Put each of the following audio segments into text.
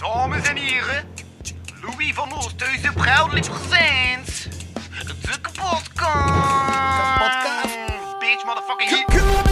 Dames en heren, Louis van Oosthuizen proudly presents de kapotkast. Kapotkast. Bitch, motherfucking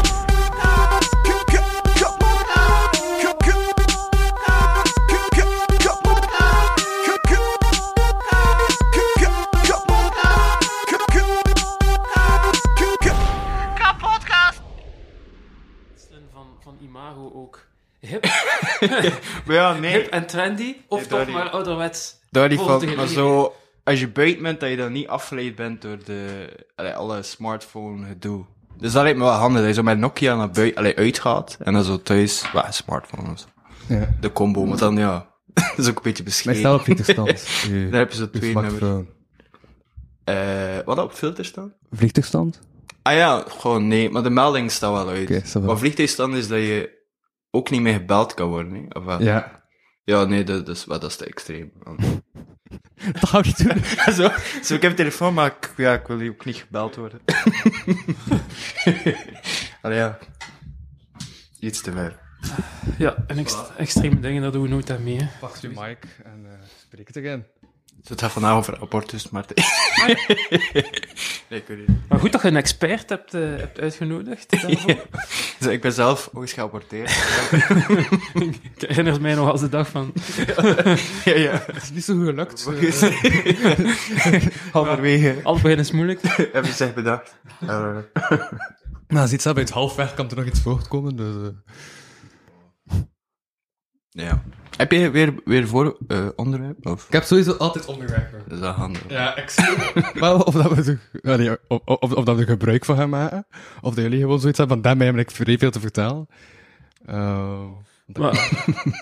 ja, nee. hip en trendy, of Nee, toch maar ouderwets? Daar Volgens van, maar zo, als je buiten bent, dat je dan niet afgeleid bent door de, allee, alle smartphone gedoe. Dus dat lijkt me wel handig, dat je zo met Nokia naar buiten, allee, uitgaat, en dan zo thuis, wat, een smartphone of zo. Ja. De combo, maar dan ja, dat is ook een beetje Mijn bescheiden. stel op vliegtuigstand. Daar heb je zo twee nummers. Eh, wat op filter staan? Vliegtuigstand? Ah ja, gewoon nee, maar de melding staat wel uit. Va. maar vliegtuigstand is dat je ook niet meer gebeld kan worden, hè? Of wat? Ja. Ja, nee, dat, dat, is, wat, dat is te extreem. Dat ik niet doen. zo, zo, ik heb een telefoon, maar ik, ja, ik wil hier ook niet gebeld worden. Allee, ja. Iets te ver. Ja, en ext- extreme dingen, dat doen we nooit aan mee. hè. Pak je mic en uh, spreek het again. Het gaat vandaag over abortus, maar... nee, ik weet niet. Maar goed dat je een expert hebt, eh, hebt uitgenodigd. Dus ik ben zelf ooit geaborteerd. Ik herinner mij nog als de dag van... ja, ja. Het is niet zo goed gelukt. Halverwege Alles begin is moeilijk. heb je zich bedacht. Eh, Maar als iets bij het halfweg kan er nog iets voortkomen, dus... eh. Ja. Heb je weer, weer voor eh, onderwerp? Of Ik heb sowieso altijd onderwerpen. is dat handig? Ja, ik Maar of dat we er, nee, of, of, of dat we er gebruik van gaan maken, of dat jullie gewoon zoiets hebben van, daarmee heb ik vrij veel te vertellen. Eh, Maar,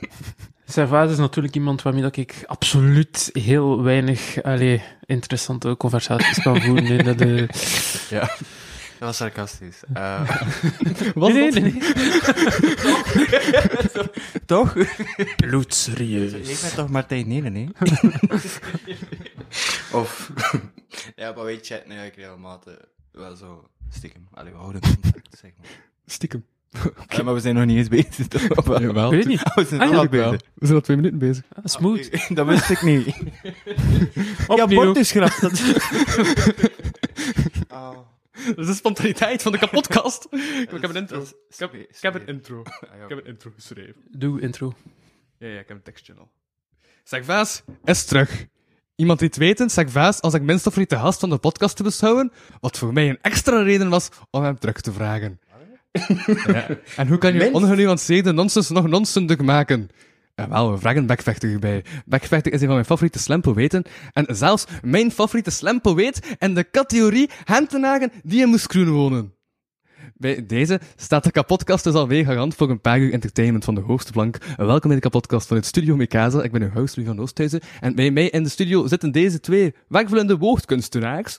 Servaas is natuurlijk iemand waarmee dat ik absoluut heel weinig allee, interessante conversaties kan voeren. Nee, dat, eh, Ja. Dat was sarcastisch. Eh, wat nee, nee, nee. toch? Bloedserieus. Je bent toch Martijn Nelen, hè? of... ja, maar wij chatten eigenlijk regelmatig wel zo stiekem. Allee, we houden contact, zeg maar. Stiekem. Ja, maar we zijn nog niet eens bezig, toch? Of wel? Jawel. Ik weet het. We zijn Ah, nog ja. niet bezig. We zijn al twee minuten bezig. Ah, smooth. Dat wist ik niet. Ja, Opnieuw. abortusgrap. Dat... oh. Dat is de spontaniteit van de kapotkast. ik heb een intro. Ik heb, ik heb een intro. Ik heb een intro geschreven. Doe intro. Ja, ja, ik heb een tekstje al. Segvaas is terug. Iemand die het weten, Segvaas als ik mijn favoriete gast van de podcast te beschouwen, wat voor mij een extra reden was om hem terug te vragen. ja. En hoe kan je ongenuanceerde nonsens nog nonsendig maken? Jawel, we vragen Bekvechter erbij. Bekvechter is een van mijn favoriete slampoëten. En zelfs mijn favoriete slampoëet en de categorie Hentenagen die in Moeskroen wonen. Bij deze staat de kapotkast dus alweer garant voor een paar uur entertainment van de hoogste plank. Welkom bij de kapotkast van het Studio Mekaza. Ik ben uw host Louis van Oosthuizen. En bij mij in de studio zitten deze twee wervelende woordkunstenaars.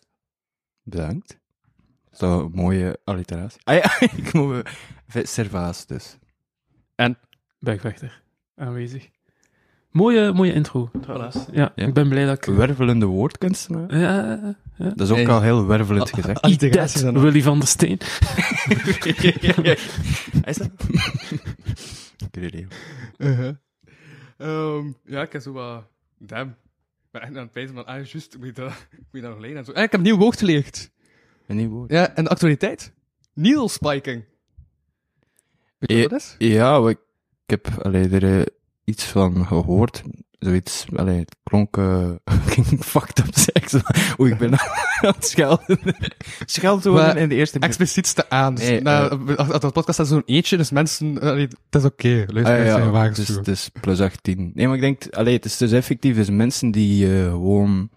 Bedankt. Zo, mooie alliteratie. Ah ja, ik moet... Servaas, dus. Bergvechter. Aanwezig. Mooie, mooie intro, trouwens. Ja, Ja. ik ben blij dat ik... Wervelende woordkunstenaar. Ja, ja. Dat is ook Hey. al heel wervelend gezegd. Dan ook. Willy van der Steen. Is dat? Ik. Uh-huh. Ehm, ja, ik heb zo wat... Damn. Ik ben echt aan het pijzen van, ah, juist, moet je dat, moet je dat nog leren en zo. Ah, ik heb een nieuw woord geleerd. Een nieuw woord. Ja, en de actualiteit. Needle spiking. Weet je wat dat is? Ja, ik, ik heb allee, er eh, iets van gehoord. Zoiets, allee, het klonk uh, fucked up seks. Oei, ik ben aan het schelden. Scheldwoorden in de eerste minuut. Explicietste aan. Nee, nou, als als de podcast staat zo'n eentje, dus mensen, allee, het is oké. Luister, Ah, ja, dus, het is plus 18. Nee, maar ik denk, allee, het is dus effectief, dus mensen die eh, gewoon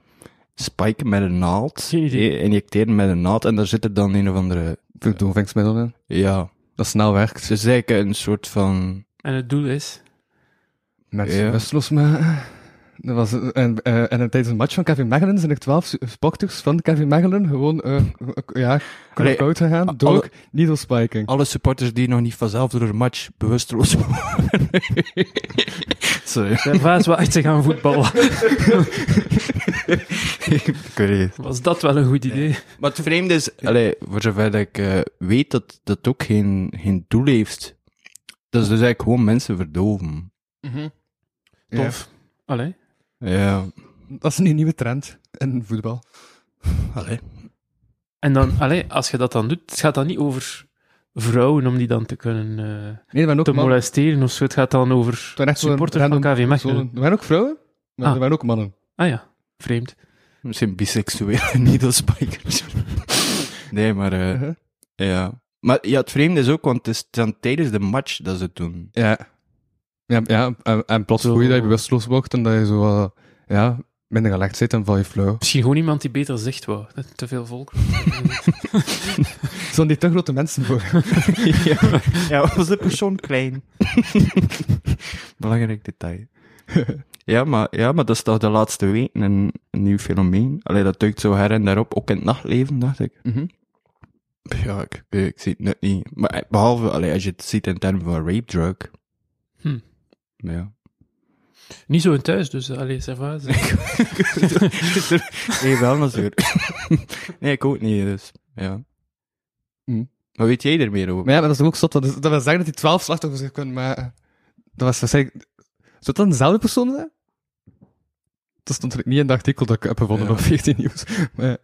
spiken met een naald, eh, injecteren met een naald, en daar zit er dan een of andere, Verdovingsmiddelen in. ja, Dat snel werkt. het is eigenlijk een soort van, En het doel is... Mensen Ja. maken. Dat was, eh, en, eh, en tijdens een match van Kevin Mechelen zijn er twaalf sporters van Kevin Mechelen gewoon, eh, ja, knock-out gegaan alle- door needle spiking. alle supporters die nog niet vanzelf door een match bewusteloos waren. Sorry. Servaas waagt zich aan voetbal. ik weet niet. Was dat wel een goed idee? Maar het vreemde is, allee, voor zover dat ik weet, dat dat ook geen, geen doel heeft. Dat is dus eigenlijk gewoon mensen verdoven. tof. Allee. Ja, Dat is een nieuwe trend in voetbal. allee. En dan, allee, als je dat dan doet, het gaat dan niet over vrouwen om die dan te kunnen eh, Nee, waren ook te mannen. molesteren of zo. Het gaat dan over supporters van KV Mechelen. Er waren ook vrouwen, maar Ah. er waren ook mannen. Ah ja, vreemd. Misschien biseksuele needlespikers. nee, maar eh, Uh-huh. ja. Maar ja, het vreemde is ook, want het is dan tijdens de match dat ze het doen. Ja. Ja, ja en, en plots voel je dat je bewusteloos wordt en dat je zo, eh, ja, minder gelegd zit en val je flauw. Misschien gewoon iemand die beter zicht wou. Dat te veel volk. Zo'n die te grote mensen voor. ja, ja, was de persoon klein? Belangrijk detail. ja, maar, ja, maar dat is toch de laatste weken een, een nieuw fenomeen. Allee, dat duikt zo her en daarop, ook in het nachtleven, dacht ik. Mhm. Ja, ik, ik, ik zie het net niet. Maar eh, behalve, allee, als je het ziet in termen van rape drug. Hm. Ja. Niet zo in thuis, dus allee, ça va. nee, wel natuurlijk. nee, ik ook niet, dus, ja. Hm. Wat weet jij er meer over? Maar ja, maar dat is ook zot. Dat, wil zeggen dat hij twaalf slachtoffers heeft kunnen maken. Dat was waarschijnlijk... Zou dat dezelfde persoon zijn? Dat stond er niet in het artikel dat ik heb gevonden Ja. op 14 Nieuws. Maar ja,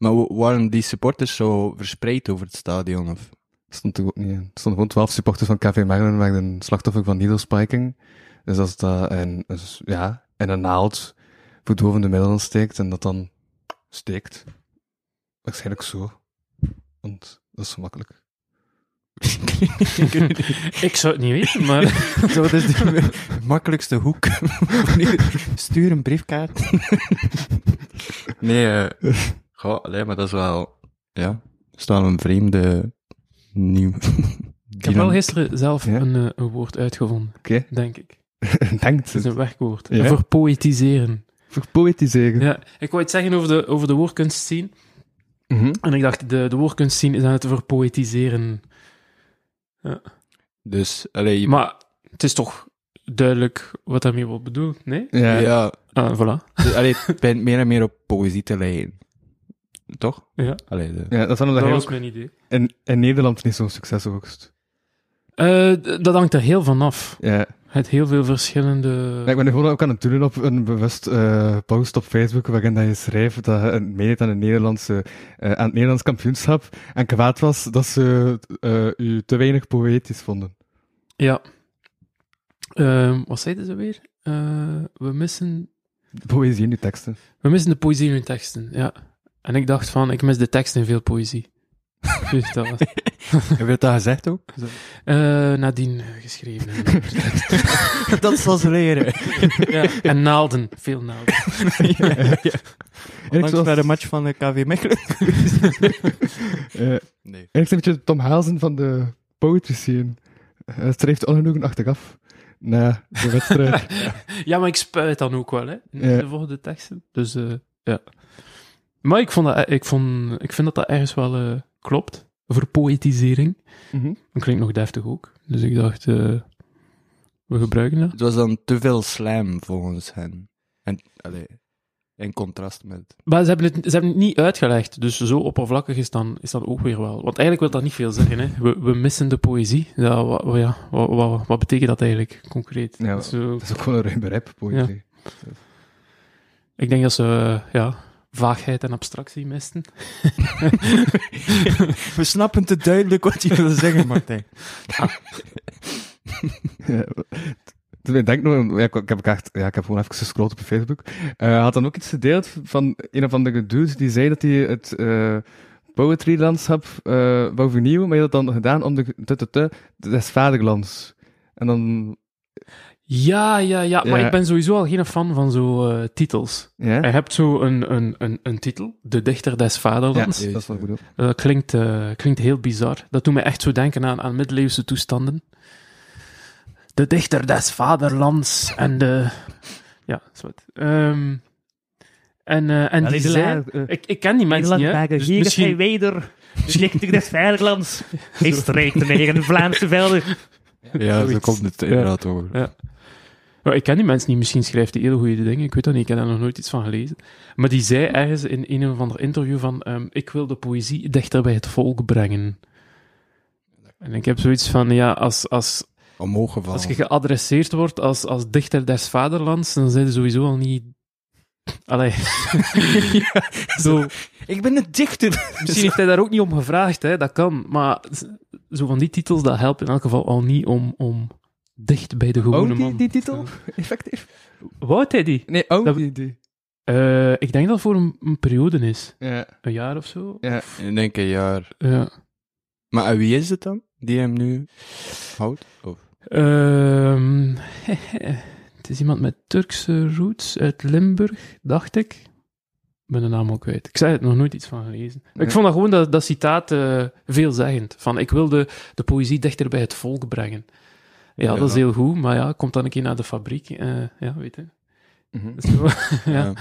Maar wa- waren die supporters zo verspreid over het stadion? Of? stond er ook niet in. Er stonden gewoon twaalf supporters van KV Mechelen werden een slachtoffer van needle spiking. Dus als dat in, dus, ja, in een naald verdovende middelen steekt en dat dan steekt. Waarschijnlijk zo. Want dat is zo makkelijk. ik zou het niet weten, maar... Zo, dat is de makkelijkste hoek. Stuur een briefkaart. nee, eh goh, nee, maar dat is wel, ja, is wel een vreemde nieuw. Ik heb wel gisteren zelf Ja? een, eh, een woord uitgevonden, Oké. denk ik. Denkt Het is een werkwoord. Ja? Voor poëtiseren. Voor poëtiseren. Ja, ik wou iets zeggen over de, over de woordkunst zien. Mhm. En ik dacht, de, de woordkunst zien is aan het verpoëtiseren. Dus, allee, je- Maar het is toch duidelijk wat daarmee wordt bedoeld, nee? Ja. ja, Ah, voilà. dus, allee, het begint meer en meer op poëzie te lijken. Toch? Ja, Allee, de, Ja, dat is dan dat was ook mijn idee. in, in Nederland niet zo'n succes oogst. Eh, dat hangt er heel van af. Ja. Het heel veel verschillende... Ja, ik ben nu gewoon ook aan het doen op een bewust eh, post op Facebook waarin dat je schrijft dat je meedeed aan, een Nederlandse, eh, aan het Nederlands kampioenschap en kwaad was dat ze eh, u te weinig poëtisch vonden. Ja. Ehm, wat zeiden ze weer? Eh, we, missen, De poëzie in uw teksten. we missen de poëzie in hun teksten, ja. En ik dacht van, ik mis de tekst in veel poëzie. Dus dat was... Heb je dat gezegd ook? Eh, nadien eh, geschreven. dat zal ze leren. ja. En naalden, veel naalden. Onlangs zoals- bij de match van de KV Mechelen. Eh, Nee. Een beetje Tom Haalsen van de poetry scene. Hij schrijft ongenoegen achteraf na de wedstrijd. Ja, maar ik spuit dan ook wel, hè. In Ja. de volgende teksten. Dus, eh, ja. Maar ik, vond dat, ik, vond, ik vind dat dat ergens wel eh, klopt. Voor poëtisering. Mhm. Dat klinkt nog deftig ook. Dus ik dacht, eh, we gebruiken dat. Het was dan te veel slam volgens hen. En, allee, in contrast met... Maar ze hebben, het, ze hebben het niet uitgelegd. Dus zo oppervlakkig is dan, is dat ook weer wel. Want eigenlijk wil dat niet veel zeggen. Hè. We, we missen de poëzie. Ja, wat, wat- ja, wat, wat, wat betekent dat eigenlijk concreet? Ja, Dat is ook gewoon een ruim begrip, poëzie. ik denk dat ze eh, ja, vaagheid en abstractie misten. We snappen te duidelijk wat je wil zeggen, Martijn. Ja. Ik denk nog, ja, ik, ik heb echt, ja, ik heb gewoon even gescrollt op Facebook. Eh, had dan ook iets gedeeld van een of andere dude die zei dat hij het eh poetry-landschap eh wou vernieuwen, maar hij had dat dan gedaan om de, te, te, des vaderlands. En dan, Ja, ja, ja. Maar Ja. ik ben sowieso al geen fan van zo eh, titels. ja, Je hebt zo een, een, een, een titel. De dichter des ja vaderlands. dat is ik bedoel. Dat klinkt, eh, klinkt heel bizar. Dat doet me echt zo denken aan, aan middeleeuwse toestanden. De dichter des vaderlands en de... Ja, is wat. Ehm, en, eh, en die zei... Ik, ik ken die mensen niet, hè. Dus misschien... weder, dichter des vaderlands. Hij tegen de Vlaamse velden. Ja, zo komt het inderdaad over. Ja. Ik ken die mensen niet. Misschien schrijft hij hele goede dingen. Ik weet dat niet. Ik heb daar nog nooit iets van gelezen. Maar die zei ergens in een of ander interview van... ehm, ik wil de poëzie dichter bij het volk brengen. En ik heb zoiets van... Ja, als... als. Als je geadresseerd wordt als, als dichter des vaderlands, dan zijn ze sowieso al niet... Allee. zo, Ik ben een dichter. misschien heeft hij daar ook niet om gevraagd, hè. dat kan. Maar zo van die titels, dat helpt in elk geval al niet om, om dicht bij de gewone Oud die, man. die titel? Effectief? Woudt hij die? Nee, oud Dat- die, die. Eh, ik denk dat het voor een, een periode is. Ja, Een jaar of zo. ja. Ik denk een jaar. Ja. Maar wie is het dan? Die hem nu houdt? Of? Ehm, het is iemand met Turkse roots uit Limburg, dacht ik. Ik ben de naam ook kwijt. Ik zei het nog nooit iets van gelezen. Ik vond dat gewoon dat, dat citaat eh, veelzeggend. Van, ik wil de, de poëzie dichter bij het volk brengen. Ja, Ja. dat is heel goed, maar ja, komt dan een keer naar de fabriek. eh, ja, weet je. Zo- ja.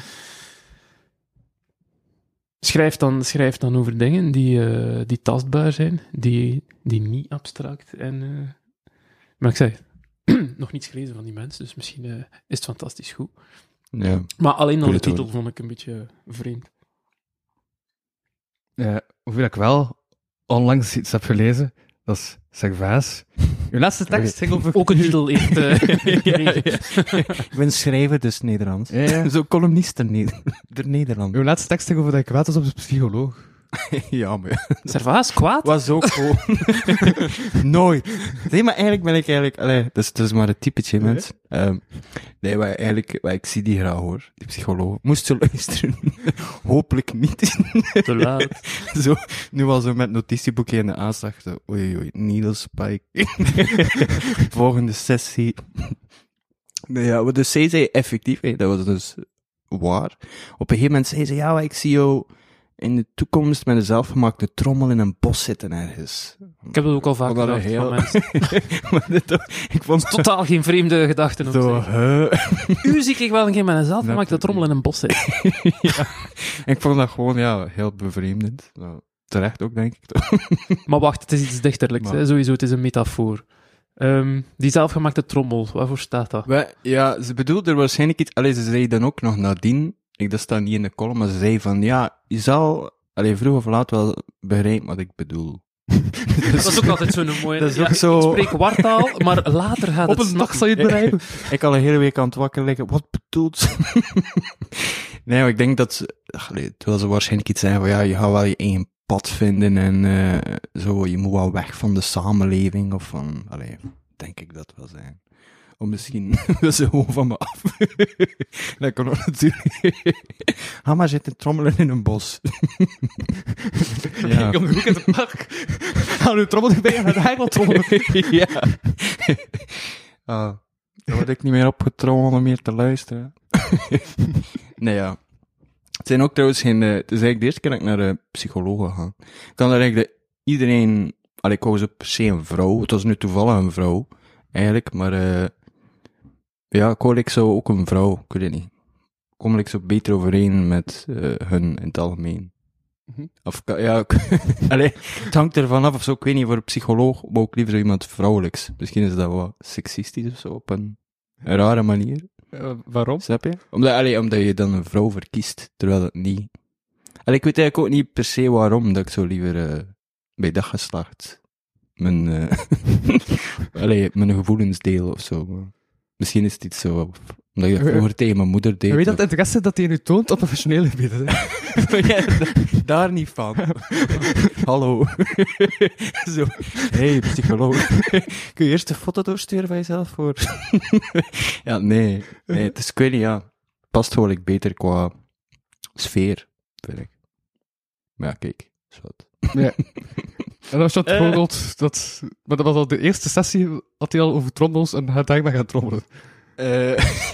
Schrijf, dan, schrijf dan over dingen die, eh, die tastbaar zijn, die, die niet abstract en... Maar ik zei, nog niets gelezen van die mensen, dus misschien eh, is het fantastisch goed. Ja. Maar alleen al de titel vond ik een beetje vreemd. Ja, hoeveel ik wel onlangs iets heb gelezen, dat is Servaas. Uw laatste tekst ging over... Ook een titel heeft... eh, Ik ben schrijver, dus Nederlands. Ja, ja. Zo columnist in Neder- der Nederland. Uw laatste tekst ging over dat ik kwaad was op de psycholoog. ja, maar Servaas, kwaad? was ook gewoon... Nooit. Nee, maar eigenlijk ben ik eigenlijk... Allee, dat is, dat is maar een typetje, mens. Ehm, nee, maar eigenlijk... Maar ik zie die graag, hoor. Die psycholoog. Moest ze luisteren? Hopelijk niet. Te laat. zo, nu al zo met notitieboekje in de aanslag. Zo, oei, oei, needle spike. Volgende sessie. Nee, ja, dus zij zei effectief, hè, dat was dus waar. Op een gegeven moment zei ze, ja, ik zie jou in de toekomst met een zelfgemaakte trommel in een bos zitten ergens. Ik heb dat ook al vaak Vond dat gedacht een van heel- mensen. maar dit, ik vond Totaal geen vreemde gedachten zo? U zie ik wel een keer met een zelfgemaakte trommel in een bos zitten. Ik vond dat gewoon, ja, heel bevreemdend. Nou, terecht ook, denk ik. Maar wacht, het is iets dichterlijks, Maar- hè? sowieso, het is een metafoor. Ehm, die zelfgemaakte trommel, waarvoor staat dat? Ja, ze bedoelde er waarschijnlijk iets... Allee, ze zei dan ook nog nadien... Ik, dat staat niet in de column, maar ze zei van... Ja, je zal... Allee, vroeg of laat wel begrijpen wat ik bedoel. Dat is ook altijd zo'n mooie... Dat is ja, ook ik- zo- Ik spreek wartaal, maar later gaat Op het een dag zal je het begrijpen. Ik al een hele week aan het wakker liggen. Wat bedoelt ze? nee, maar ik denk dat ze... Allee, terwijl ze waarschijnlijk iets zeggen van... Ja, je gaat wel je eigen pad vinden en eh, zo. Je moet wel weg van de samenleving of van... Allee, denk ik dat wel zijn. Of misschien wil ze gewoon van me af. dat kan ook natuurlijk. Ga maar zitten trommelen in een bos. ja. Ik kom de hoek in het park. Haal uw trommel erbij en eigenlijk wel trommelen. ja. Ah, dan word ik niet meer opgetrommeld om meer te luisteren. nee, ja. Het zijn ook trouwens geen... eh, het is eigenlijk de eerste keer dat ik naar een psycholoog ga. Ik kan er eigenlijk de, iedereen... Allee, ik wou zo per se een vrouw. Het was nu toevallig een vrouw, eigenlijk. Maar eh ja, ik zo ook een vrouw. Ik weet het niet. Kom ik zo beter overeen met eh, hun in het algemeen. Mhm. Of, ja, allee, het hangt ervan af of zo. Ik weet niet, voor een psycholoog wou ik liever iemand vrouwelijks. Misschien is dat wat seksistisch of zo, op een rare manier. Eh, waarom? Snap je? Omdat, allee, omdat je dan een vrouw verkiest, terwijl het niet... Allee, ik weet eigenlijk ook niet per se waarom dat ik zo liever eh, bij dat geslacht mijn, eh allee, mijn gevoelens deel of zo. Misschien is het iets zo, omdat je dat vroeger tegen mijn moeder deed. Je weet dat het interesse dat hij nu toont op professionele gebieden. hè? Ja, da- daar niet van. Hallo. Zo. hey, psycholoog. Kun je eerst een foto doorsturen van jezelf voor? ja, nee. Nee, het is, ik weet niet, ja. Past gewoon like, beter qua sfeer, vind ik. Maar ja, kijk. wat. Ja. En stond Eh. bijvoorbeeld dat... Maar dat was al de eerste sessie, had hij al over trommels en hij daarmee gaan trommelen. Eh,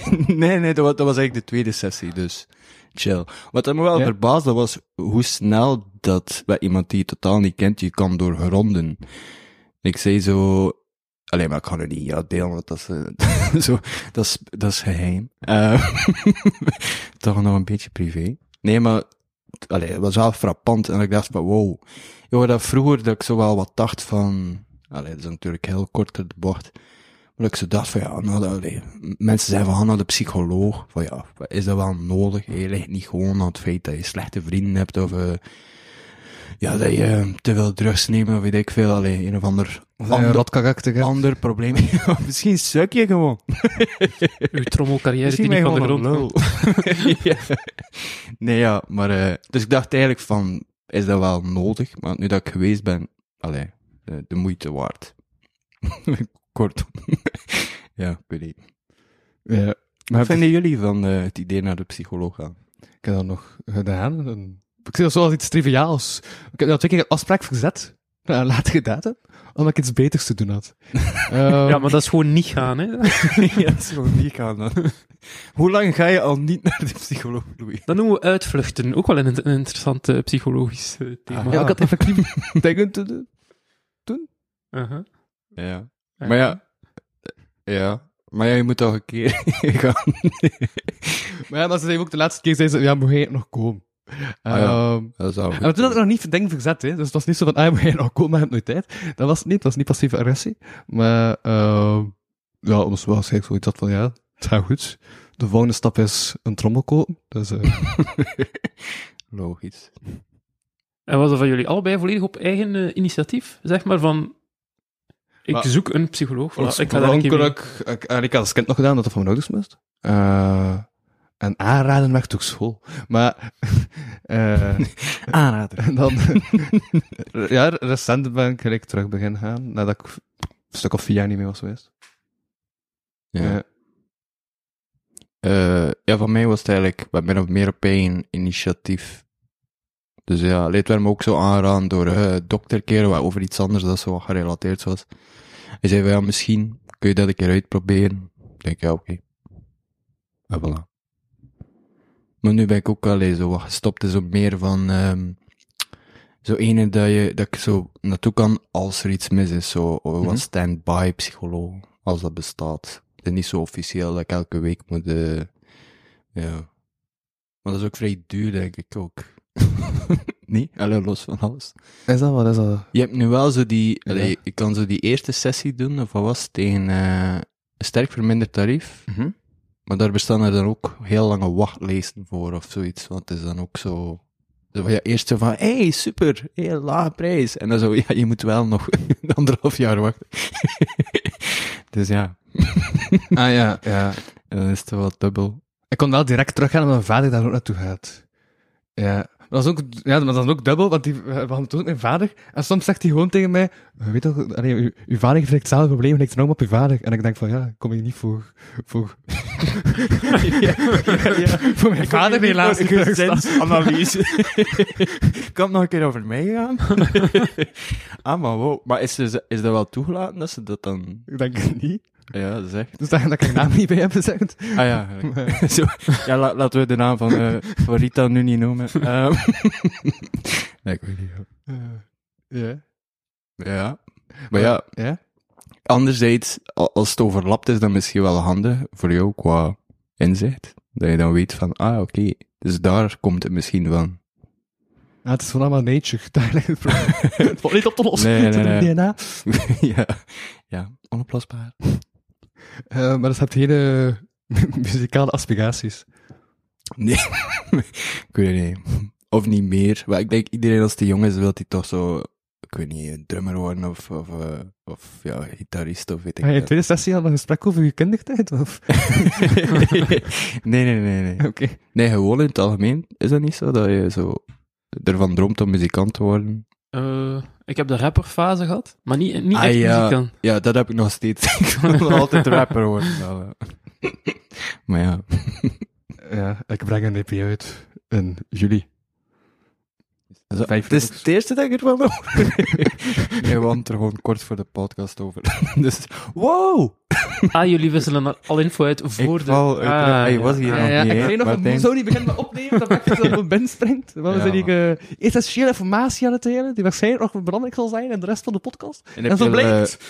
nee, nee, dat was, dat was eigenlijk de tweede sessie, dus chill. Wat me wel Ja. verbaasde was hoe snel dat bij iemand die je totaal niet kent, je kan doorgronden. Ik zei zo, alleen maar ik ga het niet ja, delen, want dat is, eh, zo, dat is, dat is geheim. Eh, toch nog een beetje privé. Nee, maar, allee, het was wel frappant en ik dacht van, wow. Joh, dat vroeger dat ik zo wel wat dacht van, allee, dat is natuurlijk heel kort de bocht. Maar ik zo dacht van ja, nou, dat, allee, mensen zeggen van naar de psycholoog. Van ja, is dat wel nodig? Je ligt niet gewoon aan het feit dat je slechte vrienden hebt of eh, ja, dat je te veel drugs neemt of weet ik veel. Allee, een of ander Ander, rot karakter, hè. ander probleem. Misschien suk je gewoon. Uw trommelcarrière die Misschien niet je van de grond. Ja. Nee, ja, maar... eh, dus ik dacht eigenlijk van, is dat wel nodig? Maar nu dat ik geweest ben, allee, de, de moeite waard. Kortom. ja, ik weet niet. Ja. Maar Wat vinden jullie van eh, het idee naar de psycholoog gaan? ik heb dat nog gedaan. Ik zie dat zoals iets triviaals. Ik heb dat twee keer een afspraak verzet. Uh, later gedaan, omdat ik iets beters te doen had. Ehm, Ja, maar dat is gewoon niet gaan, hè. ja, dat is gewoon niet gaan dan. Hoe lang ga je al niet naar de psycholoog, Louis? Dat noemen we uitvluchten. Ook wel een, een interessant eh, psychologisch eh, thema. Ah, ja, ik had effectief dingen te doen. Uh-huh. Ja. Maar ja, ja. Maar ja, je moet toch een keer gaan. Maar ja, maar ze ook de laatste keer, zei ze, ja, moet jij nog komen? Ah, ja. Ehm, Dat zou En toen had ik nog niet dingen verzet, hè. Dus het was niet zo van, ah, moet jij nog komen, maar je hebt nooit tijd. Dat was het niet, dat was niet passieve agressie. Maar, ehm ja, anders was ik zoiets had van, ja, het gaat goed. De volgende stap is een trommel kopen. Dus, eh, Logisch. En was dat van jullie allebei volledig op eigen eh, initiatief? Zeg maar van, ik Maar- zoek een psycholoog. Voilà, ik ga daar een keer ik, ik had als kind nog gedaan dat dat van mijn ouders moest. Eh, en aanraden werd ook school. Maar, eh, Aanrader. en dan, ja, recent ben ik gelijk terug beginnen gaan, nadat ik een stuk of vier jaar niet meer was geweest. Ja. Eh, ja, van mij was het eigenlijk wat min of meer op eigen initiatief. Dus ja, leed werd me ook zo aanraden door eh dokter keren wat over iets anders dat zo wat gerelateerd was. Hij zei ja, misschien kun je dat een keer uitproberen. Ik denk ja, oké. En voilà. Maar nu ben ik ook wel zo wat gestopt in zo meer van, ehm zo ene dat je, dat ik zo naartoe kan als er iets mis is, zo, Mhm. wat stand-by psycholoog, als dat bestaat. Het is niet zo officieel dat ik elke week moet, eh, ja. Maar dat is ook vrij duur, denk ik ook. niet? Allee, los van alles. Is dat wat, is dat? Je hebt nu wel zo die, Ja. allee, je kan zo die eerste sessie doen, of wat was het, tegen eh, een sterk verminderd tarief. Mhm. Maar daar bestaan er dan ook heel lange wachtlijsten voor, of zoiets. Want het is dan ook zo... van, ja, eerst zo van, hey, super, heel lage prijs. En dan zo, ja, je moet wel nog anderhalf jaar wachten. dus ja, Ah ja, ja. en dan is het wel dubbel. Ik kon wel direct teruggaan omdat mijn vader daar ook naartoe gaat. Ja. Dat is ook, ja, maar dat is ook dubbel, want die, we hadden toen ook mijn vader. En soms zegt hij gewoon tegen mij, "Je weet toch, allee, uw, uw vader heeft hetzelfde probleem, lijkt enorm op uw vader. En ik denk van, ja, kom je niet voor, voor, voor mijn vader helaas. analyse. kan het nog een keer over mij gaan? ah, maar wow. Maar is, is, is dat wel toegelaten dat ze dat dan... Ik denk het niet. Ja, echt... Dus dat, dat ik haar naam niet bij heb gezegd. Ah ja, Zo, ja la- laten we de naam van, eh van Rita nu niet noemen. Ehm. nee, ik weet niet. Ja. Ja. Maar ja, Ja? anderzijds, al- als het overlapt is, dan misschien wel handig voor jou qua inzicht. Dat je dan weet van, ah, oké, dus daar komt het misschien van. Ja, het is van allemaal nature. Daar ligt het probleem. Het valt niet op te lossen. Nee, nee. DNA. ja. ja, onoplosbaar. Eh, maar dat hebt hele muzikale aspiraties. Nee, ik weet het niet. Of niet meer. Maar ik denk, iedereen als die jong is, wil hij toch zo, ik weet niet, een drummer worden of, of, eh, of ja, gitarist of weet ik in wat. tweede sessie al een gesprek over je kindertijd? Of? nee, nee, nee, nee. Oké. Nee, gewoon in het algemeen is dat niet zo, dat je zo ervan droomt om muzikant te worden. Eh, ik heb de rapperfase gehad, maar niet, niet Ah, echt ja. Ja, dat heb ik nog steeds. ik wil nog altijd rapper worden. Nou, maar ja. Ja, ik breng een EP uit in juli. Zo, Vijf het is het eerste dat ik ervan hoor. nee, we hadden het er gewoon kort voor de podcast over. dus, wow! Ah, jullie wisselen al- al info uit voor Ik de... val de- Ah, Hij ja. was hier Ah, nog ja, niet, ik weet nog, Martijn? we zo niet beginnen met opnemen, dat ik op mijn ben springt. We Ja. zijn ik uh, essentiële informatie aan het delen, die waarschijnlijk nog belangrijk zal zijn in de rest van de podcast. En En, heb zo je, al, blijkt. eh,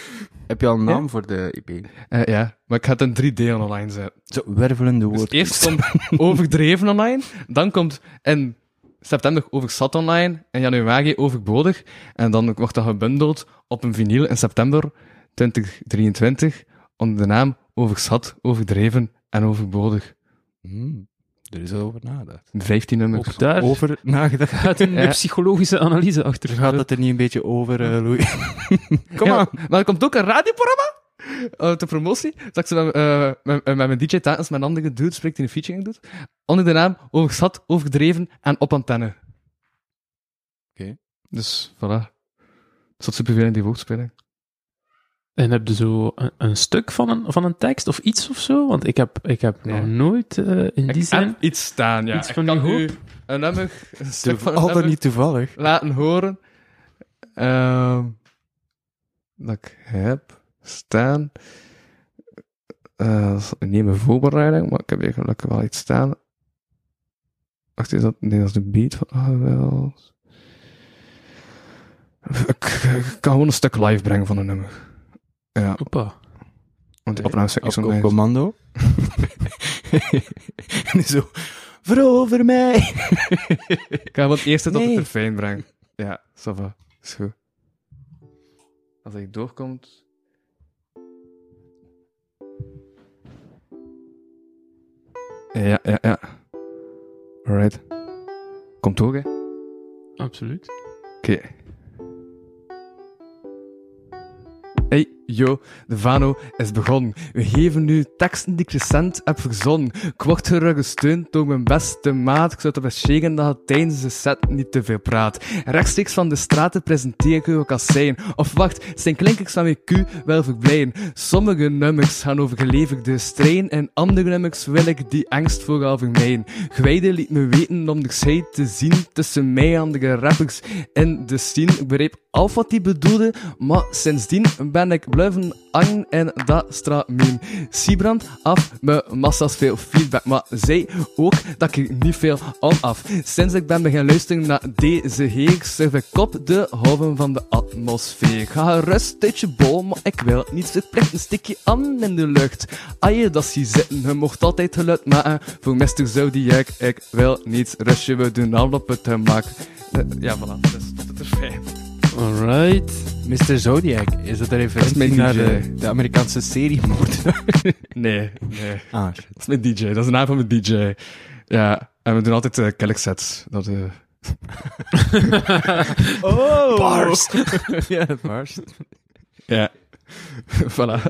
heb je al een naam voor de EP? Eh, ja, maar ik ga het in drie delen online zetten. Zo, wervelende Dus woord. eerst komt overdreven online, dan komt in september overzat online, in januari overbodig, en dan wordt dat gebundeld op een vinyl in september 2023 onder de naam overzat, overdreven en overbodig. Hmm. Er is al over nagedacht. 15 nummers. Ook daar Over nagedacht. gaat een Ja. psychologische analyse achter. Gaat dat er niet een beetje over, eh Louis? Kom Ja, aan. Maar er komt ook een radioprogramma uh, ter promotie. Dat ik zo met, eh, met, met mijn DJ tijdens mijn andere dude spreekt die een featuring doet. Onder de naam Overschat, Overdreven en Op Antenne. Oké. Dus, voilà. Er zat superveel in die woordspeling. En heb je zo een, een stuk van een, van een tekst of iets of zo? Want ik heb, ik heb Nee. nog nooit eh, in die Ik zin... iets staan, ja. Iets ik van u een nummer, een stuk van een nummer niet toevallig. laten horen. Ehm dat ik heb staan. Eh, is niet mijn voorbereiding, maar ik heb hier gelukkig wel iets staan. Wacht, is dat, nee, dat is de beat van ah, wel. Ik, ik kan gewoon een stuk live brengen van een nummer. Ja, Hoppa. want de opname is Op, zo op commando. en zo, verover mij. Ik ga het op Nee. het terfijn brengen. Ja, ça va. Is goed. Als hij doorkomt... Ja, ja, ja. Alright. Komt door, hè? Absoluut. Oké. Yo, de Vano is begonnen. We geven nu teksten die ik recent heb verzonnen. Ik word gerug gesteund door mijn beste maat. Ik zou het best dat het tijdens de set niet te veel praat. Rechtstreeks van de straten presenteer ik u ook als zijn. Of wacht, zijn klinkers van Q wel verblijden. Sommige nummers gaan over geleverde strijd en andere nummers wil ik die angst vooral vermijden. Gwijde liet me weten om de scheid te zien tussen mij en andere rappers in de scene. Ik begreep al wat hij bedoelde, maar sindsdien ben ik blijven hangen en dat straat min. Siebrand af, met massa's veel feedback, maar zij ook dat ik er niet veel aan af. Sinds ik ben beginnen luisteren naar deze heer, surf ik op de hoven van de atmosfeer. Ga gerust uit je maar ik wil niet verplicht een stikje aan in de lucht. Je dat zie zitten, je mocht altijd geluid maken. Voor Mr. Zodiac, ik wil niets rushen, we doen al op het gemak. Eh, ja, voilà, dus dat is fijn. Alright. Mr. Zodiac, is dat een referentie naar de, de Amerikaanse serie Nee, nee. ah, shit. Dat is mijn DJ, dat is de naam van mijn DJ. Ja, en we doen altijd uh, kelksets. Dat, eh Oh! Bars! ja, bars. ja. voilà.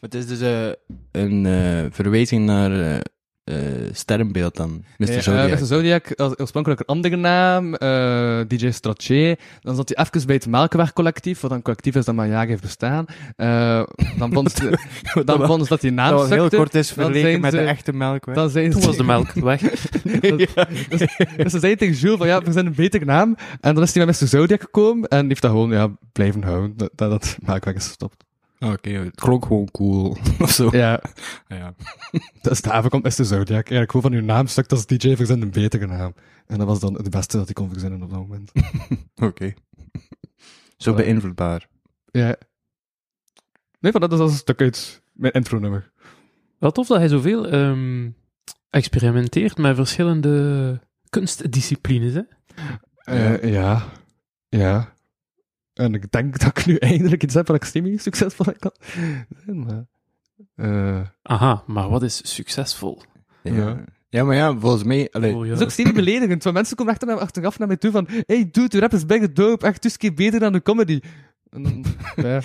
Het is dus eh, een eh, verwijzing naar eh, eh, sterrenbeeld dan, Mr. Ja, Zodiac. eh, Mr. Zodiac, als oorspronkelijk een andere naam, eh, DJ Straché. Dan zat hij even bij het Melkweg collectief, wat een collectief is dat maar jaren heeft bestaan. Eh, dan vond ze, dan vonden ze dat die naam dat heel kort is vergeleken met de echte melkweg. Dan zijn Toen ze, was de melk weg. dus ze zei tegen Jules van ja, we zijn een betere naam. En dan is hij met Mr. Zodiac gekomen en die heeft dat gewoon ja, blijven houden. Dat, dat, dat Melkweg is gestopt. Ah, Oké, het klonk gewoon cool. of zo. Ja, Ja. dus daarvoor komt Mr. Zodiac. Ja, ik wil van uw naam stuk als DJ verzin een betere naam. En dat was dan het beste dat hij kon verzinnen op dat moment. Oké. Zo beïnvloedbaar. Ja. Nee, van dat is als een stuk uit mijn intro-nummer. Wel tof dat hij zoveel ehm, experimenteert met verschillende kunstdisciplines. Hè? Eh, ja. Ja. En ik denk dat ik nu eindelijk iets heb waar ik semi succesvol in kan zijn, maar... eh, Aha, maar wat is succesvol? Ja. Ja. ja. maar ja, volgens mij... Allee, Oh, ja. Dat is ook semi beledigend, want mensen komen echt achteraf naar mij toe van hey dude, de rap is bijna dope, echt dus keer beter dan de comedy. Ja,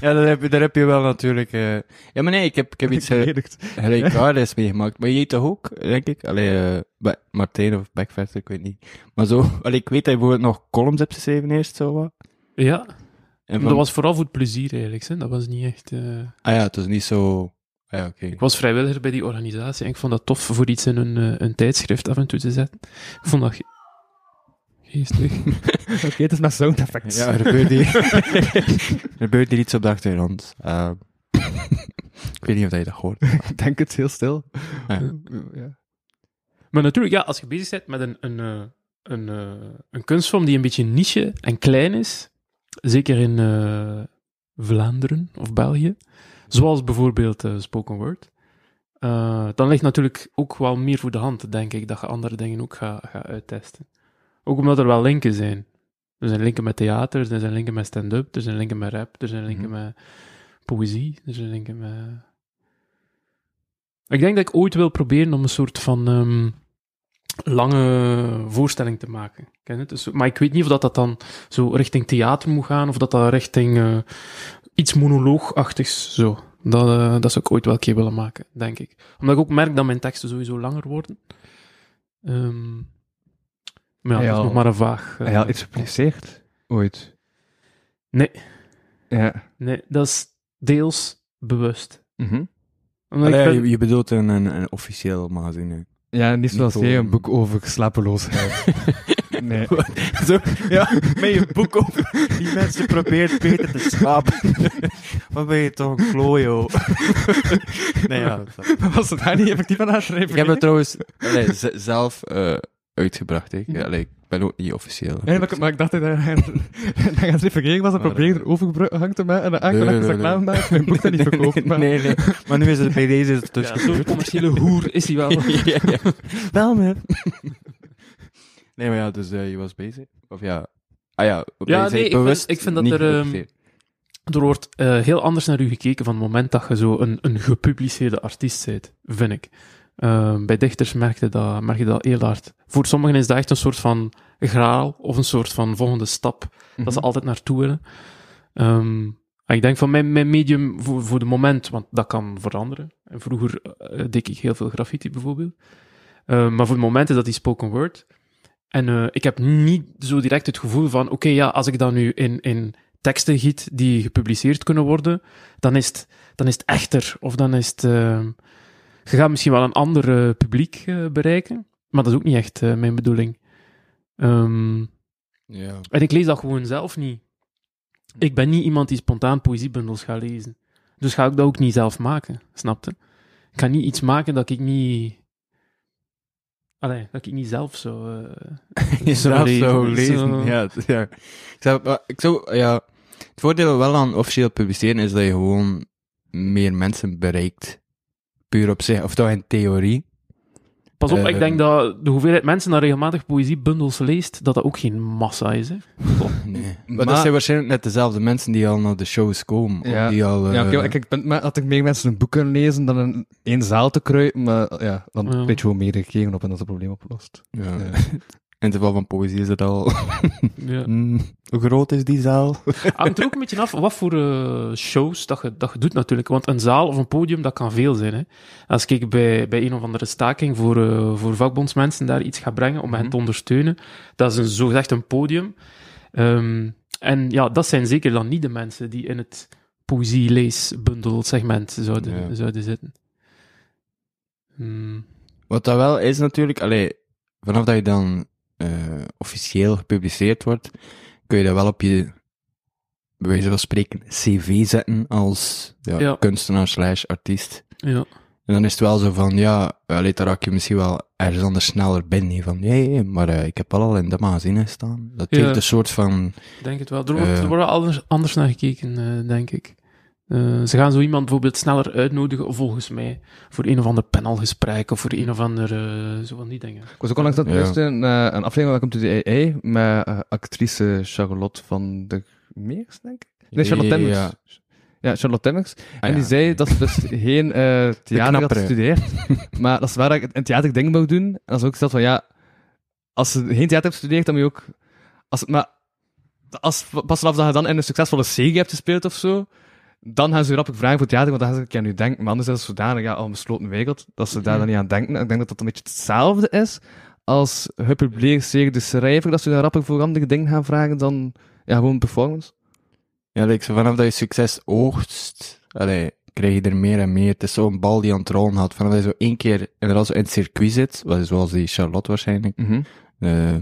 ja, daar heb, je, daar heb je wel natuurlijk... eh, Ja, maar nee, ik heb, ik heb iets eh, beledigd. gelijkaardigs meegemaakt. Maar jij toch ook, denk ik? Allee, eh, Ba- Martijn of Backfester, ik weet niet. Maar zo... Allee, ik weet dat je bijvoorbeeld nog columns hebt geschreven eerst, zo wat. Ja, En dat was vooral voor het plezier eigenlijk. Hè? Dat was niet echt... eh, Ah ja, het was niet zo... Ah ja, oké. Ik was vrijwilliger bij die organisatie en ik vond dat tof voor iets in een, eh, een tijdschrift af en toe te zetten. Ik vond dat geestig. Oké, het is met sound effects. Ja, er gebeurt hier... er gebeurt hier iets op de achtergrond. Eh, ik weet niet of dat je dat hoort. ik denk het heel stil. Ja. Ja. Maar natuurlijk, ja, als je bezig bent met een, een, eh, een, eh, een kunstvorm die een beetje niche en klein is, zeker in eh, Vlaanderen of België, zoals bijvoorbeeld spoken word, eh, dan ligt natuurlijk ook wel meer voor de hand, denk ik, dat je andere dingen ook gaat gaat uittesten. Ook omdat er wel linken zijn. Er zijn linken met theater, er zijn linken met stand-up, er zijn linken met rap, er zijn linken Mhm. met poëzie, er zijn linken met... Ik denk dat ik ooit wil proberen om een soort van ehm, lange voorstelling te maken. Ken het? Dus, maar ik weet niet of dat, dat dan zo richting theater moet gaan, of dat dat richting eh, iets monoloogachtigs zo. Dat, eh, dat zou ik ooit wel een keer willen maken, denk ik. Omdat ik ook merk dat mijn teksten sowieso langer worden. Ehm, maar ja, Ja, dat is nog maar een vaag... eh, Heb je al iets gepubliceerd? Ooit? Nee, Ja. nee, dat is deels bewust. Mhm. Omdat ik Allee, ben- je, je bedoelt een, een, een officieel magazine. Ja, niet zoals Niet jij een boek over slapeloosheid. nee. Zo, ja, met je boek over die mensen probeert beter te slapen. Wat ben je toch een klojo? nee, ja. Was het daar niet effectief aan schrijven? Ik heb het trouwens allee, zelf eh, uitgebracht. Ik, Mhm. ik ben ook niet officieel. Nee, maar, ik- maar ik dacht dat hij hij het even was en probeerde eh, er overgang te maken en dan Nee, eigenlijk nee, is dat nee, klaar nee. gemaakt mijn boek dat niet verkoopt. maar- nee, nee. Maar nu is het bij deze is het dus ja, zo'n commerciële hoer is hij wel. ja, ja. Wel, man. nee, maar ja, dus eh, je was bezig. Of ja. Ah ja, Ja, nee, ik vind- ik vind dat er, ehm. Er wordt eh, heel anders naar u gekeken van het moment dat je zo een, een gepubliceerde artiest bent, vind ik. Eh, bij dichters merk je, dat, merk je dat heel hard. Voor sommigen is dat echt een soort van graal of een soort van volgende stap dat ze altijd naartoe willen. Ehm, en ik denk van mijn, mijn medium voor, voor de moment, want dat kan veranderen. En vroeger eh, deed ik heel veel graffiti bijvoorbeeld. Eh, maar voor het moment is dat die spoken word. En eh, ik heb niet zo direct het gevoel van, oké, ja, als ik dat nu in, in teksten giet die gepubliceerd kunnen worden, dan is het, dan is het echter. Of dan is het... je gaat misschien wel een ander eh, publiek eh, bereiken, maar dat is ook niet echt eh, mijn bedoeling. Ehm, Ja. en ik lees dat gewoon zelf niet. Ik ben niet iemand die spontaan poëziebundels gaat lezen. Dus ga ik dat ook niet zelf maken, snapte? Ik ga niet iets maken dat ik niet... Allee, dat ik niet zelf zo... Jezelf lezen, zo lezen. zo. Ja, ja. Ik zou, maar ik zou, ja. Het voordeel wel aan officieel publiceren is dat je gewoon meer mensen bereikt. Puur op zich, of toch in theorie. Pas op, Eh, ik denk dat de hoeveelheid mensen dat regelmatig poëziebundels leest, dat dat ook geen massa is. Hè. Nee. Maar, Maar- dat zijn waarschijnlijk net dezelfde mensen die al naar de shows komen. Ja. Die al, eh, Ja, oké, maar kijk, ik ben, maar had ik meer mensen een boek kunnen lezen dan in één zaal te kruipen, maar ja, dan Ja. weet je meer gekeken op en dat het probleem opgelost. ja. In het geval van poëzie is het al... Ja. Hmm, hoe groot is die zaal? Hangt er ook een beetje af wat voor eh, shows dat je, dat je doet natuurlijk. Want een zaal of een podium, dat kan veel zijn. Hè. Als ik bij, bij een of andere staking voor, eh, voor vakbondsmensen daar iets ga brengen om hen Mhm. te ondersteunen, dat is een, zogezegd een podium. Ehm, en ja, dat zijn zeker dan niet de mensen die in het poëzie-leesbundel-segment zouden, Ja. zouden zitten. Hmm. Wat dat wel is natuurlijk, allee, vanaf dat je dan eh, officieel gepubliceerd wordt, kun je dat wel op je, bij wijze van spreken, cv zetten als ja, Ja. kunstenaar slash artiest. Ja. En dan is het wel zo van, ja, allee, daar raak je misschien wel ergens anders sneller binnen. Van, nee, maar eh, ik heb al in de magazine staan. Dat Ja. heeft een soort van, Ik denk het wel. Er wordt, Eh. er wordt anders, anders naar gekeken, denk ik. Eh, ze gaan zo iemand bijvoorbeeld sneller uitnodigen, volgens mij, voor een of ander panelgesprek of voor een of ander, eh, zo van die dingen. Ik was ook onlangs aan het Ja. luisteren naar een aflevering van Welcome to the AI met eh, actrice Charlotte van de Meers, denk ik. Nee, Charlotte Temmers. Ja. Ja, Charlotte Temmers. Ah, en die ja. zei dat ze dus geen eh theater had gestudeerd, maar dat ze waar een theater ding wou doen. En dat ze ook stelt van, ja, als ze geen theater hebt gestudeerd, dan moet je ook... Als, maar als, pas vanaf dat je dan in een succesvolle serie hebt gespeeld of zo, dan gaan ze op vragen voor theater, want dan gaan ze aan nu denken. Maar anders is het zodanig ja, al een besloten wereld, dat ze daar Mhm. dan niet aan denken. Ik denk dat dat een beetje hetzelfde is als gepubliceerde schrijver, dat ze daar rapper voor andere dingen gaan vragen dan ja, gewoon performance. Ja, like, vanaf dat je succes oogst, allee, krijg je er meer en meer. Het is zo'n bal die aan het rollen had. Vanaf dat je zo één keer inderdaad zo in het circuit zit, wat is zoals die Charlotte waarschijnlijk, eh,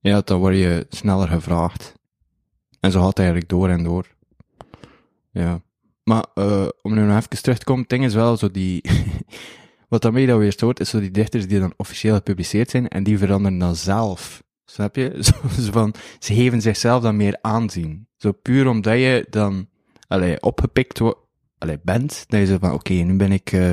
ja, dan word je sneller gevraagd. En zo gaat het eigenlijk door en door. Ja. Maar eh, om nu nog even terug te komen, het ding is wel zo die... Wat daarmee dat weer stoort, is zo die dichters die dan officieel gepubliceerd zijn, en die veranderen dan zelf. Snap je? Zo, zo van, ze geven zichzelf dan meer aanzien. Zo puur omdat je dan allee, opgepikt allee, bent, dat je zo van, oké, nu ben ik eh,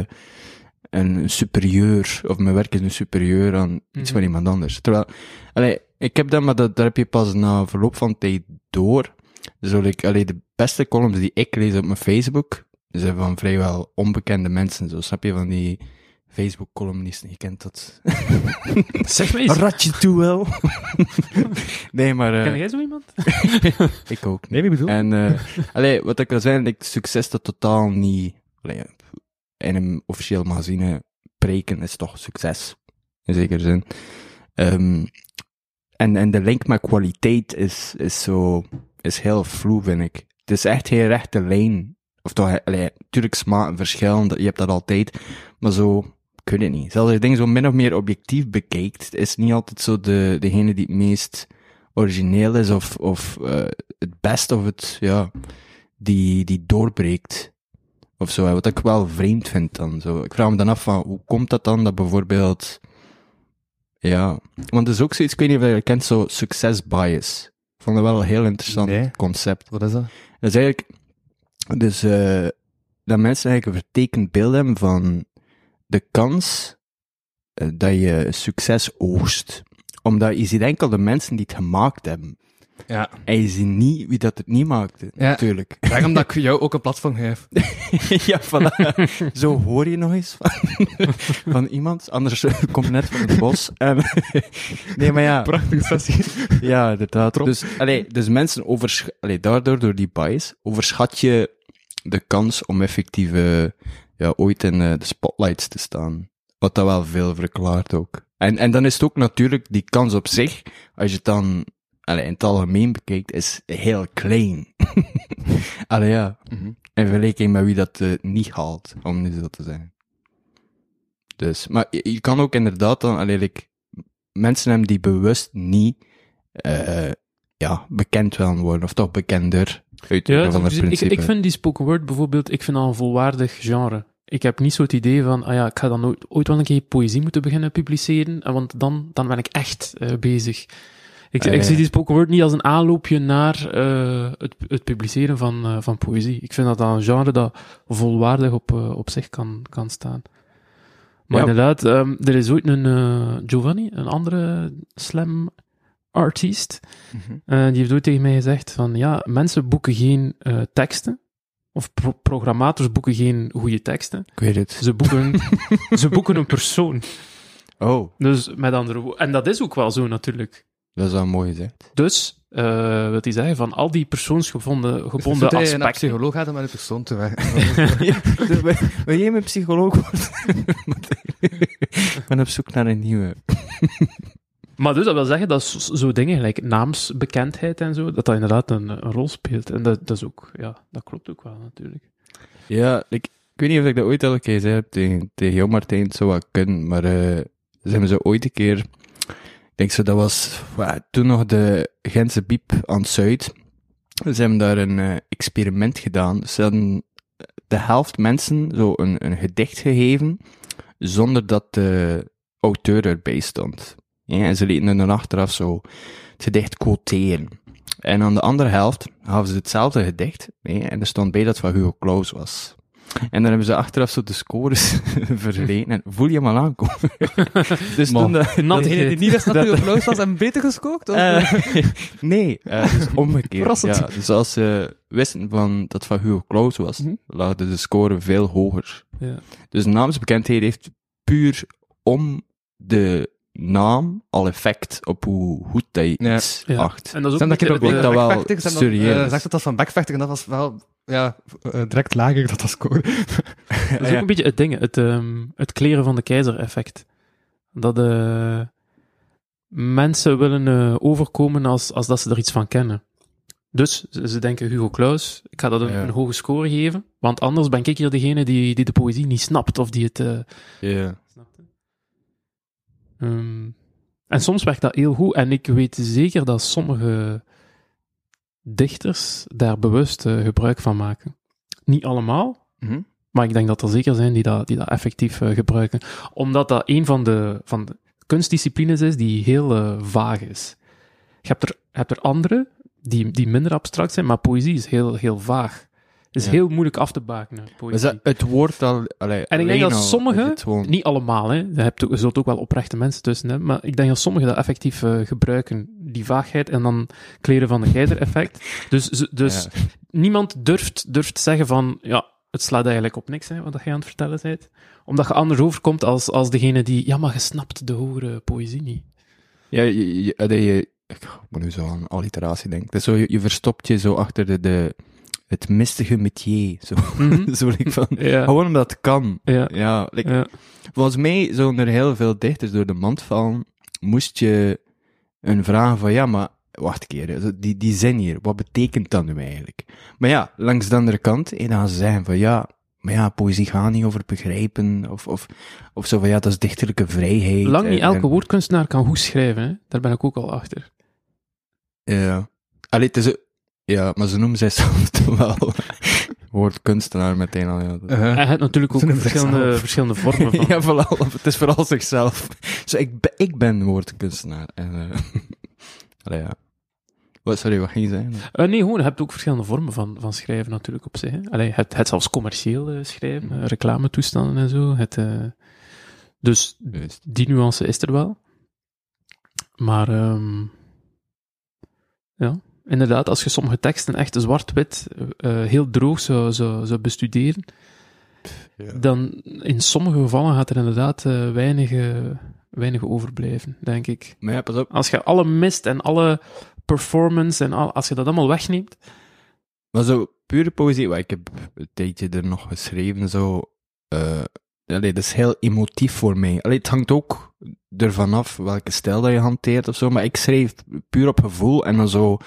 een superieur, of mijn werk is een superieur aan iets Mhm. van iemand anders. Terwijl, allee, ik heb dat, maar dat, daar heb je pas na verloop van tijd door. Zo, like, allee, de beste columns die ik lees op mijn Facebook, zijn van vrijwel onbekende mensen, zo snap je, van die Facebook-columnisten, je kent dat. Zeg me eens, Ratje toe wel. nee, maar eh, ken jij zo iemand? ik ook. Nee, wie bedoel? En, eh allee, wat ik wil zeggen, ik, succes dat totaal niet, allee, in een officieel magazine preken is toch succes. In zekere zin. Ehm, en, en de link met kwaliteit is, is zo, is heel vloe, vind ik. Het is echt geen rechte lijn. Of toch, allee, natuurlijk smaken verschillen, je hebt dat altijd. Maar zo, weet het niet. Zelfs als je dingen zo min of meer objectief bekijkt, is niet altijd zo de, degene die het meest origineel is of, of eh, het beste of het, ja, die, die doorbreekt. Of zo, wat ik wel vreemd vind dan. Zo. Ik vraag me dan af van, hoe komt dat dan dat bijvoorbeeld, ja, want er is ook zoiets, ik weet niet of je dat kent, zo success bias. Ik vond dat wel een heel interessant Nee. concept. Wat is dat? Dat is eigenlijk, dus, eh dat mensen eigenlijk een vertekend beeld hebben van de kans eh, dat je succes oogst. Omdat je ziet enkel de mensen die het gemaakt hebben. Ja. En je ziet niet wie dat het niet maakte, Ja. natuurlijk. Daarom dat ik jou ook een platform geef. ja, voilà. Zo hoor je nog eens van, van iemand. Anders eh, komt net van het bos. En, nee, maar ja. Prachtige sessie. Ja, inderdaad. Dus, allee, dus mensen oversch allee, daardoor, door die bias, overschat je de kans om effectief eh, ja, ooit in eh, de spotlights te staan. Wat dat wel veel verklaart ook. En, en dan is het ook natuurlijk die kans op zich, als je het dan allee, in het algemeen bekijkt, is heel klein. allee, ja. Mhm. In vergelijking met wie dat eh, niet haalt, om nu zo te zeggen. Dus, maar je, je kan ook inderdaad dan, allee, like, mensen hebben die bewust niet, eh, ja, bekend willen worden, of toch bekender, uit Ja, van ik, principe. ik vind die spoken word bijvoorbeeld, ik vind dat een volwaardig genre. Ik heb niet zo het idee van, ah ja, ik ga dan ooit, ooit wel een keer poëzie moeten beginnen publiceren, en want dan, dan ben ik echt eh, bezig. Ik, ik ja. zie die spoken word niet als een aanloopje naar eh, het, het publiceren van, eh, van poëzie. Ik vind dat dat een genre dat volwaardig op, eh, op zich kan, kan staan. Maar Ja. inderdaad, ehm, er is ooit een eh, Giovanni, een andere slam artiest, Mhm. eh, die heeft ooit tegen mij gezegd van, ja, mensen boeken geen eh, teksten, of pro- programmators boeken geen goede teksten. Ik weet het. Ze boeken, ze boeken een persoon. Oh, Dus met andere woorden, en dat is ook wel zo natuurlijk. Dat is wel mooi gezegd. Dus, eh wat hij zei, van al die persoonsgebonden gebonden Dus naar een aspecten. psycholoog gaat om met een persoon te werken. ja, dus wil, wil jij mijn psycholoog worden? ik ben op zoek naar een nieuwe. Maar dus dat wil zeggen dat zo, zo dingen, gelijk naamsbekendheid en zo, dat dat inderdaad een, een rol speelt. En dat, dat is ook, ja, dat klopt ook wel natuurlijk. Ja, ik, ik weet niet of ik dat ooit al een keer gezegd heb tegen, tegen jou, Martijn. Het zou wel kunnen, maar eh ze hebben zo ooit een keer... Denk zo, dat was wa- toen nog de Gentse Biep aan het Zuid. Ze hebben daar een eh, experiment gedaan. Ze hadden de helft mensen zo een, een gedicht gegeven, zonder dat de auteur erbij stond. Ja, en ze lieten dan achteraf zo het gedicht quoteren. En aan de andere helft gaven ze hetzelfde gedicht, nee, en er stond bij dat het van Hugo Claus was. En dan hebben ze achteraf zo de scores vergeleken en voel je hem al aankomen. dus Maar- toen de, Nat Degene die niet wist dat hij applaus was en beter geskookt? Of? eh, nee, eh, dus omgekeerd. Ja, dus als ze wisten van dat het van Hugo Claus was, lagen de score veel hoger. Ja. Dus naamsbekendheid heeft puur om de naam al effect op hoe goed dat je Ja. iets Ja. acht. En dat is ook dat ik beetje dat wel serieus. eh, zegt het als van backvechten en dat was wel, ja, eh, direct lager dat dat score. Dat is ook een beetje het ding, het, ehm, het kleren van de keizer-effect. Dat eh, mensen willen eh, overkomen als, als dat ze er iets van kennen. Dus ze, denken Hugo Claus, ik ga dat een, Ja. een hoge score geven, want anders ben ik hier degene die, die de poëzie niet snapt of die het... eh, Ja. Ehm, en soms werkt dat heel goed. En ik weet zeker dat sommige dichters daar bewust eh, gebruik van maken. Niet allemaal, Mhm. maar ik denk dat er zeker zijn die dat, die dat effectief eh, gebruiken. Omdat dat een van de, van de kunstdisciplines is die heel eh, vaag is. Je hebt er, hebt er andere die, die minder abstract zijn, maar poëzie is heel, heel vaag. Het is Ja. heel moeilijk af te bakenen, poëzie. het woord al... Allee, En ik denk dat al sommige- is het gewoon- Niet allemaal, hè. Je, hebt je zult ook wel oprechte mensen tussen hebben, maar ik denk dat sommigen dat effectief gebruiken, die vaagheid, en dan kleren van de geider-effect. Dus, ze- dus Ja. niemand durft, durft zeggen van, ja, het slaat eigenlijk op niks, hè, wat je aan het vertellen bent. Omdat je anders overkomt als, als degene die, ja, maar je snapt de hogere poëzie niet. Ja, je, je, ik moet nu zo aan alliteratie denken. Dus zo, je, je verstopt je zo achter de, de, het mistige métier. Zo, Mhm. zo like van, Ja, gewoon omdat het kan. ja, Ja, like, ja. volgens mij zouden er heel veel dichters door de mand vallen. Moest je een vragen van, ja, maar wacht een keer, die, die zin hier, wat betekent dat nu eigenlijk? Maar ja, langs de andere kant, en dan gaan ze zeggen van, ja, maar ja, poëzie gaat niet over begrijpen, of, of, of zo van, ja, dat is dichterlijke vrijheid. Lang niet en- elke en- woordkunstenaar kan goed schrijven, hè. daar ben ik ook al achter. Ja. Allee, het is... Ja, maar ze noemen zichzelf toch wel woordkunstenaar meteen al, ja. Hij heeft natuurlijk ook verschillende, verschillende vormen van. ja, vooral, het is vooral zichzelf. Zo, ik, ben, ik ben woordkunstenaar. En, eh allee, ja. Wat, sorry, wat ging je zeggen? Eh, nee, gewoon, je hebt ook verschillende vormen van, van schrijven natuurlijk op zich. Hè. Allee, het, het zelfs commercieel eh, schrijven, eh, reclametoestanden en zo. Het, eh, dus Juist. die nuance is er wel. Maar ehm, ja, inderdaad, als je sommige teksten echt zwart-wit, eh, eh, heel droog zou, zou, zou bestuderen, Ja. dan in sommige gevallen gaat er inderdaad eh, weinig, weinig overblijven, denk ik. Maar ja, pas op. Als je alle mist en alle performance en al, als je dat allemaal wegneemt, Maar zo, pure poëzie, wat ik heb een tijdje er nog geschreven, zo... allee, dat is heel emotief voor mij. Allee, het hangt ook ervan af welke stijl dat je hanteert of zo, maar ik schreef puur op gevoel en dan zo...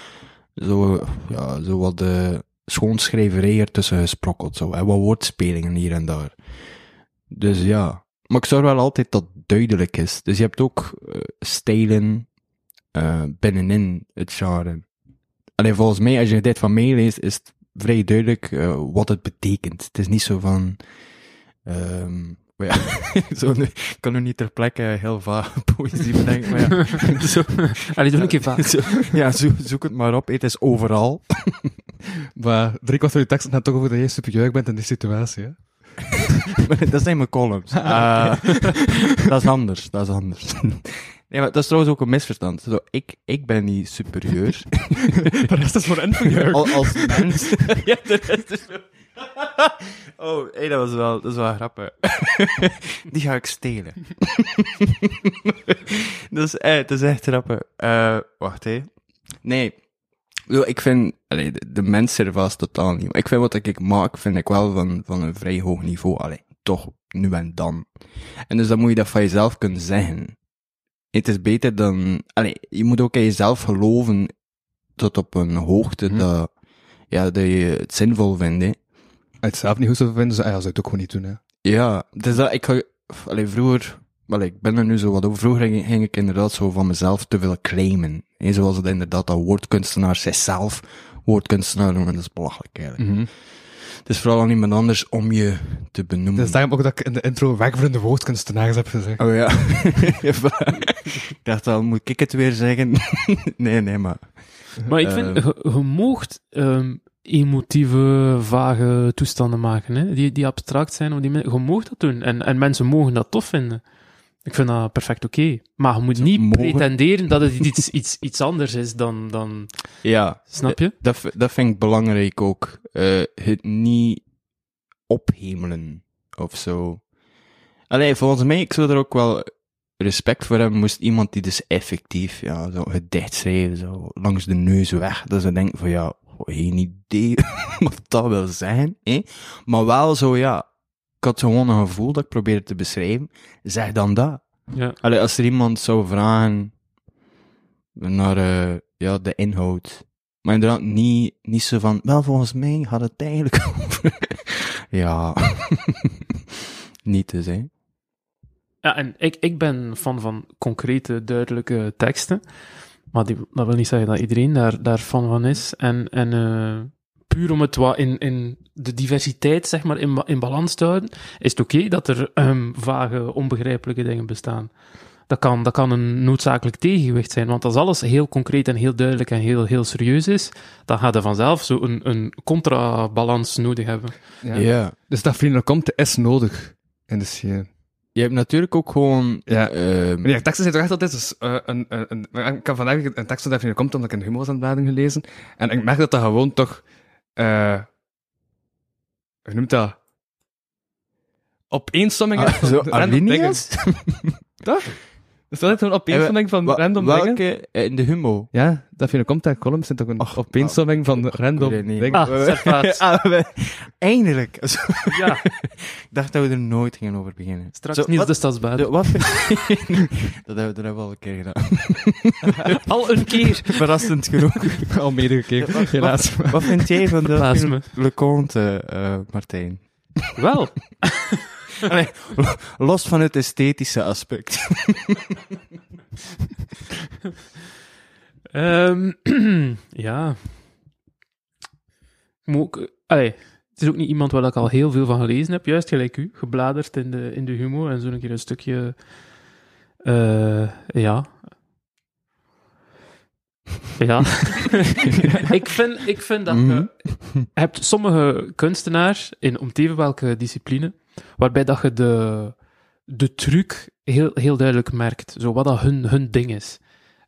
Zo, ja, zo wat de schoonschrijverij ertussen gesprokkeld, zo. En wat woordspelingen hier en daar. Dus ja. Maar ik zorg wel altijd dat het duidelijk is. Dus je hebt ook eh, eh, binnenin het genre. Alleen volgens mij, als je dit van mij leest, is het vrij duidelijk eh, wat het betekent. Het is niet zo van... ehm maar ja, zo, ik kan nu niet ter plekke heel vaag poëzie bedenken, maar ja. zo, allee, doe een keer vaak. zo- ja, zoek, zoek het maar op. Het is overal. Maar drie kwart van je tekst gaat toch over dat je superieur bent in die situatie, hè? dat zijn mijn columns. Ah, dat is anders, dat is anders. Nee, maar dat is trouwens ook een misverstand. Zo, ik, ik ben niet superieur. De rest is voor inferieur. Al, als mens. ja, de rest is zo. Oh, hey, dat was wel, dat is wel grappig. Die ga ik stelen. dat, is, eh, dat is echt grappig. Eh, wacht, hé. Nee. Ik vind, allee, de, de mens er vast totaal niet. Ik vind wat ik maak, vind ik wel van, van een vrij hoog niveau. Allee, toch, nu en dan. En dus dan moet je dat van jezelf kunnen zeggen. Het is beter dan, allee, je moet ook in jezelf geloven tot op een hoogte Mhm. dat, ja, dat je het zinvol vindt, hè. Het zelf niet goed zou vinden, zou ah ja, zou je het ook gewoon niet doen, hè? Ja, dus dat, ik ga, allee, vroeger, allee, ik ben er nu zo wat over, vroeger ging, ging ik inderdaad zo van mezelf te veel claimen. Hè, zoals het inderdaad dat woordkunstenaars zichzelf woordkunstenaar noemen, dat is belachelijk eigenlijk. Mhm. Het is vooral aan iemand anders om je te benoemen. Het is daarom ook dat ik in de intro wegvriende woordkunstenaars heb gezegd. Oh ja. Ik dacht al, moet ik het weer zeggen? nee, nee, maar... Maar ik vind, Eh. je, je moogt ehm, emotieve, vage toestanden maken, hè? Die, die abstract zijn. Die, je moogt dat doen. En, en mensen mogen dat tof vinden. Ik vind dat perfect oké. Maar je moet niet mogen? pretenderen dat het iets, iets, iets anders is dan, dan... Ja, Snap je? Dat, dat vind ik belangrijk ook. Eh, het niet ophemelen of zo. Allee, volgens mij, ik zou er ook wel respect voor hebben, moest iemand die dus effectief, ja, zo gedicht schrijven, zo langs de neus weg, dat ze denken van, ja, geen idee wat dat wil zijn, hè. Maar wel zo, ja, ik had gewoon een gevoel dat ik probeerde te beschrijven, zeg dan dat. Ja. Allee, als er iemand zou vragen naar eh, ja, de inhoud. Maar inderdaad, niet, niet zo van, wel volgens mij gaat het eigenlijk over. ja. niet dus, hè. Ja, en ik, ik ben fan van concrete, duidelijke teksten. Maar die, dat wil niet zeggen dat iedereen daar, daar fan van is. En, en eh, puur om het wat in, in de diversiteit, zeg maar, in, in balans te houden, is het oké dat er ehm, vage, onbegrijpelijke dingen bestaan. Dat kan, dat kan een noodzakelijk tegengewicht zijn, want als alles heel concreet en heel duidelijk en heel, heel serieus is, dan gaat er vanzelf zo een, een contrabalans nodig hebben. Ja. Ja. Dus dat vrienden komt is nodig in de scene. Je hebt natuurlijk ook gewoon... Ja. Maar die teksten zijn toch echt altijd dus, eh, een, een, Ik kan vandaag een tekst dat vrienden komt, omdat ik een humor aan het gelezen. En ik merk dat dat gewoon toch... eh Hoe noemt dat? Opeensommingen Ah, zo, alinea's? Toch? Is dat echt een opeensomming van Wa- random dingen? welke? Eh, In de humo? Ja, dat vind ik komt uit columns, zijn toch een Och, van random het niet. dingen. Ah. Ah, we- Eindelijk. Ja, Ik dacht dat we er nooit gingen over beginnen. straks Zo, Niels wat- de wat vind- dat, hebben, dat hebben we al een keer gedaan. Al een keer. Verrassend genoeg. Al meegekeken, helaas. Wat vind jij van de. Le Conte, eh, Martijn? Wel. Allee, los van het esthetische aspect. Ehm, ja. Ook- allee, het is ook niet iemand waar ik al heel veel van gelezen heb, juist gelijk u, gebladerd in de, in de humor en zo een keer een stukje. eh, ja. Ja. ik, vind, ik vind dat Mhm. je hebt sommige kunstenaars, in om te even welke discipline, waarbij dat je de, de truc heel, heel duidelijk merkt. Zo wat dat hun, hun ding is.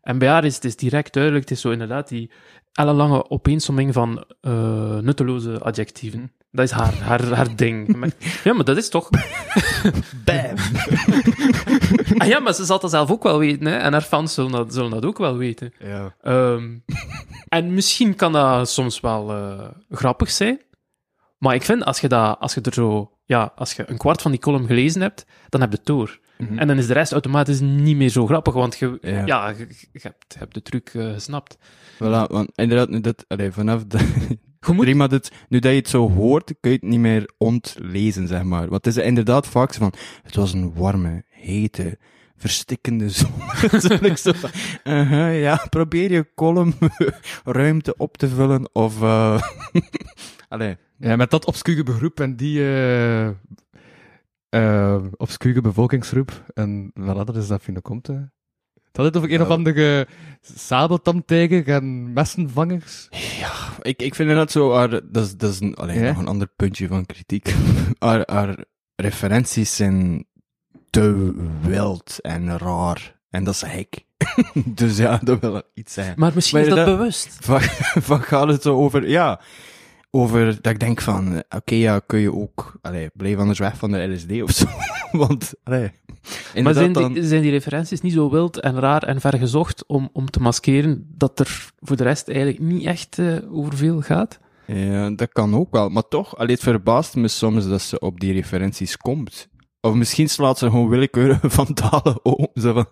En bij haar is het is direct duidelijk, het is zo inderdaad die ellenlange opeensomming van eh, nutteloze adjectieven. Dat is haar, haar, haar ding. Ja, maar dat is toch... Bam. Ah ja, maar ze zal dat zelf ook wel weten, hè. En haar fans zullen dat, zullen dat ook wel weten. Ja. Ehm, en misschien kan dat soms wel eh, grappig zijn. Maar ik vind, als je, dat, als je er zo... Ja, als je een kwart van die column gelezen hebt, dan heb je het door. Mhm. En dan is de rest automatisch niet meer zo grappig, want je, Ja. ja. je, je hebt, je hebt de truc eh, gesnapt. Voilà, want inderdaad, nu dat, allee, vanaf Je moet... dit, nu dat je het zo hoort, kun je het niet meer ontlezen, zeg maar. Want het is inderdaad vaak van, het was een warme, hete, verstikkende zon. Uh-huh, ja, probeer je column ruimte op te vullen, of, eh allee, Ja, met dat obscure beroep en die eh eh obscure bevolkingsgroep. En wat anders is dat vind ik komt. hè. Het had het over een of Ja. andere sabeltamtijger en messenvangers. ik, ik vind dat zo, haar, dat is, dat is een, allee, Ja? nog een ander puntje van kritiek. haar, haar referenties zijn te wild en raar. En dat is hek. dus ja, dat wil iets zijn. Maar misschien Maar is dat dat- bewust. Van, van gaat het zo over, ja, over dat ik denk van, oké, ja, kun je ook, allee, blijf anders weg van de LSD of zo. Want, allee, Maar zijn dan, die, zijn die referenties niet zo wild en raar en vergezocht om, om te maskeren dat er voor de rest eigenlijk niet echt eh, over veel gaat? ja, dat kan ook wel. Maar toch, allee, het verbaast me soms dat ze op die referenties komt. Of misschien slaat ze gewoon willekeurig van talen om. Zo van,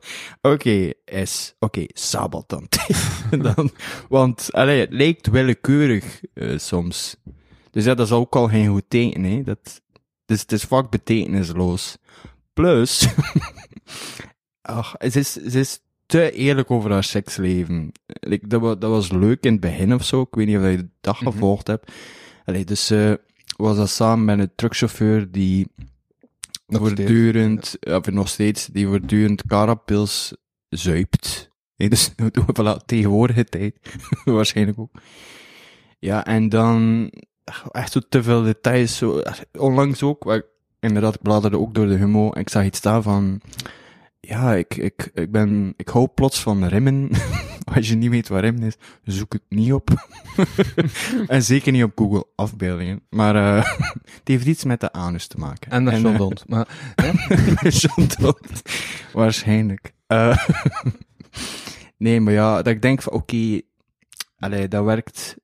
oké, S, oké, Sabaton. dan, want, allee, het lijkt willekeurig eh, soms. Dus ja, dat is ook al geen goed teken, hè. Dat, dus het is vaak betekenisloos. Plus, ach, ze is, ze is te eerlijk over haar seksleven. Like, dat, wa- dat was leuk in het begin of zo. Ik weet niet of je dat Mhm. gevolgd hebt. Allee, dus ze was dat samen met een truckchauffeur die Nog voortdurend, of nog steeds, die voortdurend carapils zuipt. Nee, dus voilà, tegenwoordige tijd, waarschijnlijk ook. Ja, en dan echt zo te veel details. Zo, onlangs ook, ik inderdaad ik bladerde ook door de humo en ik zag iets staan van, ja, ik, ik, ik ben, ik hou plots van remmen. Als je niet weet wat remmen is, zoek het niet op. en zeker niet op Google afbeeldingen. Maar eh het heeft iets met de anus te maken. En dat is Dont. Maar. Waarschijnlijk. Eh, nee, maar ja, dat ik denk van, oké, allee, dat werkt.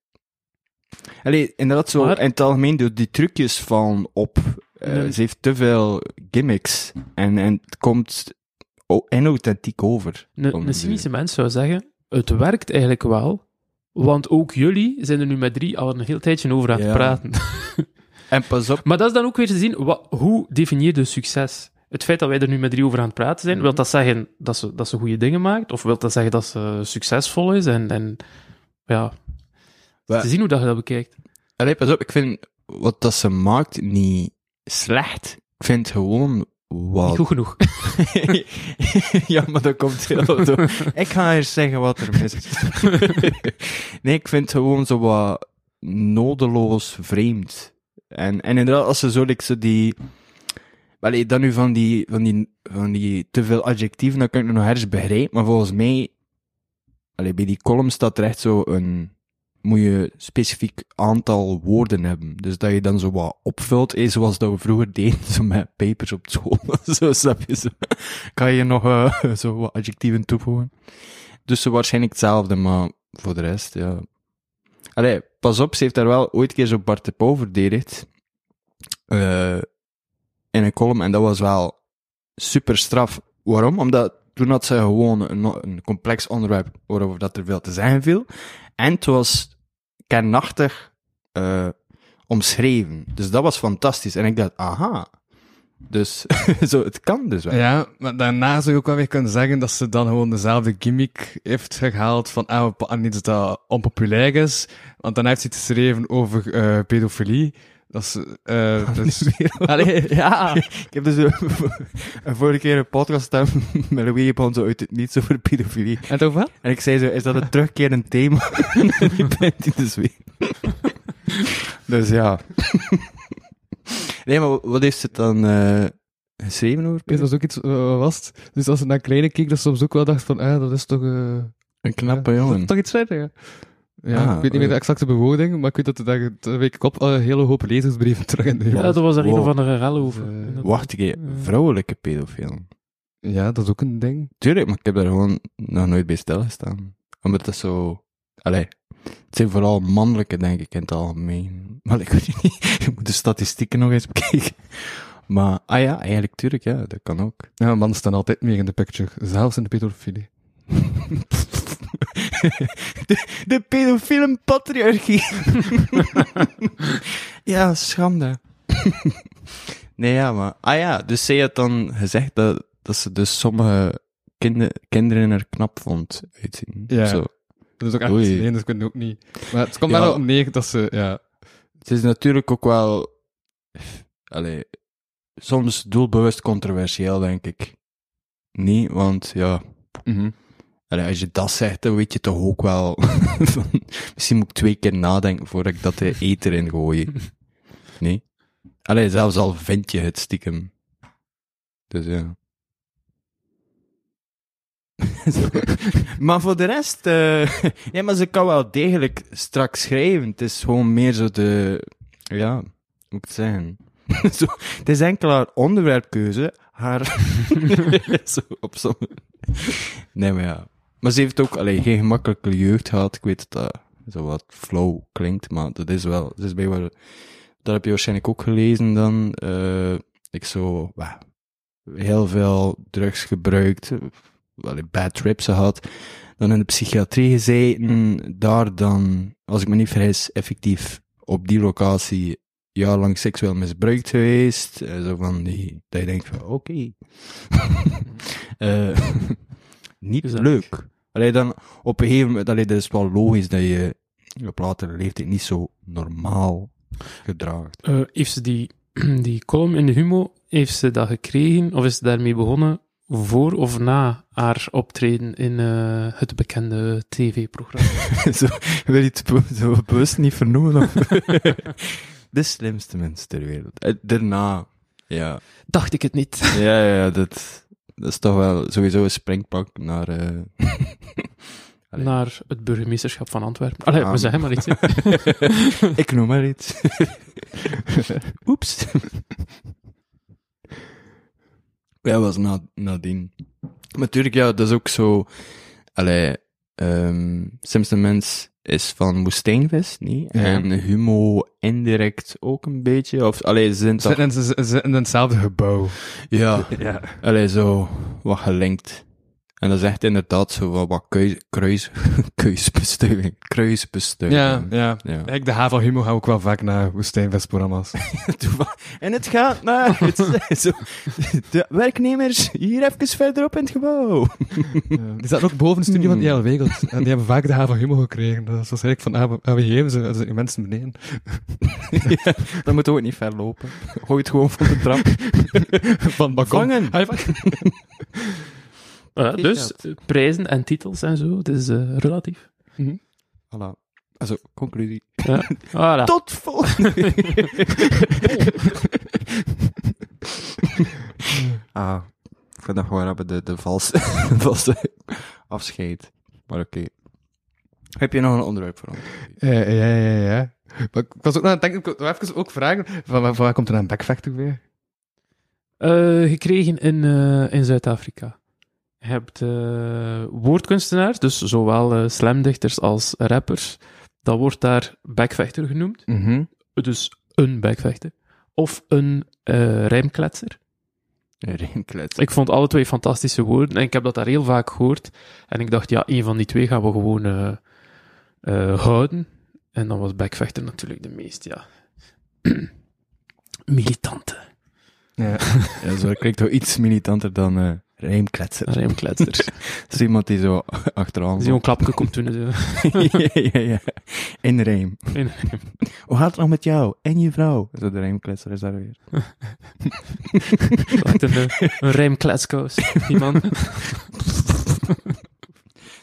Allee, inderdaad zo, Maar- in het algemeen, die, die trucjes vallen op. Eh, Nee. Ze heeft te veel gimmicks. En, en het komt o- inauthentiek over. Een, cynische mens zou zeggen, het werkt eigenlijk wel, want ook jullie zijn er nu met drie al een heel tijdje over aan het Ja. praten. En pas op, Maar dat is dan ook weer te zien, wat, hoe definieer je succes? Het feit dat wij er nu met drie over aan het praten zijn, Mhm. wil dat zeggen dat ze, dat ze goede dingen maakt? Of wil dat zeggen dat ze succesvol is? En, en ja, te zien hoe dat je dat bekijkt. allee, pas op, ik vind wat dat ze maakt niet slecht. Ik vind gewoon wat Niet goed genoeg. ja, maar dat komt heel door. Ik ga eerst zeggen wat er mis is. nee, ik vind het gewoon zo wat nodeloos vreemd. En, en inderdaad, als ze zo, like, zo die... Wel, dan nu van die, van die, van die te veel adjectieven, dan kan ik het nog ergens begrijpen, maar volgens mij, allee, bij die column staat er echt zo een, moet je specifiek aantal woorden hebben. Dus dat je dan zo wat opvult, eh, zoals dat we vroeger deden, zo met papers op school. zo snap je zo. Kan je nog eh, zo wat adjectieven toevoegen. Dus zo waarschijnlijk hetzelfde, maar voor de rest, ja. Allee, pas op, ze heeft daar wel ooit een keer zo Bart de Pauw verdedigd. eh, in een column, en dat was wel super straf. Waarom? Omdat toen had ze gewoon een, een complex onderwerp waarover dat er veel te zeggen viel. En het was kernachtig eh, omschreven. Dus dat was fantastisch. En ik dacht, aha. Dus zo, het kan dus wel. Ja, maar daarna zou je ook wel weer kunnen zeggen dat ze dan gewoon dezelfde gimmick heeft gehaald van ah, we iets dat onpopulair is. Want dan heeft ze iets geschreven over eh, pedofilie. Dat is, eh dus... Allee, ja. Ik heb dus een, een vorige keer een podcast gedaan met Louis begon zo uit het niets over pedofilie. En het over wat? En ik zei zo, is dat een terugkerend thema? die bent hij dus weer. dus ja. nee, maar wat heeft ze dan eh, geschreven over Dit was ook iets, eh, wat was het? Dus als ze naar kleine keek, dat ze soms ook wel dacht van, ah, dat is toch... eh Een knappe ja, jongen. Toch iets verder, ja. Ja, Ah, ik weet niet meer de eh. exacte bewoording, maar ik weet dat er daar een week op een hele hoop lezersbrieven terug in de Ja, dat was er een Wow. of andere rel over. Eh. Wacht een keer, vrouwelijke pedofiel. Ja, dat is ook een ding. Tuurlijk, maar ik heb daar gewoon nog nooit bij stilgestaan. Omdat dat zo... Allee, het zijn vooral mannelijke, denk ik, in het algemeen. Maar ik weet niet, je moet de statistieken nog eens bekijken. Maar, ah ja, eigenlijk, tuurlijk, ja, dat kan ook. Ja, mannen staan altijd meer in de picture, zelfs in de pedofilie. De, de pedofiele patriarchie. ja, schande. nee, ja, maar... Ah ja, dus zij had dan gezegd dat, dat ze dus sommige kinder, kinderen er knap vond uitzien. Ja. Zo. Dat is ook echt, Oei. nee, dat kunnen ook niet. Maar het komt Ja. wel op neer dat ze, ja, Het is natuurlijk ook wel... Allee, soms doelbewust controversieel, denk ik. Niet, want ja... mhm. Allee, als je dat zegt, dan weet je toch ook wel... misschien moet ik twee keer nadenken voordat ik dat de eter in gooi. Nee? Allee, zelfs al vind je het stiekem. Dus ja. Maar voor de rest... eh ja, maar ze kan wel degelijk strak schrijven. Het is gewoon meer zo de... Ja, hoe moet ik het zeggen? zo, het is enkel haar onderwerpkeuze. Haar... zo, op sommige... Nee, maar ja. Maar ze heeft ook allee, geen gemakkelijke jeugd gehad. Ik weet dat dat zo wat flow klinkt, maar dat is wel... Dat is bij heb je waarschijnlijk ook gelezen dan. eh ik zo... heel veel drugs gebruikt. Wel, bad trips gehad. Dan in de psychiatrie gezeten. Daar dan, als ik me niet vergis, effectief op die locatie jarenlang seksueel misbruikt geweest. Eh, zo van die, dat je denkt van, oké. Eh, niet Gezellig. leuk. Allee, dan op een gegeven moment, allee, dat is wel logisch dat je op latere leeftijd niet zo normaal gedraagt. Eh, heeft ze die, die column in de Humo, heeft ze dat gekregen, of is ze daarmee begonnen voor of na haar optreden in eh, het bekende tv-programma? zo, wil je het be- zo bewust niet vernoemen? Of? De slimste mens ter wereld. Eh, daarna, ja. Dacht ik het niet. Ja, ja, ja, dat, dat is toch wel sowieso een springpak naar... eh Allee. Naar het burgemeesterschap van Antwerpen. Allee, Ah. we zeggen maar iets. Ik noem maar iets. Oeps. ja, was na, nadien. Maar natuurlijk, ja, dat is ook zo... Allee, ehm Simpson Mens is van Woestijnvis, niet? Ja. En Humo indirect ook een beetje. Of, allee, ze zijn Ze toch... zitten in- ze zitten in hetzelfde gebouw. Ja, Ja. allee, zo wat gelinkt. En dat is echt inderdaad zo wat, wat kruis, kruis, kruisbestuiving. Kruisbestuiving. Ja, ja. ja. Ik, de H van Humo ga ook wel vaak naar woestijnvestprogramma's. En het gaat naar het, zo, de werknemers hier even verderop in het gebouw. Ja. Die zaten ook boven de studie van IL Wegels. En die hebben vaak de H van Humo gekregen. Dat was eigenlijk van, geven ze, die mensen beneden. ja, dan moeten we ook niet ver lopen. Gooi het gewoon van de trap. Van balkon. Vangen. Eh, dus, eh, prijzen en titels en zo, het is eh, relatief. Voilà. Also, conclusie. Ja. Voilà. Tot volgende Ah, ik vind dat gewoon hebben de, de valse, valse afscheid. Maar oké. Heb je nog een onderwerp voor ons? Ja, ja, ja, ja. Maar ik was ook nog aan het denken, ik wil even ook vragen, van, waar- van waar komt er een backfactor weer? Eh, gekregen in, eh, in Zuid-Afrika. Je hebt eh, woordkunstenaars, dus zowel eh, slamdichters als rappers. Dat wordt daar backvechter genoemd. Mhm. Dus een backvechter. Of een eh rijmkletser. Rijmklets. Ik vond alle twee fantastische woorden en ik heb dat daar heel vaak gehoord. En ik dacht, ja, een van die twee gaan we gewoon houden. En dan was backvechter natuurlijk de meest, ja, militante Ja. Ja, zo klinkt wel iets militanter dan rijmkletser. rijmkletser. Dat is iemand die zo achteraan Die zo'n klapje komt doen. Zo. ja, ja, ja. In rijm. In- Hoe gaat het nog met jou? En je vrouw? Zo de rijmkletser is daar weer. Echt een, een die man.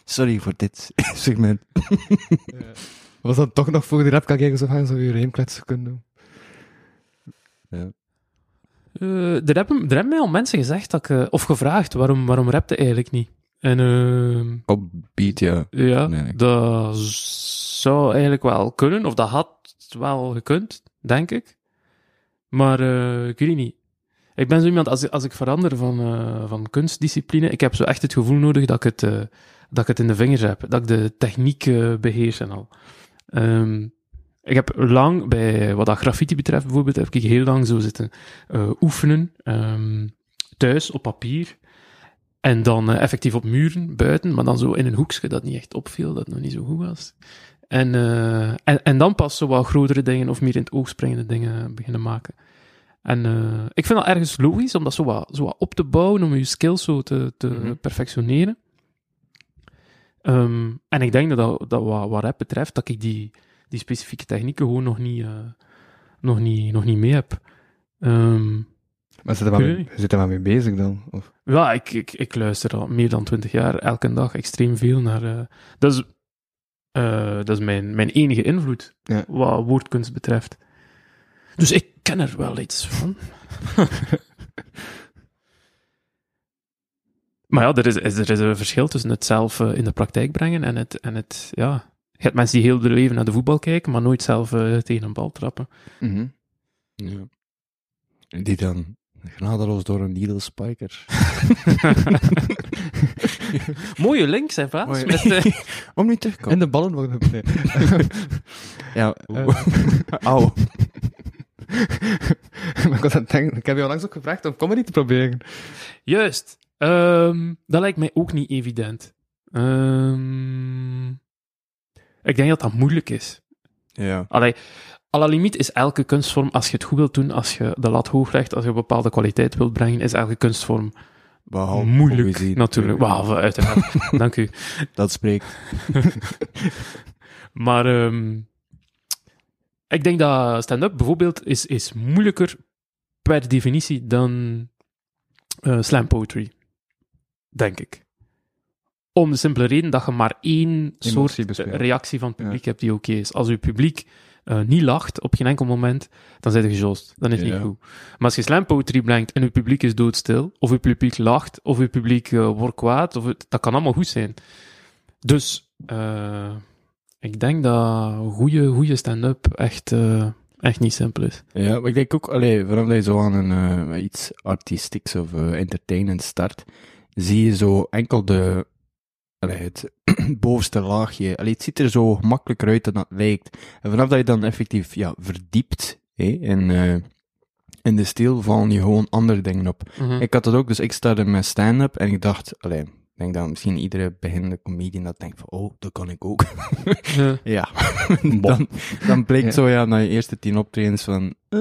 Sorry voor dit segment. Was dat toch nog voor die rap kan kijken zo gaan, je rijmkletsen kunnen doen? Eh, er, hebben, er hebben mij al mensen gezegd, dat ik, eh, of gevraagd, waarom, waarom rapte eigenlijk niet? En ehm, Op beat, ja. ja, Nee, nee. dat zou eigenlijk wel kunnen, of dat had wel gekund, denk ik. Maar eh, ik weet niet. Ik ben zo iemand, als, ik- als ik verander van, eh, van kunstdiscipline, ik heb zo echt het gevoel nodig dat ik het, dat ik het in de vingers heb, dat ik de techniek eh, beheers en al. Ehm, ik heb lang, bij wat dat graffiti betreft bijvoorbeeld, heb ik heel lang zo zitten eh, oefenen, ehm, thuis op papier. En dan eh, effectief op muren, buiten, maar dan zo in een hoekje dat niet echt opviel, dat nog niet zo goed was. En, eh, en, en dan pas zo wat grotere dingen of meer in het oog springende dingen beginnen maken. En ik vind dat ergens logisch om dat zo wat, zo wat op te bouwen, om je skills zo te, te Mhm. perfectioneren. Ehm, en ik denk dat, dat, dat wat, wat rap betreft, dat ik die, die specifieke technieken gewoon nog niet, eh, nog niet, nog niet mee heb. Ehm, Maar zit er wel Ik mee, zit er wel mee bezig dan? Of? ja, ik, ik, ik luister al meer dan twintig jaar, elke dag extreem veel naar. eh, dat is, eh, dat is mijn, mijn enige invloed, Ja. wat woordkunst betreft. Dus ik ken er wel iets van. maar ja, er is, is- er is een verschil tussen het zelf in de praktijk brengen en het, en het. Ja, je hebt mensen die heel hun leven naar de voetbal kijken, maar nooit zelf eh, tegen een bal trappen. Mhm. Ja. Die dan genadeloos door een needle spiker. Mooie links, hè, Vaas? Mooie- Met, eh, Om niet terug te En komen. de ballen worden... Nee. Ja. Au. maar ik was aan het denken, ik heb jou langs ook gevraagd om comedy te proberen. Juist. Ehm, dat lijkt mij ook niet evident. Ehm, ik denk dat dat moeilijk is. Ja. Allee, à la limiet is elke kunstvorm, als je het goed wilt doen, als je de lat hoog legt, als je een bepaalde kwaliteit wilt brengen, is elke kunstvorm Behalve moeilijk, poëzie, natuurlijk. Behalve, uiteraard. Dank u. Dat spreekt. Maar ehm, ik denk dat stand-up bijvoorbeeld is, is moeilijker per definitie dan eh, slam poetry. Denk ik. Om de simpele reden dat je maar één soort bespeelt. reactie van het publiek hebt die oké is. Als je publiek eh, niet lacht op geen enkel moment, dan zijn je gejoost. Dan is het Ja. niet goed. Maar als je slam poetry brengt en je publiek is doodstil, of je publiek lacht, of je publiek eh, wordt kwaad, of het, dat kan allemaal goed zijn. Dus eh, ik denk dat goede, goede stand-up echt, echt niet simpel is. Ja, maar ik denk ook, allee, vanaf dat je zo aan een iets artistieks of entertainend start, zie je zo enkel de, allee, het bovenste laagje. Allee, het ziet er zo makkelijker uit dan dat lijkt. En vanaf dat je dan effectief ja, verdiept hè, in, eh, in de stijl, vallen je gewoon andere dingen op. Mhm. Ik had dat ook, dus ik startte met stand-up en ik dacht, allee, ik denk dat misschien iedere beginnende comedian dat denkt van, oh, dat kan ik ook. Ja. Ja, dan, dan blijkt Ja. zo ja, na je eerste tien optredens van, eh,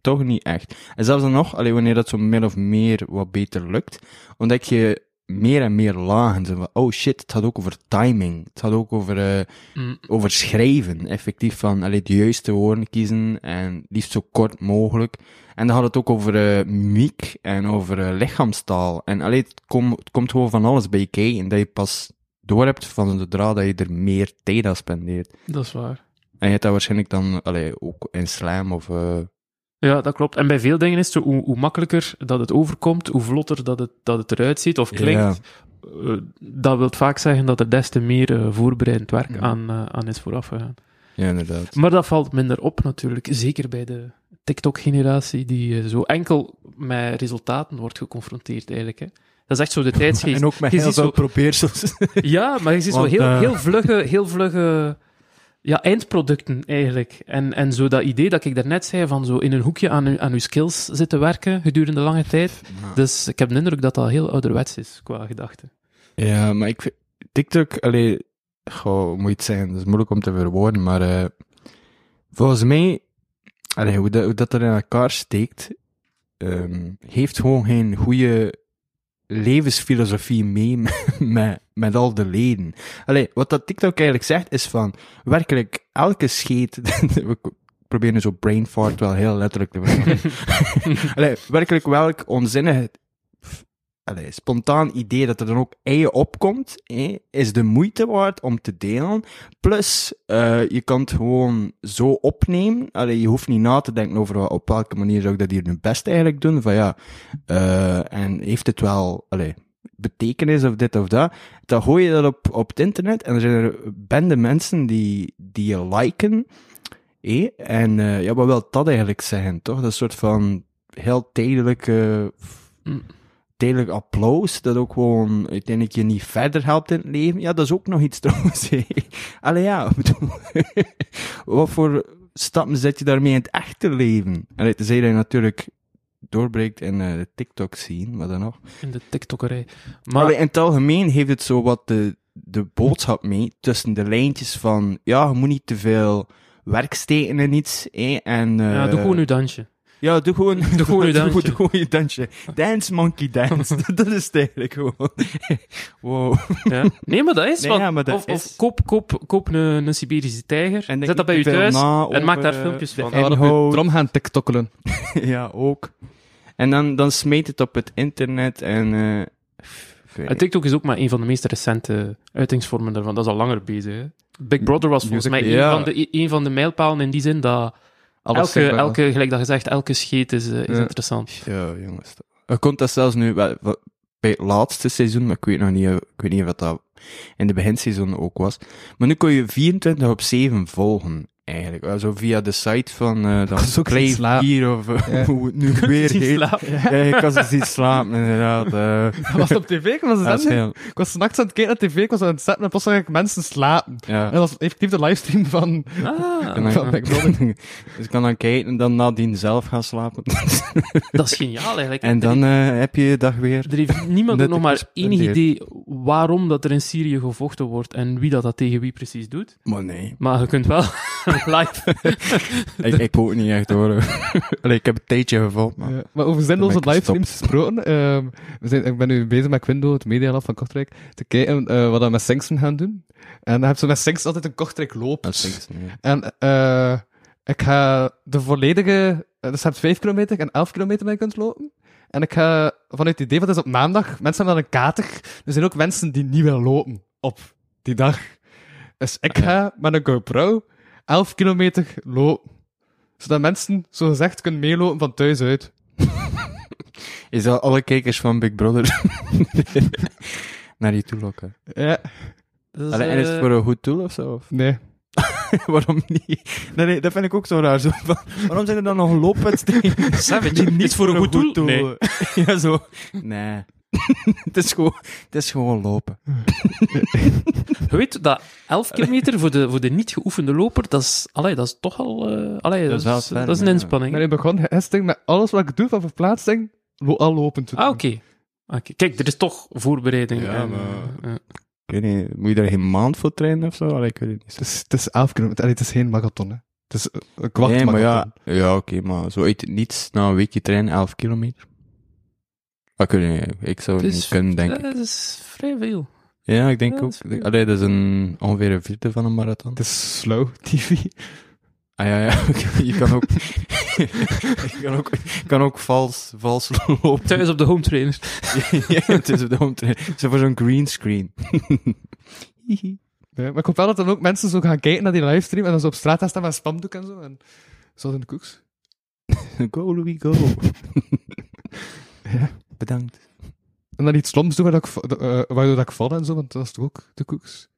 toch niet echt. En zelfs dan nog, alleen wanneer dat zo min of meer wat beter lukt, ontdek je meer en meer lagen. Zo van, oh shit, het gaat ook over timing. Het gaat ook over, eh, Mm. over schrijven, effectief van, allee, de juiste woorden kiezen en liefst zo kort mogelijk. En dan had het ook over eh mimiek en over eh, lichaamstaal. En allee, het, kom, het komt gewoon van alles bij je kijken, dat je pas doorhebt van zodra dat je er meer tijd aan spendeert. Dat is waar. En je hebt dat waarschijnlijk dan allee, ook in slam of... Ja, dat klopt. En bij veel dingen is het zo, hoe, hoe makkelijker dat het overkomt, hoe vlotter dat het, dat het eruit ziet of klinkt, eh, dat wil vaak zeggen dat er des te meer eh, voorbereidend werk aan, eh, aan is vooraf gegaan. Ja, inderdaad. Maar dat valt minder op natuurlijk, zeker bij de TikTok-generatie, die zo enkel met resultaten wordt geconfronteerd eigenlijk. Hè. Dat is echt zo de tijdsgeest. En ook met heel veel zo- probeersels. Ja, maar je ziet zo heel, heel vlugge, heel vlugge ja, eindproducten eigenlijk. En, en zo dat idee dat ik daarnet zei, van zo in een hoekje aan, uw- aan uw skills zitten werken gedurende lange tijd. Dus ik heb de indruk dat dat heel ouderwets is qua gedachte. Ja, maar ik vind TikTok, allee, goh, hoe moet je het zeggen? Dat is moeilijk om te verwoorden, maar eh, volgens mij, allee, hoe, dat, hoe dat er in elkaar steekt, ehm, heeft gewoon geen goede levensfilosofie mee met, met, al de leden. Allee, wat dat TikTok eigenlijk zegt, is van, werkelijk elke scheet, we proberen zo brain fart wel heel letterlijk te. Allee, werkelijk welk onzinnige allee, spontaan idee dat er dan ook eigen opkomt, is de moeite waard om te delen. Plus, eh, je kan het gewoon zo opnemen. Allee, je hoeft niet na te denken over op welke manier zou ik dat hier nu best eigenlijk doen. Van ja, eh, en heeft het wel allee, betekenis of dit of dat. Dan gooi je dat op, op het internet en er zijn er bende mensen die, die je liken. En eh, ja, wat wil dat eigenlijk zeggen, toch? Dat soort van heel tijdelijke Mm. Tijdelijk applaus, dat ook gewoon uiteindelijk je niet verder helpt in het leven. Ja, dat is ook nog iets trouwens. Allee ja, bedoel, wat voor stappen zet je daarmee in het echte leven? Allee, tenzij dat je natuurlijk doorbreekt in eh, de TikTok zien, wat dan nog. In de TikTokkerij. Maar Allee, in het algemeen heeft het zo wat de, de boodschap mee, tussen de lijntjes van, ja, je moet niet te veel werk steken in iets, en... eh, ja, doe gewoon uw dansje. Ja, doe gewoon, Doe gewoon je dansje. Doe, doe gewoon je dansje. Dance monkey dance. dat is het eigenlijk gewoon. wow. Ja. Nee, maar dat is Nee, wat. ja, maar dat of, is- of koop, koop, koop een, een Siberische tijger, En zet dat bij je thuis en maak daar eh, filmpjes van. Inhoud. trom gaan tiktokkelen. ja, ook. En dan, dan smeet het op het internet en... eh, En niet. TikTok is ook maar een van de meest recente uitingsvormen daarvan. Dat is al langer bezig. Hè. Big Brother was volgens mij ja. een, van de, een van de mijlpalen in die zin dat Alles elke, elke, gelijk dat gezegd, elke scheet is, eh, is Ja. interessant. Ja, jongens. Je komt dat zelfs nu bij het laatste seizoen, maar ik weet nog niet, eh, ik weet niet of dat in de beginseizoen ook was. Maar nu kon je 24 op 7 volgen, eigenlijk. Wel, Zo via de site van uh, dan ze ook zien Play slapen. 4 of eh, Ja. hoe het nu weer heet. slapen. Ja, je kan ze zien slapen, inderdaad. eh. Dat was op tv, ik was, dat is zender. heel, ik was nachts aan het kijken naar tv, ik was aan het zetten en pas zag ik mensen slapen. ja. En dat was effectief de livestream van... Ah, van dus ik kan dan kijken en dan nadien zelf gaan slapen. dat is geniaal eigenlijk. en dan eh, heb je je dag weer. Er heeft niemand nog maar enig idee waarom dat er in Syrië gevochten wordt en wie dat, dat tegen wie precies doet. Maar nee, Maar je kunt wel live... ik, ik het niet echt hoor. Allee, ik heb een tijdje gevolgd, maar... Ja, maar over zinloze livestreams gesproken. ehm, we zijn, ik ben nu bezig met Quindo, het medialab van Kortrijk, te kijken eh, wat we met Singsten gaan doen. En dan heb ze met Singsten altijd een Kortrijk. Dat nee. En eh ik ga de volledige... eh, Dus je hebt 5 kilometer en 11 kilometer mee kunt lopen. En ik ga vanuit het idee van het is op maandag, mensen hebben dan een kater. Er zijn ook mensen die niet willen lopen op die dag. Dus ik ga met een GoPro 11 kilometer lopen. Zodat mensen, zo gezegd, kunnen meelopen van thuis uit. Je zal alle kijkers van Big Brother naar je toe lokken. Ja, Dat is, Allee, en is het eh, voor een goed doel of zo? Of? nee. Waarom niet? Nee, nee, dat vind ik ook zo raar. Zo, waarom zijn er dan nog loopwedstrijden? Savage. niet Is voor een goed doel? Nee. ja, zo. Nee. het, is gewoon, het is gewoon lopen. Je weet dat 11 kilometer voor de, voor de niet geoefende loper, dat is, allee, dat is toch al... eh allee, dat, is ver, dat is een ja. inspanning. Maar ik begon gisteren met alles wat ik doe van verplaatsing, al lopend te doen. Ah, oké. Oké. Kijk, er is toch voorbereiding. Ja, en, maar- ja. Ik weet niet, moet je daar geen maand voor trainen of zo? Allee, ik weet het niet. Het is, het is 11 kilometer. Allee, het is geen marathon, hè. Het is een kwart nee, maar marathon. ja, ja oké, maar zo uit het niets, na een weekje trainen, 11 kilometer. Ik weet het niet, ik zou het niet kunnen, denk ik. Dat is vrij veel. Ja, ik denk Ja, ook. dat is veel. Allee, dat is een, ongeveer een vierde van een marathon. Het is slow TV. Ah ja, ja, je kan ook, je kan ook, kan ook vals, vals lopen. Thuis op de home trainer. ja, het is op de home trainer. Zo voor zo'n green screen. Ja, maar ik hoop wel dat dan ook mensen zo gaan kijken naar die livestream en dan zo op straat gaan staan met spamdoek en zo. En zo in de koeks. go, Louis, go. Ja. Bedankt. En dan iets sloms doen ik, eh, waardoor dat ik val en zo, want dat is toch ook de koeks.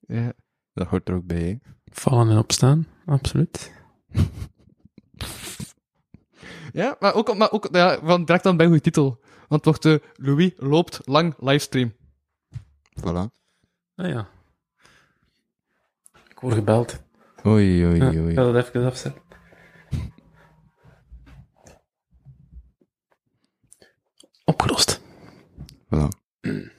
Ja. Dat hoort er ook bij, hè. Vallen en opstaan, absoluut. Ja, maar ook, maar ook ja, van, direct dan bij een goede titel. Want wordt de Louis loopt lang livestream. Voilà. Ah ja. Ik word gebeld. Oei, oei, Ja, oei. ik ga dat even afzetten. Voilà.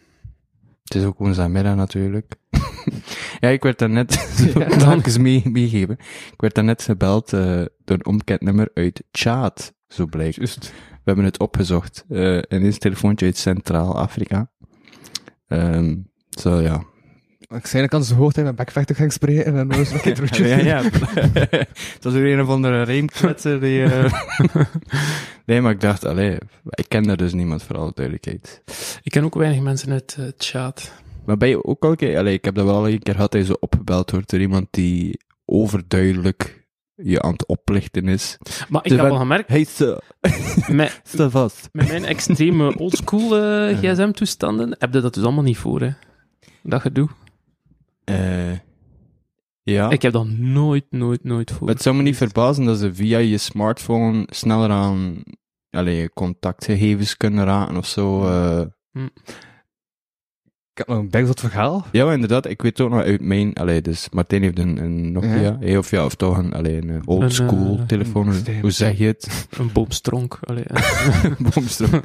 Het is ook woensdagmiddag natuurlijk. ja, ik werd daarnet, Ja. dan eens mee, meegeven. Ik werd daarnet gebeld eh, door een onbekend nummer uit Tjaad, zo blijkt. We hebben het opgezocht. Eh en is een telefoontje uit Centraal-Afrika. Ehm, zo, ja. Ik zei, ik kan ze hebben met backfactor ging spreken en dan was ik het ja, ja. Het was weer een of andere reemkletser die... eh, nee, maar ik dacht, allee, ik ken daar dus niemand, voor alle duidelijkheid. Ik ken ook weinig mensen uit het chat. Maar ben je ook al een keer, allee, ik heb dat wel al een keer gehad, dat je zo opgebeld wordt door iemand die overduidelijk je aan het oplichten is. Maar ik Dus heb al gemerkt, Hey, zo, met, sta vast. met mijn extreme oldschool eh, gsm-toestanden heb je dat dus allemaal niet voor, hè. Dat gedoe. Eh ja. Ik heb dat nooit, nooit, nooit voor. het zou me niet verbazen dat ze via je smartphone sneller aan allee, contactgegevens kunnen raken of zo. eh. Ik heb nog een bijgezet verhaal. Ja, maar inderdaad. Ik weet ook nog uit mijn... Allee, dus Martijn heeft een, een Nokia. Ja. Of ja, of toch een, allee, een old Een, school eh, telefoon. een. Hoe zeg je het? Een boomstronk. Allee, eh. Boomstroom.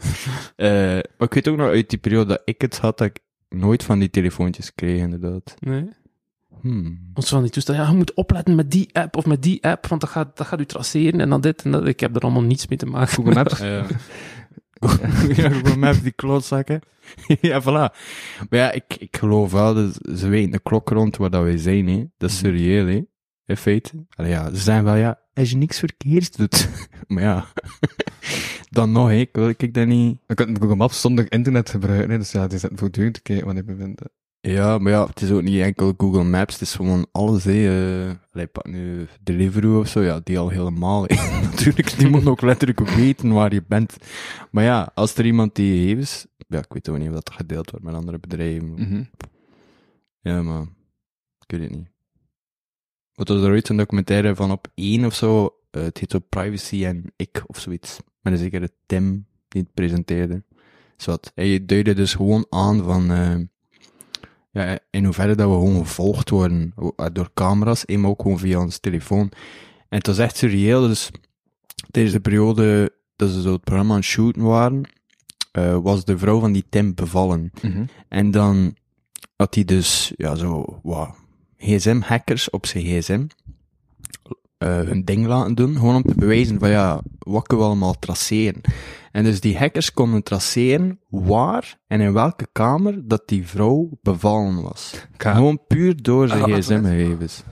Eh, maar ik weet ook nog uit die periode dat ik het had, dat ik nooit van die telefoontjes kreeg, inderdaad. nee. Hmm. Ons van die toestanden. Ja, je moet opletten met die app of met die app, want dat gaat, dat gaat u traceren en dan dit en dat. Ik heb er allemaal niets mee te maken. Google Maps. Ja. ja, Google Maps, die klootzakken. ja, voilà. Maar ja, ik, ik geloof wel, dat ze weten de klok rond waar dat wij zijn, hè. Dat is surreëel, hè. In feite. Allee, ja, ze zeggen wel, ja, als je niks verkeerds doet. maar ja, dan nog, hè, wil ik dat niet... Je kunt Google Maps zonder internet gebruiken, hè, dus ja, die zitten voortdurend te kijken wanneer je bent. Ja, maar ja, het is ook niet enkel Google Maps, het is gewoon alles, hè. allee, pak nu Deliveroo of zo, ja, die al helemaal. Natuurlijk, die moet ook letterlijk weten waar je bent. Maar ja, als er iemand die gegevens... Ja, ik weet ook niet of dat gedeeld wordt met andere bedrijven. Mhm. Ja, maar ik weet het niet. Wat was er ooit een documentaire van op één of zo? eh, het heet zo Privacy en Ik of zoiets. Met een zekere Tim die het presenteerde. Zowat. Hij duidde dus gewoon aan van. eh, ja, in hoeverre dat we gewoon gevolgd worden eh, door camera's, en maar ook gewoon via ons telefoon. En het was echt surreëel. Dus tijdens de periode dat ze zo het programma aan het shooten waren, eh, was de vrouw van die Tim bevallen. Mhm. En dan had hij dus, ja, zo, wat, gsm-hackers op zijn gsm eh, hun ding laten doen, gewoon om te bewijzen van, ja, wat kunnen we allemaal traceren. En dus die hackers konden traceren waar en in welke kamer dat die vrouw bevallen was. Ka- Gewoon puur door zijn Ah, gsm-gegevens.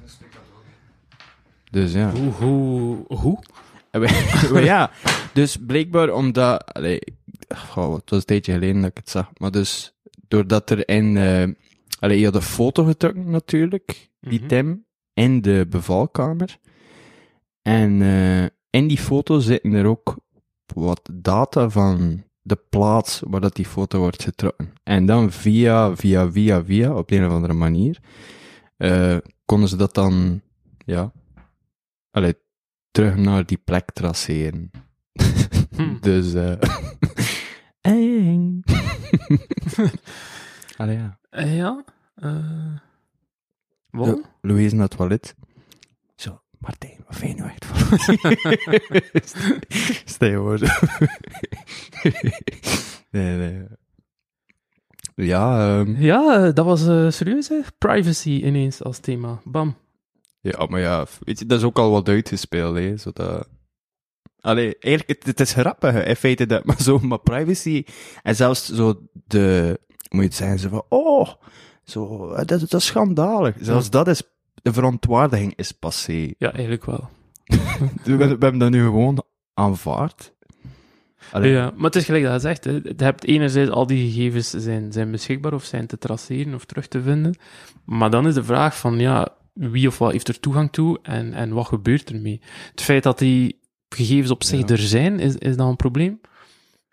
Dus ja. Hoe, hoe, hoe? Maar ja, dus blijkbaar omdat, allee, goh, het was een tijdje geleden dat ik het zag, maar dus, doordat er in, eh allee, je had een foto getrokken natuurlijk, die Mhm. Tim, in de bevalkamer. En eh in die foto zitten er ook wat data van de plaats waar dat die foto wordt getrokken. En dan via, via, via, via, op de een of andere manier, eh konden ze dat dan, ja, allee, terug naar die plek traceren. Hm. Dus, eh eng. Allee, ja. Eh? Ja. Louise naar het toilet. Martijn, wat vind je nou echt van? Stel je hoor. nee, nee. Ja, ehm, Ja, eh, dat was eh, serieus, hè? Privacy ineens als thema. Bam. ja, maar ja, weet je, dat is ook al wat uitgespeeld, hè, zodat... Allee, eigenlijk, het, het is grappig, in feite, dat, maar zo, maar privacy, en zelfs zo de, moet je het zeggen, zo van, oh, zo, eh, dat, dat is schandalig. Zelfs dat is, de verontwaardiging is passé. Ja, eigenlijk wel. We, we hebben dat nu gewoon aanvaard. Allee, Ja, maar het is gelijk dat je zegt. Hè. Je hebt enerzijds al die gegevens zijn, zijn beschikbaar of zijn te traceren of terug te vinden. Maar dan is de vraag van, ja, wie of wat heeft er toegang toe en, en wat gebeurt ermee? Het feit dat die gegevens op zich Ja. er zijn, is, is dat een probleem?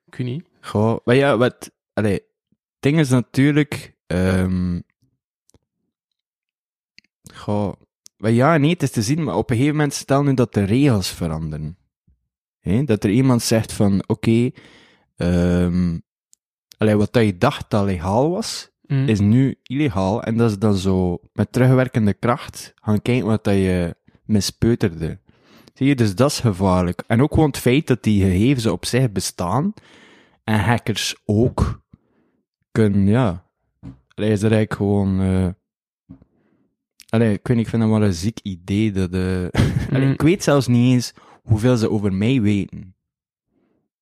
Ik weet niet. Goh, maar ja, wat, allee, ding is natuurlijk, ehm goh, ja nee, het is te zien, maar op een gegeven moment stel nu dat de regels veranderen. Dat er iemand zegt van, oké, ehm allee, wat dat je dacht dat legaal was, Mm. is nu illegaal. En dat is dan zo met terugwerkende kracht gaan kijken wat dat je mispeuterde. Zie je, dus dat is gevaarlijk. En ook gewoon het feit dat die gegevens op zich bestaan en hackers ook kunnen, ja. Allee, is er eigenlijk gewoon. eh Allee, ik weet niet, ik vind dat wel een ziek idee. Dat, Allee, Mm. ik weet zelfs niet eens hoeveel ze over mij weten.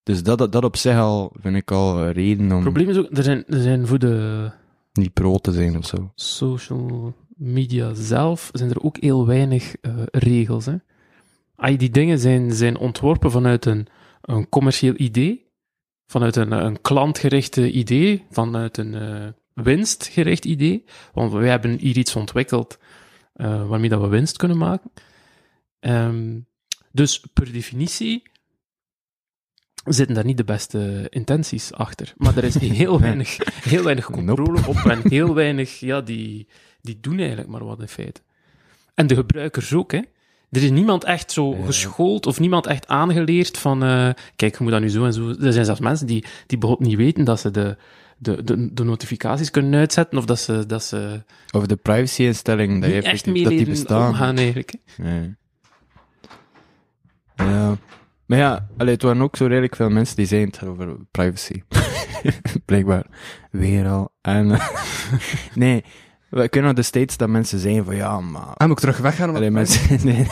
Dus dat, dat, dat op zich al, vind ik al een reden om Het probleem is ook, er zijn, er zijn voor de niet pro te zijn of zo. social media zelf zijn er ook heel weinig eh, regels. Hè. Ay, die dingen zijn, zijn ontworpen vanuit een, een commercieel idee, vanuit een, een klantgerichte idee, vanuit een eh, winstgericht idee. Want wij hebben hier iets ontwikkeld eh, waarmee dat we winst kunnen maken. Ehm, dus per definitie zitten daar niet de beste intenties achter. Maar er is heel weinig, heel weinig controle op en heel weinig, ja, die, die doen eigenlijk maar wat in feite. En de gebruikers ook, hè. Er is niemand echt zo Ja. geschoold of niemand echt aangeleerd van, eh, kijk, je moet dat nu zo en zo. Er zijn zelfs mensen die, die bijvoorbeeld niet weten dat ze de, de, de, de notificaties kunnen uitzetten of dat ze, dat ze Over de privacy-instelling, dat, je echt dat die bestaan. omgaan eigenlijk. Nee. Ja. Maar ja, allee, het waren ook zo redelijk veel mensen die zeiden het over privacy. Blijkbaar. Weer al. En, eh, nee, we kunnen de steeds dat mensen zeggen van ja, maar... Ah, moet ik terug weggaan? Allee, mensen, nee,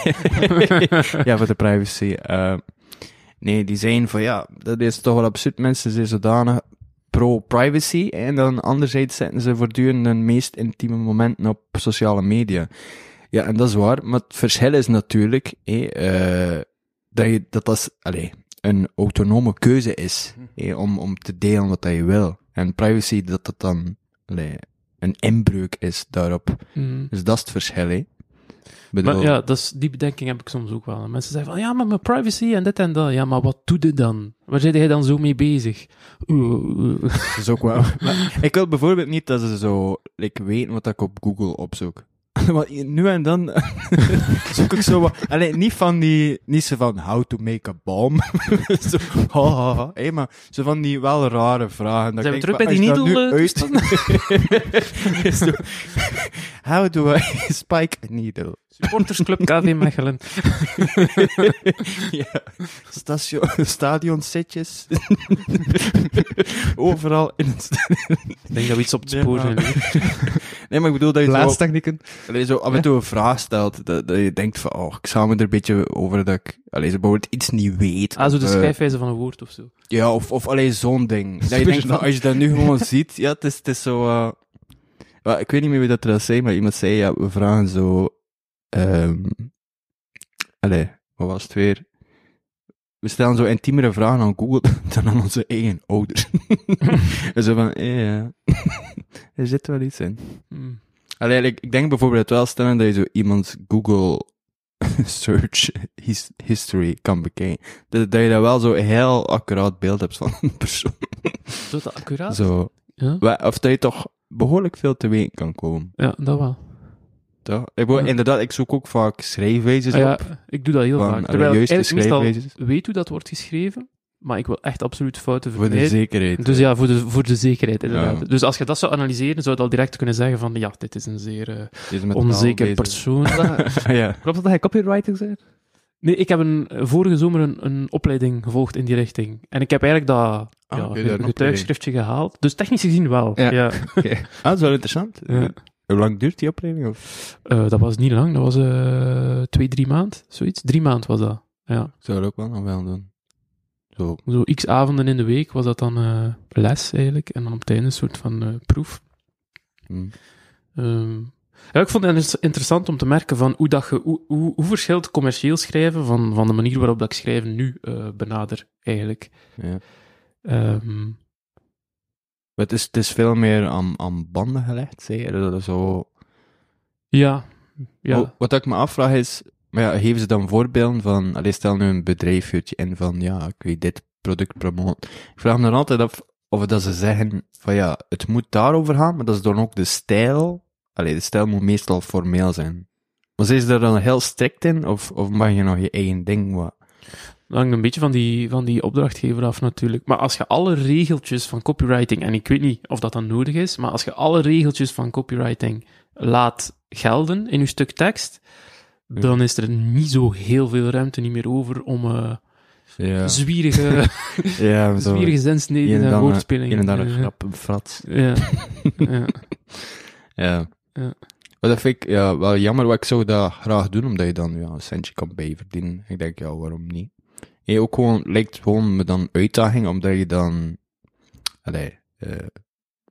nee. ja, voor de privacy. eh, nee, die zijn van ja, dat is toch wel absurd. Mensen zijn zodanig pro-privacy en dan anderzijds zetten ze voortdurend hun meest intieme momenten op sociale media. Ja, en dat is waar, maar het verschil is natuurlijk eh, dat, je, dat dat is, allee, een autonome keuze is om, om te delen wat dat je wil. En privacy, dat dat dan allee, een inbreuk is daarop. Mm. Dus dat is het verschil. Ik Maar ja, dat is, die bedenking heb ik soms ook wel. Mensen zeggen van, ja, maar mijn privacy en dit en dat. Ja, maar wat doe je dan? Waar zit jij dan zo mee bezig? Oeh, oeh. Dat is ook wel. Maar ik wil bijvoorbeeld niet dat ze zo like, weten wat ik op Google opzoek. Want nu en dan zoek ik zo wat. Allee, niet van die. Niet zo van how to make a bomb. zo, ha, ha, ha. Hey, maar zo van die wel rare vragen. Dat Zijn we ik terug bij die needle, uit... Zo, how do I spike a needle? Supportersclub KV Mechelen. ja, station, stadionsetjes. Overal in het stadion. Ik denk dat we iets op het Nee, spoor maar- zijn. Nee, maar ik bedoel dat je zo, Blaastechnieken. allee, zo af en toe een vraag stelt, dat, dat je denkt van, oh, ik zou me er een beetje over dat ik, allee, zo bijvoorbeeld iets niet weet. Ah, zo of, de eh, schrijfwijze van een woord of zo. Ja, of, of alleen zo'n ding. Dat je denkt van, als je dat nu gewoon ziet, ja, het is, het is zo, wel, ik weet niet meer wie dat er zei, maar iemand zei, ja, we vragen zo, allee, wat was het weer? We stellen zo intiemere vragen aan Google dan aan onze eigen ouders. en zo van, eh, ja, er zit wel iets in. Hmm. Allee, ik, ik denk bijvoorbeeld wel stellen dat je zo iemands Google search his- history kan bekijken. Dat, dat je daar wel zo heel accuraat beeld hebt van een persoon. Zo accuraat? Zo. Ja? Of dat je toch behoorlijk veel te weten kan komen. ja, dat wel. Toch? Ik, bedoel, Ja. Inderdaad, ik zoek ook vaak schrijfwijzes Ah, ja, op. ik doe dat heel Van, vaak. Terwijl ik eigenlijk schrijfwijzes. weet hoe dat wordt geschreven, maar ik wil echt absoluut fouten Voor de vermijden. zekerheid. Dus ja, voor de, voor de zekerheid, inderdaad. Ja. Dus als je dat zou analyseren, zou je al direct kunnen zeggen van, ja, dit is een zeer eh, met onzeker persoon. ja. Klopt dat hij copywriter bent? Nee, ik heb een, vorige zomer een, een opleiding gevolgd in die richting. En ik heb eigenlijk dat Ah, ja, getuigschriftje gehaald. Dus technisch gezien wel. Ja. Ja. Ah, dat is wel interessant. Ja. Hoe lang duurt die opleiding? Of? Eh, dat was niet lang, dat was eh, twee, drie maand, zoiets. Drie maand was dat. Ja. Ik zou dat ook wel nog wel doen. Zo. Zo x avonden in de week was dat dan eh, les eigenlijk. En dan op het einde een soort van proef. Hm. Ehm, ja, ik vond het inter- interessant om te merken van hoe, dat je, hoe, hoe, hoe verschilt commercieel schrijven van, van de manier waarop dat ik schrijven nu benader, eigenlijk. Ja. Ehm, het is, het is veel meer aan, aan banden gelegd, is zo... ja, ja. Wat ik me afvraag is, maar ja, geven ze dan voorbeelden van, allee, stel nu een bedrijf in van, ja, ik weet dit product promoten. Ik vraag me dan altijd af, of dat ze zeggen van ja, het moet daarover gaan, maar dat is dan ook de stijl. Allee, de stijl moet meestal formeel zijn. Maar zijn ze er dan heel strikt in, of, of mag je nog je eigen ding wat... Dat hangt een beetje van die, van die opdrachtgever af natuurlijk. Maar als je alle regeltjes van copywriting, en ik weet niet of dat dan nodig is, maar als je alle regeltjes van copywriting laat gelden in je stuk tekst, dan is er niet zo heel veel ruimte niet meer over om eh, Ja, zwierige, ja zo. zwierige zinsneden en woordspelingen. hier en daar een eh, grap, een frat. Ja. ja. Ja. Ja. Maar dat vind ik ja, wel jammer, wat ik zou dat graag doen, omdat je dan ja, een centje kan bijverdienen. Ik denk, ja, waarom niet? Je ook gewoon, lijkt gewoon me dan uitdaging, omdat je dan, allee, eh,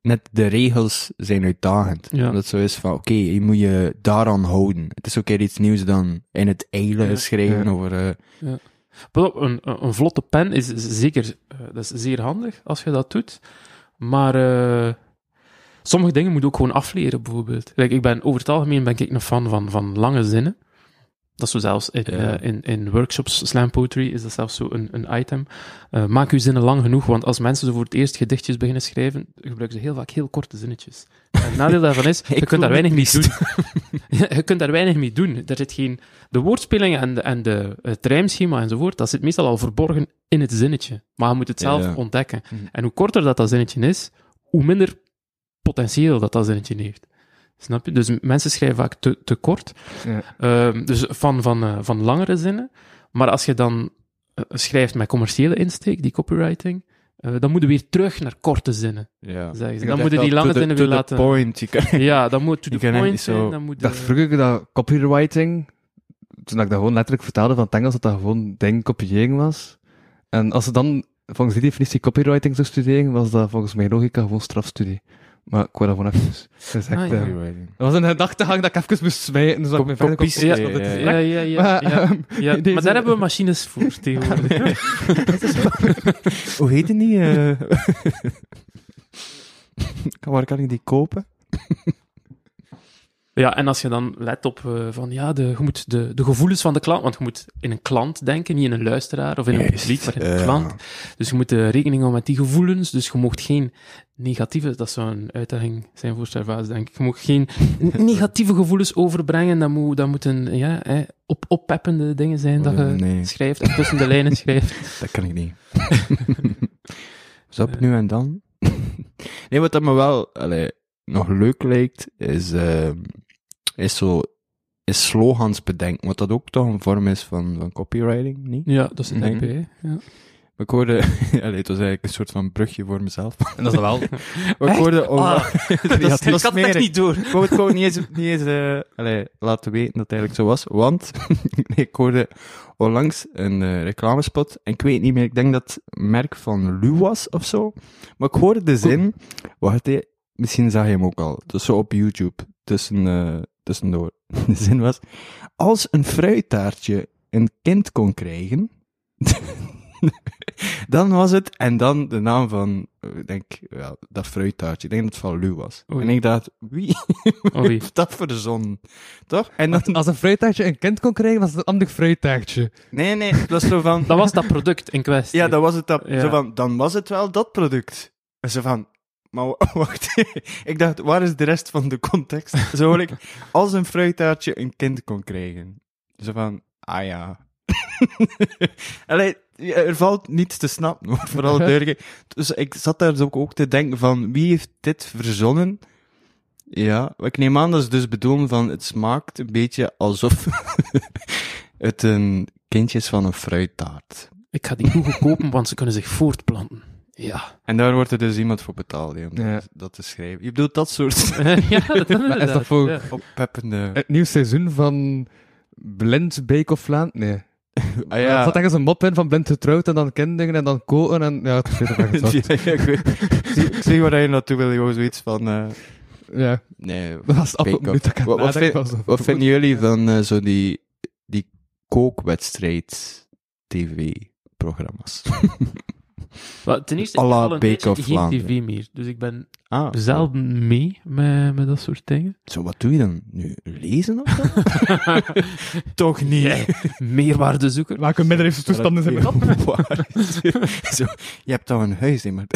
net de regels zijn uitdagend. Ja. Dat het zo is van, oké, je moet je daaraan houden. Het is ook weer iets nieuws dan in het eilen Ja. schrijven Ja. over, eh, op, een, een vlotte pen is zeker eh, dat is zeer handig als je dat doet. Maar sommige dingen moet je ook gewoon afleren, bijvoorbeeld. Ik ben, over het algemeen ben ik een fan van, van lange zinnen. Dat is zo zelfs in, eh, in, in workshops, slam poetry, is dat zelfs zo een, een item. Eh, maak uw zinnen lang genoeg, want als mensen zo voor het eerst gedichtjes beginnen schrijven, gebruiken ze heel vaak heel korte zinnetjes. En het nadeel daarvan is, je kunt daar weinig me mee doen. je kunt daar weinig mee doen. Er zit geen... De woordspelingen en, de, en de, het rijmschema enzovoort, dat zit meestal al verborgen in het zinnetje. Maar je moet het zelf Ja. ontdekken. Mhm. En hoe korter dat, dat zinnetje is, hoe minder potentieel dat dat zinnetje heeft. Snap je? Dus mensen schrijven vaak te, te kort. Ja. Ehm, dus van, van, eh, van langere zinnen. Maar als je dan eh, schrijft met commerciële insteek, die copywriting, eh, dan moet je weer terug naar korte zinnen, ja. zeggen ze. Ik Dan denk moet je die lange to the- zinnen to weer the laten... point. Ja, dan moet to the point zijn. Dan moet dacht de- vroeger dat copywriting, toen ik dat gewoon letterlijk vertaalde van het Engels, dat dat gewoon ding kopiëring was. En als ze dan volgens die definitie copywriting zou studeren, was dat volgens mijn logica gewoon strafstudie. Maar ik wou dat gewoon even gezegd Ah, ja. hebben. Dat was een gedachtegang dat ik even moest zwijgen, dus dat ik me verder kon Ja, ja, ja, Maar, ja, ehm, ja. deze- Maar daar hebben we machines voor tegenwoordig. Hoe heet het niet? eh? Kan- Waar kan ik die kopen? Ja, en als je dan let op eh, van ja, de, je moet de, de gevoelens van de klant, want je moet in een klant denken, niet in een luisteraar of in een publiek, maar in een klant. Dus je moet eh, rekening houden met die gevoelens. Dus je mocht geen negatieve, dat zou een uitdaging zijn voor Servaas, denk ik. Je mocht geen negatieve gevoelens overbrengen. Dat, moet, dat moeten ja, eh, op, oppeppende dingen zijn dat je nee. schrijft en tussen de lijnen schrijft. Dat kan ik niet. Op nu en dan? nee, wat dat me wel allee, nog leuk lijkt, is, ehm, is zo is slogans bedenken, wat dat ook toch een vorm is van, van copywriting, niet? Ja, dat is een Nee. NP. Ja. Ik hoorde, allee, het was eigenlijk een soort van brugje voor mezelf. En dat is wel. Maar ik hoorde, oh, Ah, dat is, ik had het echt niet door. Ik wou het gewoon niet eens, niet eens eh, allee, laten weten dat het eigenlijk zo was, want ik hoorde onlangs een eh, reclamespot, en ik weet niet meer, ik denk dat het merk van Lu was of zo, maar ik hoorde de zin, wacht misschien zag je hem ook al, dus zo op YouTube, tussen, eh, tussendoor. De zin was, als een fruittaartje een kind kon krijgen, dan was het, en dan de naam van, eh, ik denk, ja, dat fruittaartje, ik denk dat het van Lu was. Oei. En ik dacht, wie Oei. heeft dat verzonnen? Toch? En dan, Als een fruittaartje een kind kon krijgen, was het een ander fruittaartje. nee, nee, het was zo van, Dat was dat product in kwestie. ja, dat was het, dat, Ja. zo van, dan was het wel dat product. En zo van, maar wa- wacht, ik dacht, waar is de rest van de context? Zo hoor ik, als een fruittaartje een kind kon krijgen. Zo van, ah ja. Allee, er valt niets te snappen, hoor, vooral duidelijk. Dus ik zat daar ook, ook te denken van, wie heeft dit verzonnen? Ja, ik neem aan dat ze dus bedoelen van, het smaakt een beetje alsof het een kindje is van een fruittaart. Ik ga die Google kopen, want ze kunnen zich voortplanten. Ja. En daar wordt er dus iemand voor betaald, hè, om Ja. dat, te schrijven. Je bedoelt dat soort ja, dat Maar is dat voor Ja. oppeppende... het nieuw seizoen van Blind Bake of Vlaand? Nee. Ah, Er ja. zat ergens een mop in van blind getrouwd en dan kinderen en dan koken en ja, het weg. ja, ja, ik, weet- ik zie, ik zie waar je naartoe wil, joh, zoiets van... eh, Ja, nee, dat was het Wat- wat vind- was. wat vinden jullie van eh, zo die, die kookwedstrijd TV-programma's? Maar ten eerste, À ik Bake of geen Vlaanderen. tv meer. Dus ik ben Ah, zelden mee met, met dat soort dingen. Zo, wat doe je dan? Nu, lezen of zo? Toch niet. Meerwaardezoeker. Welke middeleeuwse zijn dat? Waar? Zo, je hebt al een huis, hè, maar...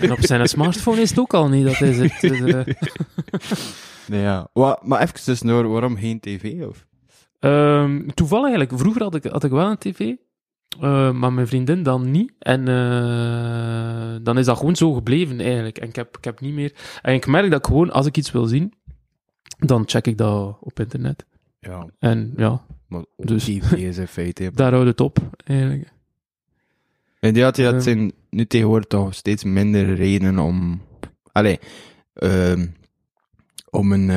En op zijn smartphone is het ook al niet dat hij zit. Dus, eh, Nee, ja. Maar even tussendoor, waarom geen tv? Of? Ehm, toevallig eigenlijk, vroeger had ik, had ik wel een tv, eh, maar mijn vriendin dan niet. En eh, dan is dat gewoon zo gebleven eigenlijk. En ik heb, ik heb niet meer... En ik merk dat ik gewoon, als ik iets wil zien, dan check ik dat op internet. Ja, En ja, maar Dus- tv is in feite... daar houdt het op, eigenlijk. En ja, het Eh. zijn nu tegenwoordig toch steeds minder redenen om... Allee, ehm, om een...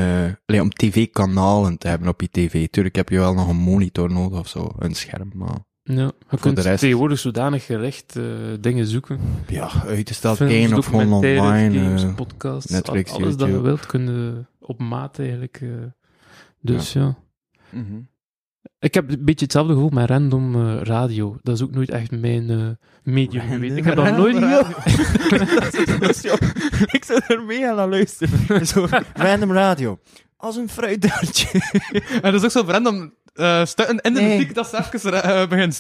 allee, om tv-kanalen te hebben op je tv. Tuurlijk heb je wel nog een monitor nodig of zo, een scherm, maar... Ja, je kunt de rest- tegenwoordig zodanig gerecht eh, dingen zoeken. Ja, uitgesteld kijken of gewoon online. games, eh, podcasts, Netflix, al- alles dat je YouTube. wilt, kun je op maat eigenlijk. eh. dus ja. mhm. Ik heb een beetje hetzelfde gevoel met random radio. Dat is ook nooit echt mijn eh, medium geweest. Ik heb dat nooit... ik zou er mee aan luisteren. Zo, random radio. Als een fruitdaartje. En dat is ook zo random eh in de Nee. muziek dat ze even eh, begint.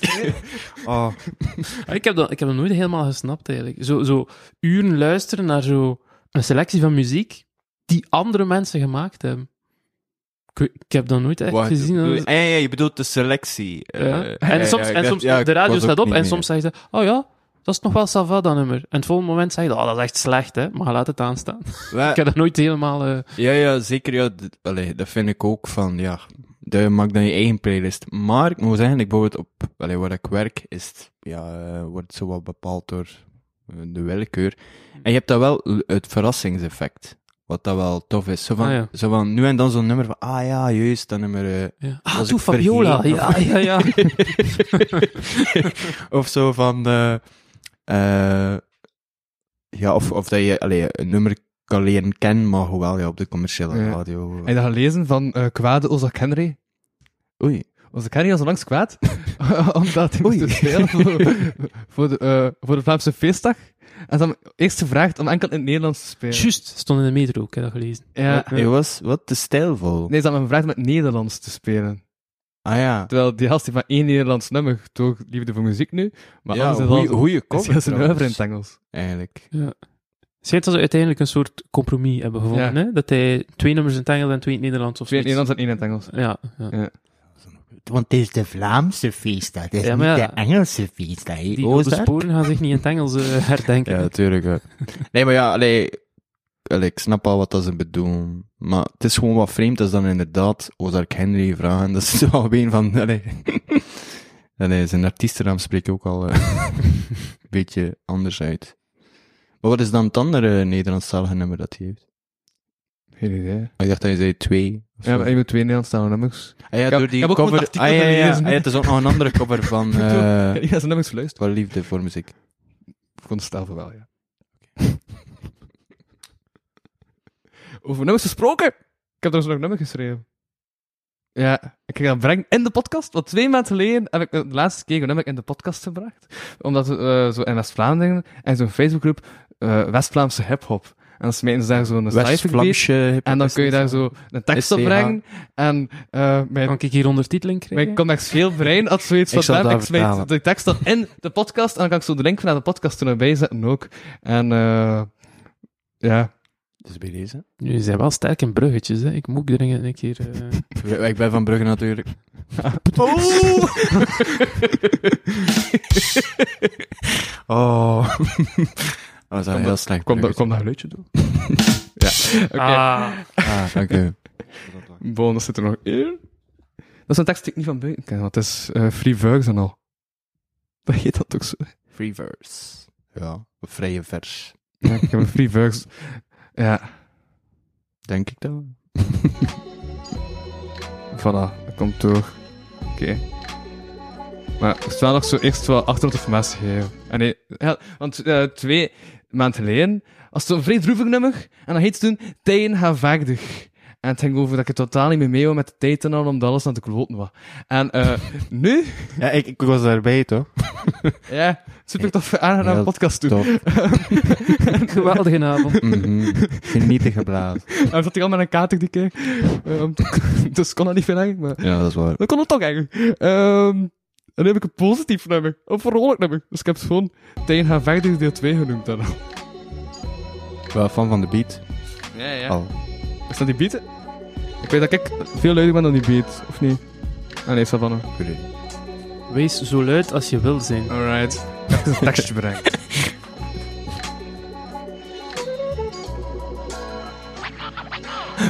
Oh, ik, heb dat, ik heb dat nooit helemaal gesnapt eigenlijk. Zo, zo uren luisteren naar zo een selectie van muziek die andere mensen gemaakt hebben. Ik, heb dat nooit echt gezien. Dat- Ah, ja, ja, je bedoelt de selectie. Ja. Eh, en ja, soms, en soms de radio staat op en soms zeggen ze, oh ja, dat is nog wel Sava dat nummer. En het volgende moment zeg je, oh, dat is echt slecht, hè. Maar laat het aanstaan. Ik heb dat nooit helemaal... eh, Ja, ja, zeker. Ja, allee, dat vind ik ook van, ja, je maakt dan je eigen playlist. Maar ik moet zeggen, ik bijvoorbeeld op, allee, waar ik werk, is het, ja, eh, wordt zo wat bepaald door eh, de willekeur. En je hebt dat wel, het verrassingseffect. Wat dat wel tof is. Zo van, Ah, ja. zo van nu en dan zo'n nummer van, ah ja, juist, dat nummer. eh, ja. Ah, toe Fabiola. Ja, ja, ja. of zo van, ja, of, of dat je allee, een nummer kan leren kennen, maar hoewel ja, op de commerciële Ja. radio. Heb je dat gelezen van eh kwade Ozak Henry? Oei. Ozak Henry was onlangs kwaad, omdat hij moest spelen voor, voor, de, eh, voor de Vlaamse feestdag. En ze hebben hem eerst gevraagd om enkel in het Nederlands te spelen. Juist, stond in de metro, ik heb dat gelezen. Ja. Hij was wat te stijlvol. Nee, ze hebben hem gevraagd om het Nederlands te spelen. Ah ja. Terwijl die gast heeft maar één Nederlands nummer, toch liefde voor muziek nu. Maar ja, anders is goeie, al- goeie is heel zijn oeuvre in het Engels. Eigenlijk. Ja. Schijnt dat ze uiteindelijk een soort compromis hebben gevonden, Ja. hè? Dat hij twee nummers in het Engels en twee in het Nederlands of Twee in het. Nederlands en één in het Engels. Ja, ja. Want het is de Vlaamse feestdag, het is Ja, niet ja. de Engelse feestdag. hè, Die oude sporen gaan zich niet in het Engels eh, herdenken. Ja, natuurlijk. ja. nee, maar ja, allee, allee, ik snap al wat dat ze bedoelen. Maar het is gewoon wat vreemd als dan inderdaad Ozark Henry vragen. Dat is wel een van, allee. allee, zijn artiestennaam spreekt ook al eh, een beetje anders uit. Maar wat is dan het andere Nederlandstalige nummer dat hij heeft? Geen idee. Oh, Ik dacht dat je zei twee. Ja, maar je moet twee Nederlandstalige nummers. Ah ja, Ik heb- door die ik heb ook cover. het Ah ja, ja. Ah, ja, het is ook nog een andere cover van eh ja, zijn nummers geluisterd. Voor Liefde voor Muziek. Voor wel, ja. Over nummers gesproken. Ik heb er dus nog een nummer geschreven. Ja, ik ga dat brengen in de podcast. Want twee maanden geleden heb ik de laatste keer een nummer in de podcast gebracht. Omdat we eh, zo in West-Vlaanderen en zo'n Facebookgroep eh West-Vlaamse hip-hop. En dan smijten ze daar zo'n. West-Vlaamse En dan kun je daar zo een tekst op brengen. En eh mijn Kan ik hier ondertiteling krijgen? mijn commercieel brein had zoiets Ik van, zal "Damn, dat ik smijt vertalen." de tekst dan in de podcast en dan kan ik zo de link van de podcast er nog bij zetten ook. En eh ja, Dus bij deze. Jullie zijn wel sterk in bruggetjes, hè. Ik moet ook dringend een keer... eh, Ik ben van Brugge natuurlijk. Oh. Dat was heel slecht. kom, dat, kom dat geluidje doen. ja, oké. Ah, Ah, dank u. Bonus zit er nog in. Dat is een tekst die ik niet van buiten ken, want het is eh, Free Verse en al. Dat heet dat ook zo. Free verse. Ja, een vrije vers. Ja, ik heb een Free Verse. Ja, Denk ik dan. voilà, dat komt door. Oké. Maar ik wel nog zo eerst wel achtergrondinformatie geven. En nee, ja, want eh, twee maanden geleden was het een vrij droevig nummer. En dat heet toen Tijden gaan vaardig. En het ging over dat ik er totaal niet meer mee wou met de tijd en al, omdat alles aan de kloten was. En eh nu, Ja, ik, ik was daarbij, toch? ja, super tof aangenaam Heel podcast doen. Top. Geweldige avond. Mhm. Genieten geblazen. En zat hij al met een kater die keer. Ehm, dus kon dat niet veel eigenlijk, maar... Ja, dat is waar. Dat kon het toch eigenlijk. Ehm, en dan heb ik een positief nummer. Een vrolijk nummer. Dus ik heb het gewoon Tegen gaan verder deel 2 genoemd dan. Wel fan van de beat. Ja, ja. Al. Is dat die beat? Ik weet dat ik veel luider ben dan die beat, of niet? Ah nee, Savannah. Wees zo luid als je wil zijn. Alright. Ik heb een tekstje bereikt.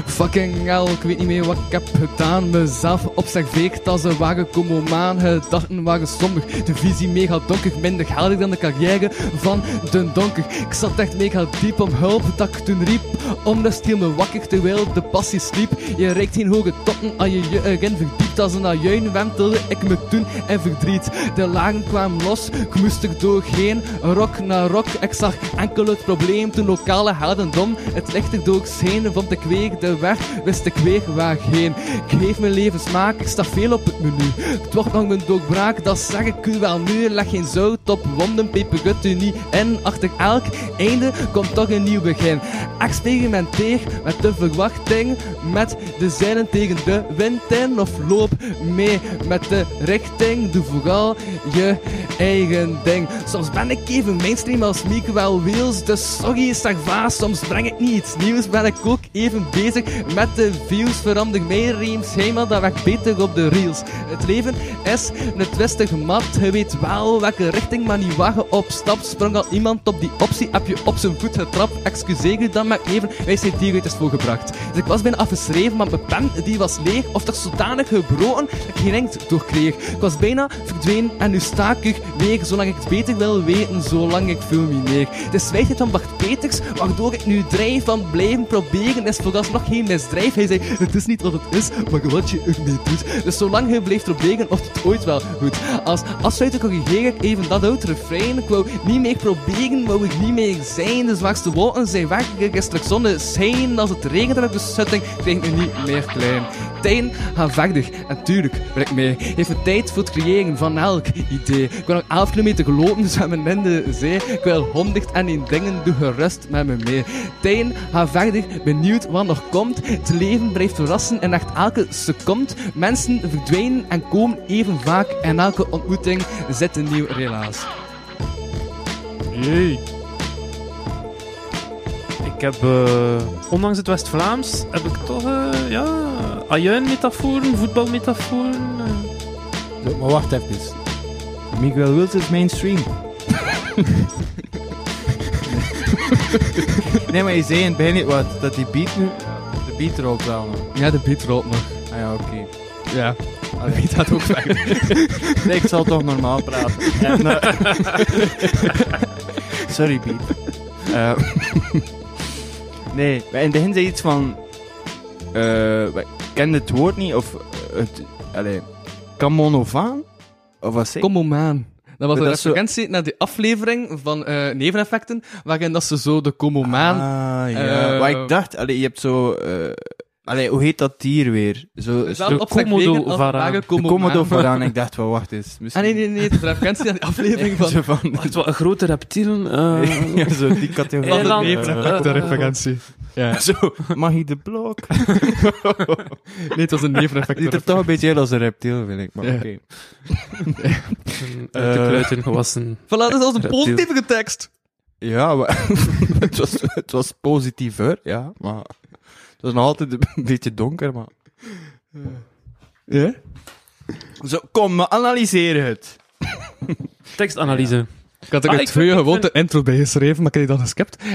Fucking hell, ik weet niet meer wat ik heb gedaan. Mezelf observeerd als een wagen komen maan. Gedachten waren somber, de visie mega donker. Minder geldig dan de carrière van de donker. Ik zat echt mega diep om hulp dat ik toen riep. Onrust hield me wakker terwijl de passie sliep. Je reikt geen hoge toppen als je je erin verdiept. Als een ajuin wentelde ik me toen en verdriet. De lagen kwamen los, ik moest er doorheen. Rok na rok, ik zag enkel het probleem. Toen lokale heldendom het licht er doorheen. Vond ik weer weg, wist ik weer waarheen. Ik geef mijn leven smaak, ik sta veel op het menu. Het wordt nog mijn doorbraak, dat zeg ik u wel nu. Leg geen zout op wonden, pepergut u niet in. Achter elk einde komt toch een nieuw begin. Experimenteer met de verwachting, met de zeilen tegen de wind in. Of loop mee met de richting, doe vooral je eigen ding. Soms ben ik even mainstream als Mieke wel Wheels, dus sorry is daar vaas. Soms breng ik niet iets nieuws, ben ik ook even bezig met de views. Verander mijn reams, helemaal dat werkt beter op de reels. Het leven is een twistige mat, je weet wel welke richting, maar niet je op stap. Sprong al iemand op die optie, heb je op zijn voet getrapt. Excuseer u dan maar even, wij zijn dieruit is voorgebracht. Dus ik was bijna afgeschreven, maar mijn pen die was leeg, of toch zodanig gebroken dat ik geen inkt door kreeg. Ik was bijna verdwenen en nu sta ik er weer, zolang ik het beter wil weten, zolang ik fulmineer. De zwijgheid van Bart Peters, waardoor ik nu drijf van blijven proberen, is vooralsnog geen misdrijf. Hij zei, het is niet wat het is, maar wat je ermee doet. Dus zolang je blijft proberen, of het ooit wel goed. Als afsluiter corrigeer ik even dat oud refrein. Ik wou niet meer proberen, wou ik niet meer zijn. De zwaarste wolken zijn weg, er is terug zonneschijn. Als het regent op de schutting, ik niet meer klein. Tijden gaan verder, en tuurlijk wil ik mee. Heeft tijd voor het creëren van elk idee. Ik wil nog 11 kilometer gelopen, zwemmen in de zee. Ik wil 101 dingen, doe gerust met me mee. Tijden gaan verder, benieuwd wat nog komt. Het leven blijft verrassen en echt elke seconde. Mensen verdwijnen en komen even vaak. En elke ontmoeting zit een nieuw relaas. Jee. Ik heb, eh, ondanks het West-Vlaams, heb ik toch, eh, ja, ajuin-metaforen, voetbalmetaforen. Zo, maar wacht even. Miguel Wils is mainstream. nee, maar je zei in het begin niet wat, dat die beat nu... De beat ook wel nog. Ja, de beat rolt nog. Ah ja, oké. Ja. De beat gaat ook weg. Nee, ik zal toch normaal praten. En, Sorry, Piet. Eh, nee, in het begin zei iets van... eh ik ken het woord niet, of... eh, Het, allee, Kamonovaan? Of wat zei? Kom. Dat was een dat is zo- referentie naar die aflevering van eh, neveneffecten, waarin dat ze zo de Komomaan... Ah, ja. Eh, maar ik dacht, allee, je hebt zo... eh allee, hoe heet dat dier weer? Zo, de op zich Komodo varaan. de. Komodo vooraan. Ik dacht, wel, wacht eens. Misschien... Ah, nee, nee, nee, een referentie naar die aflevering van... Zo van... Wacht, wat een grote reptiel. eh, ja, zo die categorie. Eiland. Van de neveneffecten Eh, referentie. Ja. Zo, mag je de blok? Nee, het was een neveneffect. Ziet er toch een beetje uit als een reptiel, vind ik. Maar Ja. oké. een uit de Eh. kluiten gewassen. Voilà, dat is als een positieve tekst. Ja, maar het, was, het was positiever, ja. Maar het was nog altijd een beetje donker, maar... Ja? Zo, kom, we analyseren het. Tekstanalyse. Ik had er Ah, een ik twee vind- ik gewoon de intro bij geschreven, maar ik heb die dan geskipt.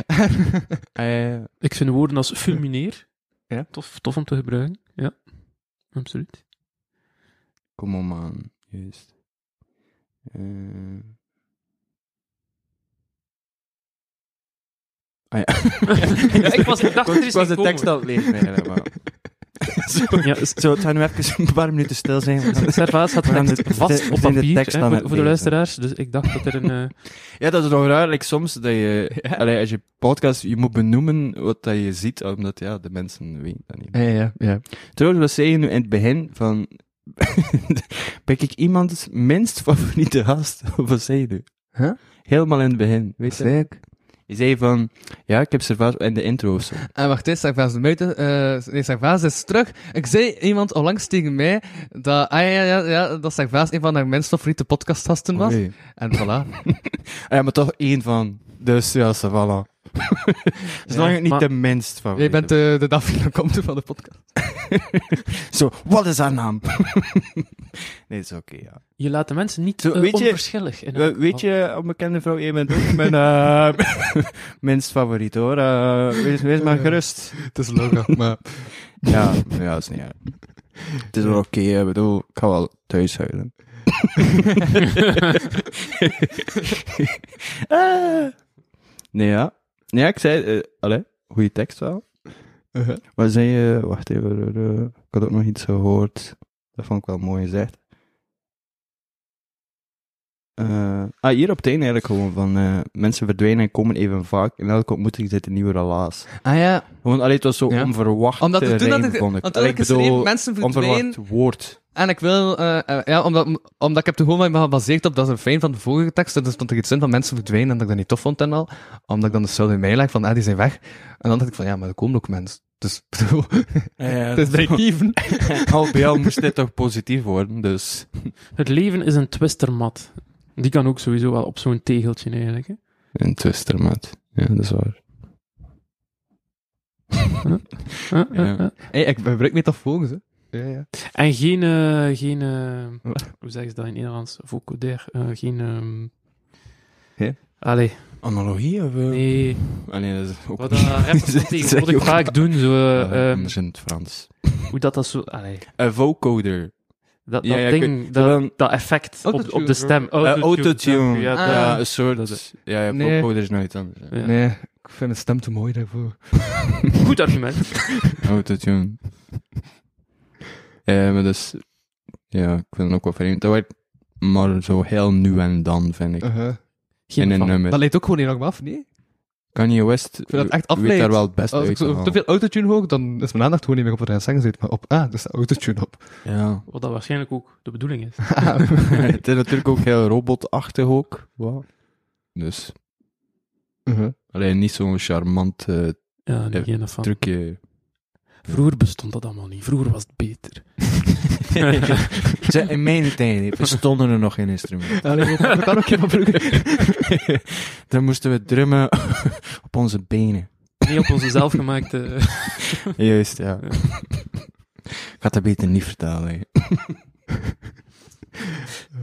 Eh, Ik vind woorden als fulmineer Ja. tof, tof om te gebruiken. Ja, absoluut. kom op, man. Juist. Eh. Ah ja. Ja, ik was- ik dacht, er is ik was de tekst het eigenlijk, maar... Ja, Zo, het gaan nu even een paar minuten stil zijn. Servaas had de- vast de- op de papier tekst hè, voor, het voor de luisteraars. Dus ik dacht dat er een... eh, Ja, dat is nog raar. like, soms dat je, allee, als je podcast, je moet benoemen wat dat je ziet, omdat ja, de mensen weten dat niet. Ja, ja, ja. Trouwens, wat zei je nu in het begin van, ben ik iemands minst favoriete gast? Wat zei je nu? Huh? Helemaal in het begin, weet Wat je? Je zei van, ja, ik heb Servaas in de intro of zo. En wacht eens, Servaas de Muiten. eh nee, Servaas is terug. Ik zei iemand onlangs tegen mij dat, ah, ja, ja, ja, dat Servaas een van haar minst favoriete podcastgasten was. En voilà. Ah, ja, maar toch één van. Dus ja, ça Zolang het niet maar- de minst van. Jij bent de, de Daphne Comte van de podcast. Zo, wat is haar naam? nee, dat is oké, ja. je laat de mensen niet Zo, eh, weet je- onverschillig. In We- elk weet je, onbekende vrouw, jij bent ook mijn eh, minst favoriet hoor. Eh, wees, wees maar gerust. Het is logo, maar... Ja, ja, dat is niet erg. Het is wel oké, ik bedoel, ik ga wel thuis huilen. Ah. Nee, ja. Nee, ik zei, eh allee, goede tekst wel. Uh-huh. Wat zei je? Wacht even. eh, ik had ook nog iets gehoord. Dat vond ik wel mooi gezegd. Eh, ah, hier op het einde eigenlijk gewoon van eh, mensen verdwijnen en komen even vaak. In elke ontmoeting zit een nieuwe relaas. Ah ja, Gewoon, allee, het was zo Ja. onverwacht. omdat eh, toen dat rijm, ik... vond ik. Want Allee, toen ik geschreven, mensen verdwijnen... onverwacht woord. En ik wil, ja, omdat, omdat ik heb er gewoon maar gebaseerd op, dat is een fijn van de vorige tekst, en er stond er iets in van mensen verdwijnen en dat ik dat niet tof vond en al. Omdat ik dan de schuld in mij leg van, ah, die zijn weg. En dan dacht ik van, ja, maar er komen ook mensen. Dus, bedoel, het is break-even. Al bij al moest dit toch positief worden, dus... Het leven is een twistermat. Die kan ook sowieso wel op zo'n tegeltje eigenlijk. Hè. Een twister, maat. Ja, dat is waar. Huh, huh, Ja. huh. hey, ik gebruik metaforen, hè. Ja, ja. En geen, eh, geen Wat? hoe zeggen ze dat in Nederlands? Vocodeur. eh geen, ehm Hè? Allee, Analogie of... nee. Nee, dat is ook... Wat rappers tegenwoordig vaak doen, zo, eh, ehm, anders in het Frans. hoe dat dat zo, allee, Een vocoder. Dat, ja, ding, dat, effect op, de stem. Eh, Autotune. Ja, Ah. Ja, een soort... dat ja, ja, Nee. is nou iets anders. Nee, ik vind mijn stem te mooi daarvoor. Goed argument. Autotune. Ja, maar dat is... Ja, ik vind het ook wel vreemd. Dat wordt maar zo heel nu en dan, vind ik. Uh-huh. Geen in een nummer. Dat leidt ook gewoon niet lang af, nee? Kanye West vind dat echt weet daar wel het best Als ik uit te zo halen. te veel autotune hoor, dan is mijn aandacht gewoon niet meer op wat hij aan zeggen zit, maar op, ah, dus de autotune op. Ja. Wat dat waarschijnlijk ook de bedoeling is. het is natuurlijk ook heel robotachtig ook. Wow. Dus, Uh-huh. alleen niet zo'n charmant eh, Ja, geen van. trucje. Vroeger bestond dat allemaal niet. Vroeger was het beter. Zeg, in mijn tijd bestonden er nog geen instrumenten. Allee, ik ook. Dan moesten we drummen op onze benen. Niet op onze zelfgemaakte... Juist, ja. Ja. Ik ga dat beter niet vertalen. hè.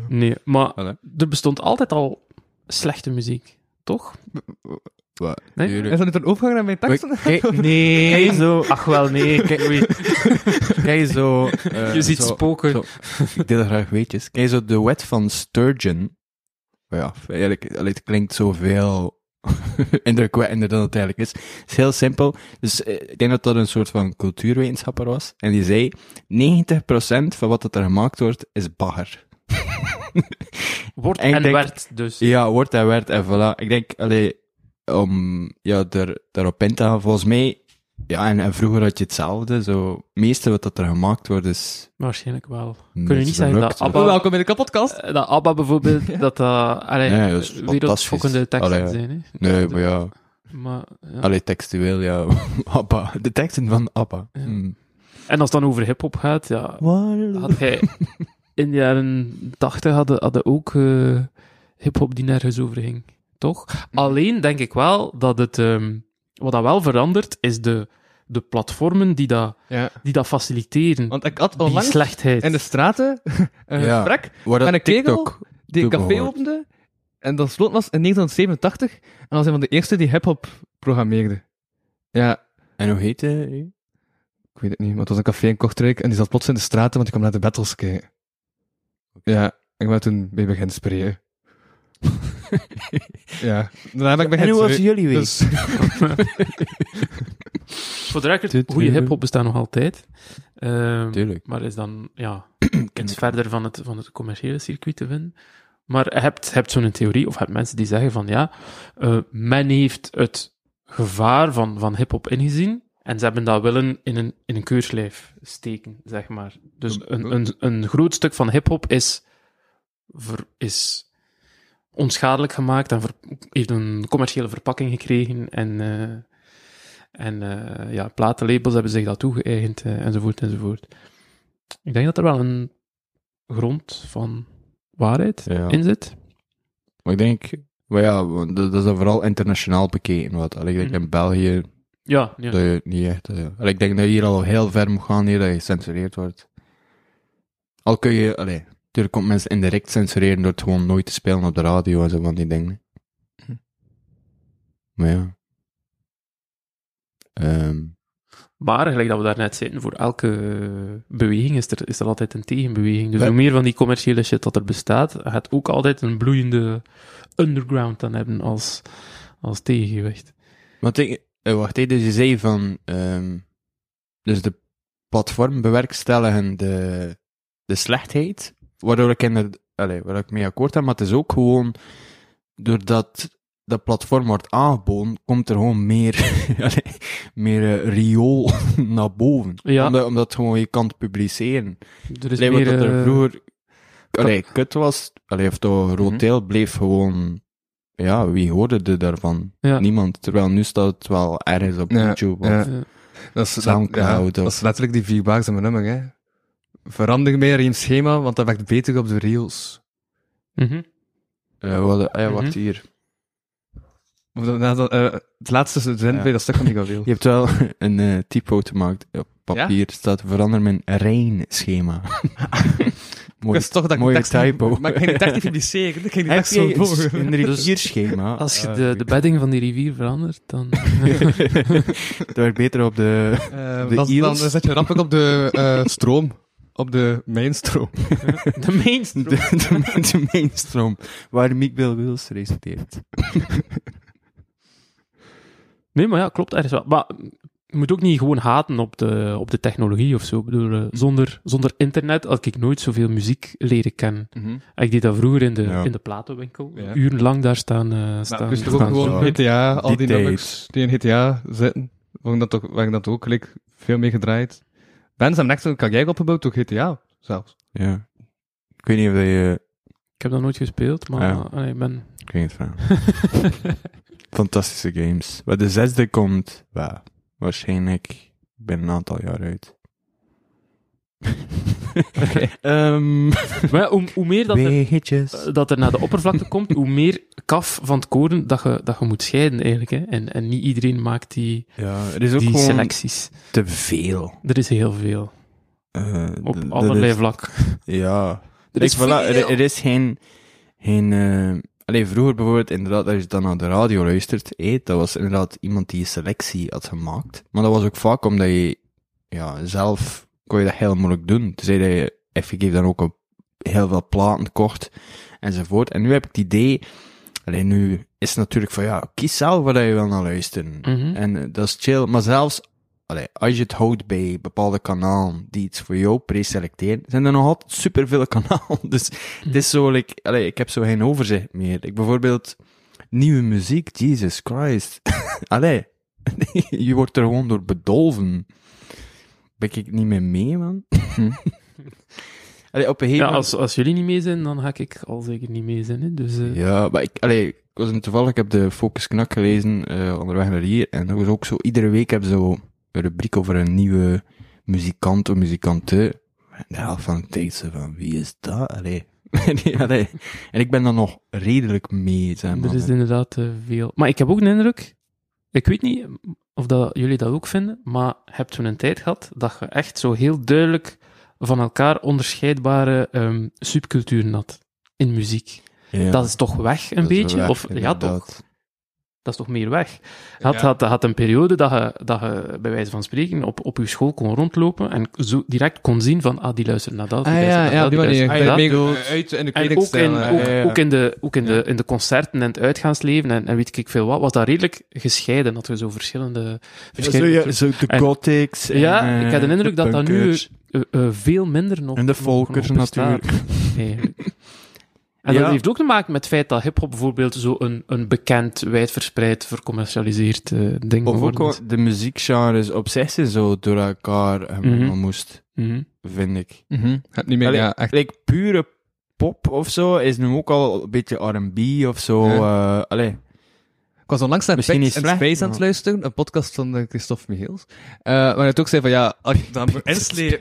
Nee, maar er bestond altijd al slechte muziek. Toch? Wat? Nee? Is dat niet een overgang naar mijn? Kijk, nee, Kijk, zo. Ach wel, nee. Kijk, kijk zo. eh, Je ziet zo- spoken. zo. Ik deel graag weetjes. Kijk, zo de wet van Sturgeon. Ja, eigenlijk, het klinkt zoveel indrukwekkender dan het eigenlijk is. Het is heel simpel. Dus eh, ik denk dat dat een soort van cultuurwetenschapper was. En die zei, 90% van wat er gemaakt wordt, is bagger. Wordt En ik en denk- werd dus. Ja, wordt en werd en voilà. Ik denk, allee, om ja, er, daarop in te gaan, volgens mij, ja, en, en vroeger had je hetzelfde, zo, het meeste wat dat er gemaakt wordt is... Waarschijnlijk wel. Kun je niet zeggen dat ABBA, Welkom in de kapotkast. eh, dat ABBA bijvoorbeeld, dat dat allee, Nee, dat is fantastisch. teksten Allee, zijn. Hè? Nee, maar ja, Maar, ja. allee, textueel, ja, ABBA. De teksten van ABBA. Ja. Hmm. En als het dan over hip-hop gaat, ja, had hij in de jaren 80 hadden, hadden ook eh hip-hop die nergens over ging. Toch? Alleen denk ik wel dat het, ehm, wat dat wel verandert, is de, de platformen die dat, Ja. die dat faciliteren. Want ik had die onlangs slechtheid. in de straten een Ja. gesprek met een TikTok die een café opende. En dat sloot was in 1987. En was een van de eerste die hip-hop programmeerde. Ja, En hoe heette hij? ik weet het niet, maar het was een café in Kortrijk. En die zat plots in de straten, want die kwam naar de battles kijken. Ja, ik ben toen mee beginnen spreken. ja, daarna ben ik En beginnen hoe was jullie week? Dus, Voor de record, goede tuut. hip-hop bestaat nog altijd. Ehm, Tuurlijk. maar is dan ja, iets verder van het, van het commerciële circuit te vinden. Maar je hebt, zo'n theorie, of je hebt mensen die zeggen van ja, eh, men heeft het gevaar van, van hip-hop ingezien. En ze hebben dat willen in een, in een keurslijf steken, zeg maar. Dus een, een, een groot stuk van hip-hop is, ver- is onschadelijk gemaakt en heeft een commerciële verpakking gekregen. En, eh, en eh, ja, platenlabels hebben zich dat toegeëigend, eh, enzovoort, enzovoort. Ik denk dat er wel een grond van waarheid Ja. in zit. Maar ik denk, maar ja, dat is dan vooral internationaal bekeken. Wat, Allee, ik denk Mhm. in België Ja, ja. dat je niet echt. allee, ik denk dat je hier al heel ver moet gaan hier dat je gecensureerd wordt. Al kun je, allee, natuurlijk komt mensen indirect censureren door het gewoon nooit te spelen op de radio en zo van die dingen. Maar ja. Ehm, Maar, gelijk dat we daarnet zeiden, voor elke eh, beweging is er, is er altijd een tegenbeweging. Dus Ja. hoe meer van die commerciële shit dat er bestaat, gaat ook altijd een bloeiende underground dan hebben als, als tegengewicht. Want ik, eh, wacht even, dus je zei van, ehm, dus de platform bewerkstelligen de, de slechtheid, waardoor ik, in de, allee, waar ik mee akkoord heb, maar het is ook gewoon, doordat dat platform wordt aangeboden, komt er gewoon meer, allee, meer eh, riool naar boven. Ja. Omdat, omdat gewoon je kan publiceren. Er is Allee, wat meer... dat er eh, vroeger, allee, kut was, allee, of toch rood deel bleef gewoon, ja, wie hoorde er daarvan? Ja. Niemand. Terwijl nu staat het wel ergens op Ja, YouTube. Of, ja. Dat is, dat, ja, is letterlijk die vier baars in mijn nummer, hè. Verander meer in schema, want dat werkt beter op de reels. mhm. Eh, wat, ah ja, wacht Mhm. hier. Of dat, nou, dat, eh, het laatste zin Ja. bij dat stuk van die Gaveel. Je hebt wel een eh typo gemaakt. Op papier staat verander mijn rein-schema. Ik Mooi. wist toch dat ik mooie tekst niet- typo. Maar ik ging de tekst niet publiceren. Ik ging de Heb tekst zo een rivierschema? Als je Ah, de, de bedding van die rivier verandert, dan... Dat werkt beter op de... Eh, De dan, dan zet je rampelijk op de eh, stroom. Op de mainstroom. de mainstream. De, de, de mainstroom, waar Meek Bill Wills resulteert. Nee, maar ja, klopt ergens wel. Maar je moet ook niet gewoon haten op de, op de technologie of zo. Ik bedoel, eh, zonder, zonder internet had ik nooit zoveel muziek leren kennen. Ik deed dat vroeger in de, Ja. in de platenwinkel. Ja. Urenlang daar staan. staan Nou, dus toch ook gewoon. GTA, al Die die nummers die in GTA zitten. Waren dat toch, waren dat ook gelijk veel mee gedraaid. Bands hebben echt een carrière opgebouwd door GTA, zelfs. Ja. Ik weet niet of je... Ik heb dat nooit gespeeld, maar Ja. ik ben... Ik weet het wel. Fantastische games. Maar de zesde komt, well, waarschijnlijk binnen een aantal jaar uit. Ehm Maar ja, hoe, hoe meer dat er, eh, dat er naar de oppervlakte komt, hoe meer kaf van het koren dat je, dat je moet scheiden, eigenlijk. Hè. En, en niet iedereen maakt die, Ja, er is ook die selecties. te veel. Er is heel veel. Eh, Op allerlei is- vlak. Ja. Er is voilà, er, er is geen... geen allee, vroeger bijvoorbeeld, inderdaad, als je dan naar de radio luistert, eh, dat was inderdaad iemand die een selectie had gemaakt. Maar dat was ook vaak omdat je, ja, zelf kon je dat heel moeilijk doen. Tenzij dat je effectief dan ook op heel veel platen kocht, enzovoort. En nu heb ik het idee, alleen nu is het natuurlijk van, ja, kies zelf wat je wil naar luisteren. Mhm. En eh, dat is chill, maar zelfs allee, als je het houdt bij bepaalde kanalen die iets voor jou preselecteren, zijn er nog altijd superveel kanalen. Dus het is zo, like, allee, ik heb zo geen overzicht meer. Ik bijvoorbeeld, nieuwe muziek, Jesus Christ. allee, je wordt er gewoon door bedolven. Ben ik niet meer mee, man? allee, op een gegeven Ja, moment... als, als jullie niet mee zijn, dan ga ik al zeker niet mee zijn. Hè. Dus, eh, Ja, maar ik, allee, ik was in toevallig, ik heb de Focus Knak gelezen eh, onderweg naar hier. En dat was ook zo, iedere week hebben ze zo een rubriek over een nieuwe muzikant of muzikante. En de helft van de tijd zo van, wie is dat? Allee. Nee, allee. En ik ben dan nog redelijk mee, zeg maar. er is inderdaad eh, veel. Maar ik heb ook een indruk, ik weet niet of dat, jullie dat ook vinden, maar hebt zo'n tijd gehad dat je echt zo heel duidelijk van elkaar onderscheidbare ehm, subculturen had in muziek. Ja, Dat is toch weg een beetje? weg, of, ja, toch? Dat is toch meer weg. Je had, Ja. had, had een periode dat je, dat je, bij wijze van spreken, op, op je school kon rondlopen en zo direct kon zien van, ah, die luistert naar dat, die Ah luistert ja, naar ja, dat, die die manier. luistert naar dat. Uit in de En ook, kledingstijl. in, eh, ook, ja, ja. ook, in de, ook in, de, in de concerten en het uitgaansleven en, en weet ik veel wat, was dat redelijk gescheiden. Dat we zo verschillende... Zo, verschillende ja, zo de En- gothics. ja, en, ik heb de eh, indruk dat dat nu eh, eh, veel minder nog En de volkers natuurlijk. eigenlijk. En Ja. dat heeft ook te maken met het feit dat hip-hop bijvoorbeeld zo een, een bekend, wijdverspreid, vercommercialiseerd eh, ding Of ook de muziekgenres op zich zijn zo door elkaar Mhm. moest, Mhm. vind ik. Mhm. Het niet meer, Allee, ja, echt. like, pure pop of zo is nu ook al een beetje R&B of zo. Ja. eh, allee. Ik was onlangs naar Misschien slecht, Space aan het luisteren, een podcast van eh, Christophe Michiels. Eh waar hij ook zei van, ja, als je dan inslee...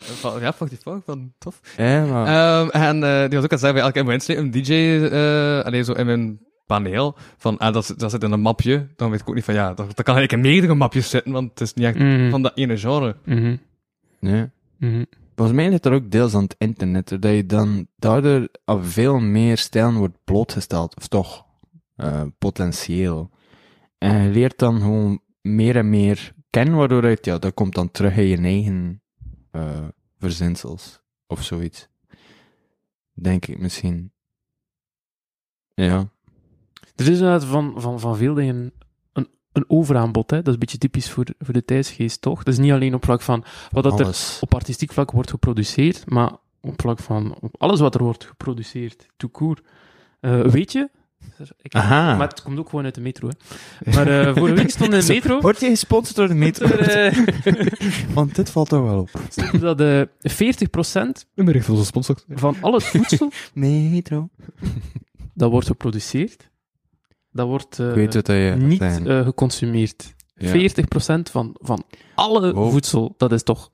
Van, ja, fuck die fuck, van tof. Eh, maar, Ehm, en eh, die was ook aan het zeggen mijn inslee, een DJ, eh alleen zo in mijn paneel, van, ah, dat, zit- dat zit in een mapje, dan weet ik ook niet van, ja, dat, dat kan eigenlijk in meerdere mapjes zitten, want het is niet echt Mhm. van dat ene genre. Nee. Mhm. Volgens mij ligt er ook deels aan het internet, dat je dan daardoor aan veel meer stijlen wordt blootgesteld, of toch eh, potentieel. En je leert dan gewoon meer en meer kennen, waardoor het, ja, dat komt dan terug in je eigen eh, verzinsels, of zoiets. Denk ik misschien. Ja. Er is inderdaad van, van, van veel dingen een, een overaanbod. Hè? Dat is een beetje typisch voor, voor de tijdsgeest, toch? Dat is niet alleen op vlak van wat dat er op artistiek vlak wordt geproduceerd, maar op vlak van op alles wat er wordt geproduceerd, tout court. Eh, weet je? Ik, Aha. Maar het komt ook gewoon uit de metro. Hè. Maar eh vorige week stond in de metro Word je gesponsord door de metro? er, eh, Want dit valt toch wel op. stond dat eh 40% Een bericht van onze sponsor. van al het voedsel Metro. dat wordt geproduceerd, dat wordt eh, wat je niet eh, geconsumeerd. Ja. 40% van, van alle Wow. voedsel, dat is toch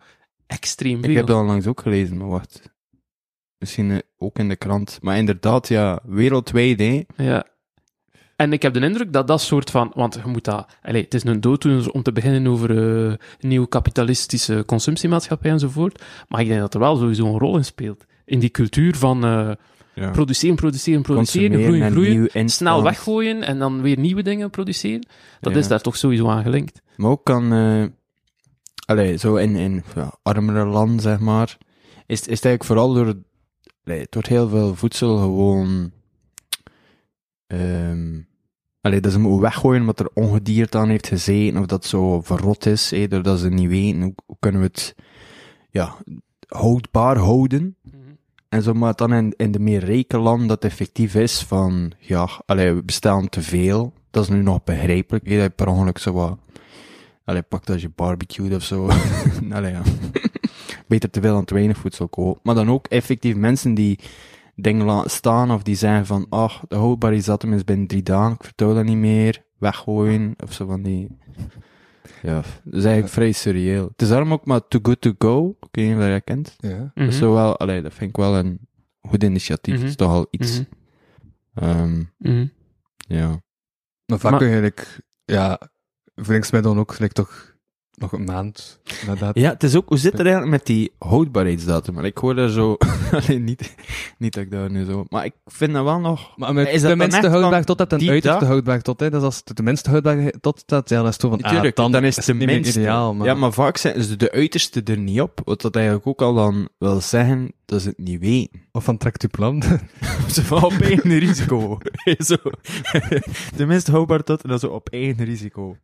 extreem veel. Ik heb dat onlangs ook gelezen, maar wacht. Misschien eh, ook in de krant. Maar inderdaad, ja, wereldwijd, hè. Ja. En ik heb de indruk dat dat soort van... Want je moet dat... Allez, het is een dooddoener om te beginnen over eh nieuwe kapitalistische consumptiemaatschappij enzovoort. Maar ik denk dat er wel sowieso een rol in speelt. In die cultuur van eh, Ja. produceren, produceren, produceren, Consumeren groeien, en groeien. nieuw Snel weggooien en dan weer nieuwe dingen produceren. Dat Ja. is daar toch sowieso aan gelinkt. Maar ook kan, eh allee, zo in, in ja, armere landen, zeg maar, is, is het eigenlijk vooral door, allee, door heel veel voedsel gewoon, ehm allee, dat ze moeten weggooien omdat er ongedierte aan heeft gezeten, of dat zo verrot is, hè, doordat ze niet weten hoe, hoe kunnen we het, ja, houdbaar houden. En zo, maar dan in, in de meer rijke landen dat het effectief is van, ja, allee, we bestellen te veel. Dat is nu nog begrijpelijk, je per ongeluk zo wat, allee, pak dat je barbecue of zo. allee, ja. Beter te veel dan te weinig voedsel kopen. Maar dan ook effectief mensen die dingen laten staan of die zeggen van, ach, de houdbaarheidsdatum is binnen drie dagen, ik vertrouw dat niet meer, weggooien, of zo van die... Ja, dat is eigenlijk vrij surreëel. Het is daarom ook maar Too Good To Go, ik weet niet of je dat kent. Ja. Mhm. Dat is zo wel, allee, dat vind ik wel een goed initiatief. Mhm. Dat is toch al iets. Mhm. Ehm, Mhm. ja. Maar vaak Maar- kun je eigenlijk, ja, voedingsmiddelen ook gelijk toch nog een maand, inderdaad. ja, het is ook, hoe zit het eigenlijk met die houdbaarheidsdatum? Maar ik hoor daar zo, alleen niet, niet dat ik daar nu zo, maar ik vind dat wel nog, Maar met Is dat de dan minste houdbaar tot dat en uiterste dag? houdbaar tot, hè. Dus als het de minste houdbaar tot staat, ja, dan is toch van, natuurlijk, ah, dan, is het de minste. ideaal, maar... Ja, maar vaak zijn ze de uiterste er niet op, wat dat eigenlijk ook al dan wil zeggen dat ze het niet weten. Of van trekt uw plan. Ze van op eigen risico. zo. De minst houdbaar tot, en dan zo op eigen risico.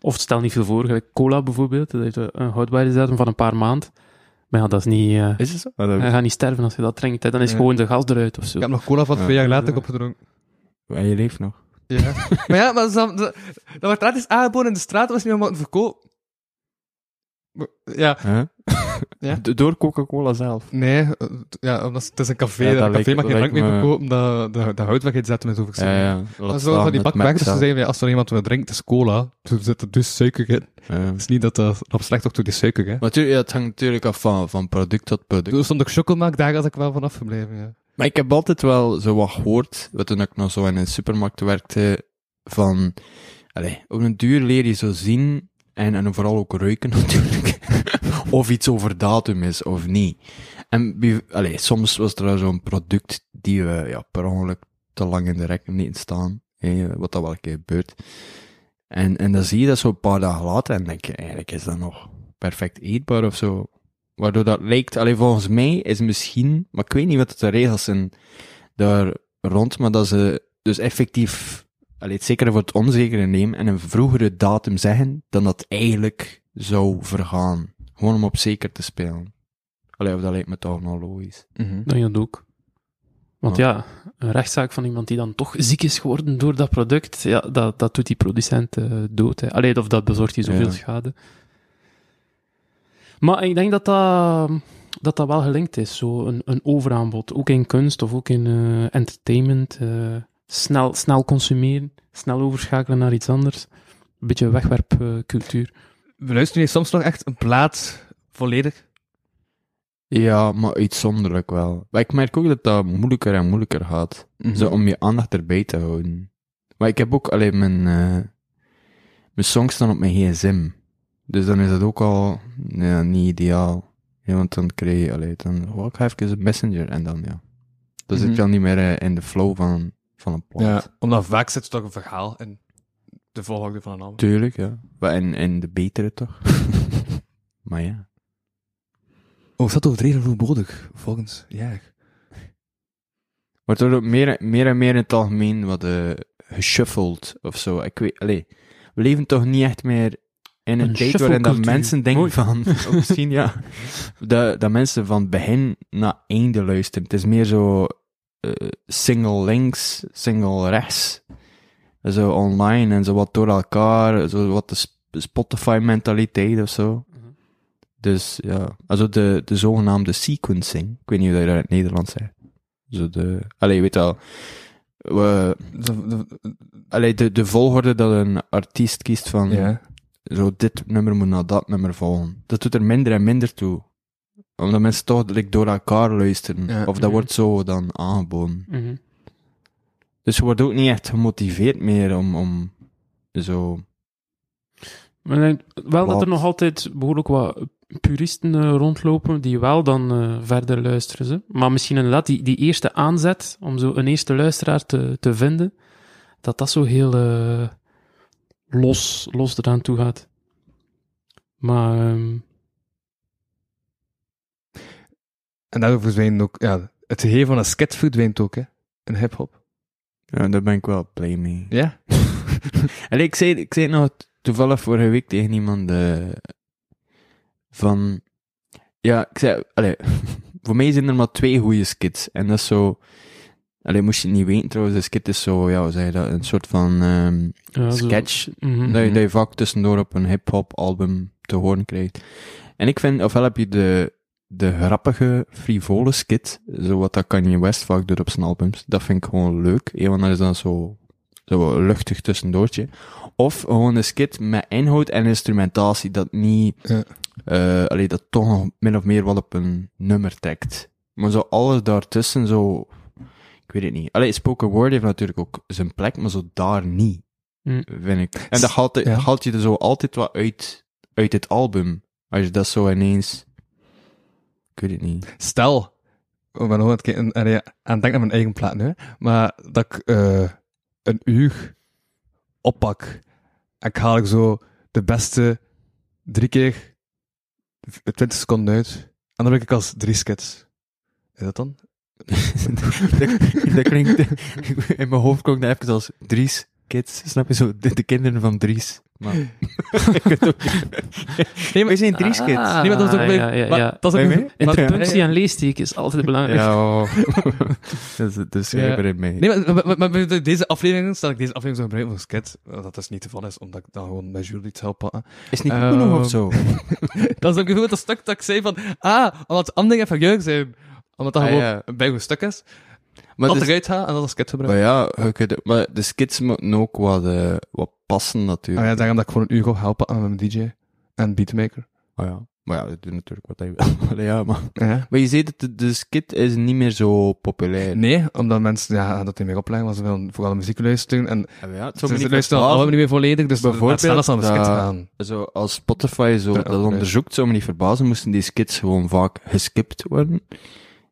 Of stel niet veel voor, gelijk cola bijvoorbeeld. Dat heeft een houdbaarheidsdatum van een paar maanden. Maar ja, dat is niet... eh, Is het zo? Ah, dat- je gaat niet sterven als je dat drinkt. Hè. Dan is Ja. gewoon de gas eruit of zo. Ik heb nog cola van Ja. twee jaar later opgedronken. En je leeft nog. Ja. maar ja, maar dat, dat, dat wordt gratis aangeboden in de straat, was niet meer moeten verkopen. Ja, Huh? Ja. Door Coca-Cola zelf. nee, eh, ja, omdat het is een café, Ja, dat dat een café lijkt- mag geen drank me- verkopen, dat de, de houdbaarheidsdatum is over. Ja, ja. Maar zo van die met zeggen, ja, als er iemand wat drinkt, is cola. Er zit er dus suiker in. Ja. Het is niet dat dat op slecht ook door die suiker, hè. Maar natuurlijk, ja, het hangt natuurlijk af van, van product tot product. Toen stond ook chocomelk, daar was ik wel van afgebleven, ja. Maar ik heb altijd wel zo wat gehoord, wat toen ik nog zo in een supermarkt werkte, van, allee, op een duur leer je zo zien, en, en vooral ook ruiken natuurlijk, of iets over datum is of niet. En allee, soms was er zo'n product die we ja, per ongeluk te lang in de rekken lieten staan. Hé, wat dat wel een keer gebeurt. En, en dan zie je dat zo een paar dagen later en denk je, eigenlijk is dat nog perfect eetbaar of zo. Waardoor dat lijkt, alleen volgens mij is misschien, maar ik weet niet wat de regels zijn daar rond, maar dat ze dus effectief, allee, het zekere voor het onzekere nemen en een vroegere datum zeggen dan dat eigenlijk zou vergaan. Gewoon om op zeker te spelen. Allee, of dat lijkt me toch nog logisch. Mhm. Dat je dat ook. Want ja, een rechtszaak van iemand die dan toch ziek is geworden door dat product, ja, dat, dat doet die producent eh, dood. Hè. Allee, of dat bezorgt hij zoveel Ja. schade. Maar ik denk dat dat, dat, dat wel gelinkt is, zo een, een overaanbod. Ook in kunst of ook in eh, entertainment. eh, snel, snel consumeren, snel overschakelen naar iets anders. Een beetje wegwerpcultuur. Beluister je soms nog echt een plaat volledig? Ja, maar uitzonderlijk wel. Maar ik merk ook dat dat moeilijker en moeilijker gaat. Mhm. Zo om je aandacht erbij te houden. Maar ik heb ook alleen mijn, eh, mijn songs staan op mijn gsm. Dus dan is dat ook al ja, niet ideaal. Ja, want dan krijg je, allee, dan, oh, ik ga even een messenger en dan, ja. Dan zit Mhm. je al niet meer eh, in de flow van, van een plaat. Ja, omdat vaak zit er toch een verhaal in de volgorde van een album. Tuurlijk, ja. En, en de betere toch? maar ja. Oh, is dat overdreven overbodig, volgens jij? Wordt er ook meer, meer en meer in het algemeen wat eh geshuffeld of zo. Ik weet, allee, we leven toch niet echt meer in een, Een tijd waarin dat mensen denken Mooi. van, of misschien ja, dat, dat mensen van begin naar einde luisteren. Het is meer zo eh, single links, single rechts, zo online en zo wat door elkaar, zo wat de Sp- Spotify-mentaliteit of zo. Dus ja, also de, de zogenaamde sequencing. Ik weet niet hoe je dat in het Nederlands zegt. Zo de, allee, je weet wel, we, De- de- allee, de, de volgorde dat een artiest kiest van, ja. zo dit nummer moet naar dat nummer volgen. Dat doet er minder en minder toe. Omdat mensen toch like, door elkaar luisteren. Ja. Of dat Mhm. wordt zo dan aangeboden. Mhm. Dus je wordt ook niet echt gemotiveerd meer om, om zo... Maar ik denk wel dat er nog altijd behoorlijk wat puristen eh, rondlopen die wel dan eh, verder luisteren. Ze. Maar misschien inderdaad die, die eerste aanzet om zo een eerste luisteraar te, te vinden, dat dat zo heel eh, los, los eraan toe gaat. Maar ehm, En daardoor verdwijnt ook, ja, het gegeven van een skit verdwijnt ook, hè. In hip-hop. Ja, daar ben ik wel blij mee. Ja? En ik zei, ik zei nog toevallig vorige week tegen iemand eh, van... Ja, ik zei... Allee, voor mij zijn er maar twee goede skits. En dat is zo... Allee, moest je het niet weten trouwens, een skit is zo, ja, hoe zeg je dat, een soort van ehm, ja, sketch Mhm. dat, je, dat je vaak tussendoor op een hip-hop album te horen krijgt. En ik vind, ofwel heb je de, de grappige, frivole skit, zo wat dat Kanye West vaak doet op zijn albums. Dat vind ik gewoon leuk. Een want dat is dan zo, zo luchtig tussendoortje. Of gewoon een skit met inhoud en instrumentatie dat niet, Ja. eh allee, dat toch nog min of meer wel op een nummer trekt. Maar zo alles daartussen, zo, ik weet het niet. Allee, spoken word heeft natuurlijk ook zijn plek, maar zo daar niet Mm. vind ik. En dat haalt, Ja. haalt je er zo altijd wat uit, uit het album. Als je dat zo ineens... Ik weet het niet. Stel, ik ben nog aan het, kijken- allee, aan het denken aan mijn eigen plaat nu, hè, maar dat ik eh, een uur oppak en ik haal ik zo de beste drie keer 20 seconden uit en dan ben ik als drie skits. Is dat dan? dat, dat klinkt... In mijn hoofd klonk dat even als Dries Kids. Snap je zo? De, de kinderen van Dries. Maar... ik weet ook Nee, We zijn Dries Kids. Ah, Nee, maar dat is ook weer- ja, ja, maar ja. dat is ook maar- Interpunctie en leestiek is altijd belangrijk. Ja, oh. dat is de schrijver in mij. Nee, maar, maar, maar, maar bij deze aflevering stel ik deze aflevering zo gebruiken voor een skit. Dat is niet te is, omdat ik dan gewoon bij Jules iets help pakken. Is niet goed genoeg of zo? Dat is ook bijvoorbeeld dat stuk dat ik zei van, ah, omdat andere van jeugd zijn. Omdat dat Ah, gewoon ja. een bijgoed stuk is. Maar, dat dus- eruit gaan en dat als skit maar gebruiken. ja, je kunt- maar de skits moeten ook wat, eh, wat passen Ah natuurlijk. ja, daarom dat ik gewoon een uur ga helpen aan mijn DJ en beatmaker. Oh ja. Maar ja, dat doet natuurlijk wat hij wil. Ja, maar... Ja. Maar je zei dat de, de skit is niet meer zo populair. Nee, omdat mensen, ja, dat die meer opleggen, want ze willen vooral muziek luisteren en Ja, ja, het ze, niet luisteren al niet meer volledig, dus Bijvoorbeeld ze aan de skit dat- gaan. Zo, als Spotify zo Ja, dat onderzoekt, zou me niet verbazen, moesten die skits gewoon vaak geskipt worden.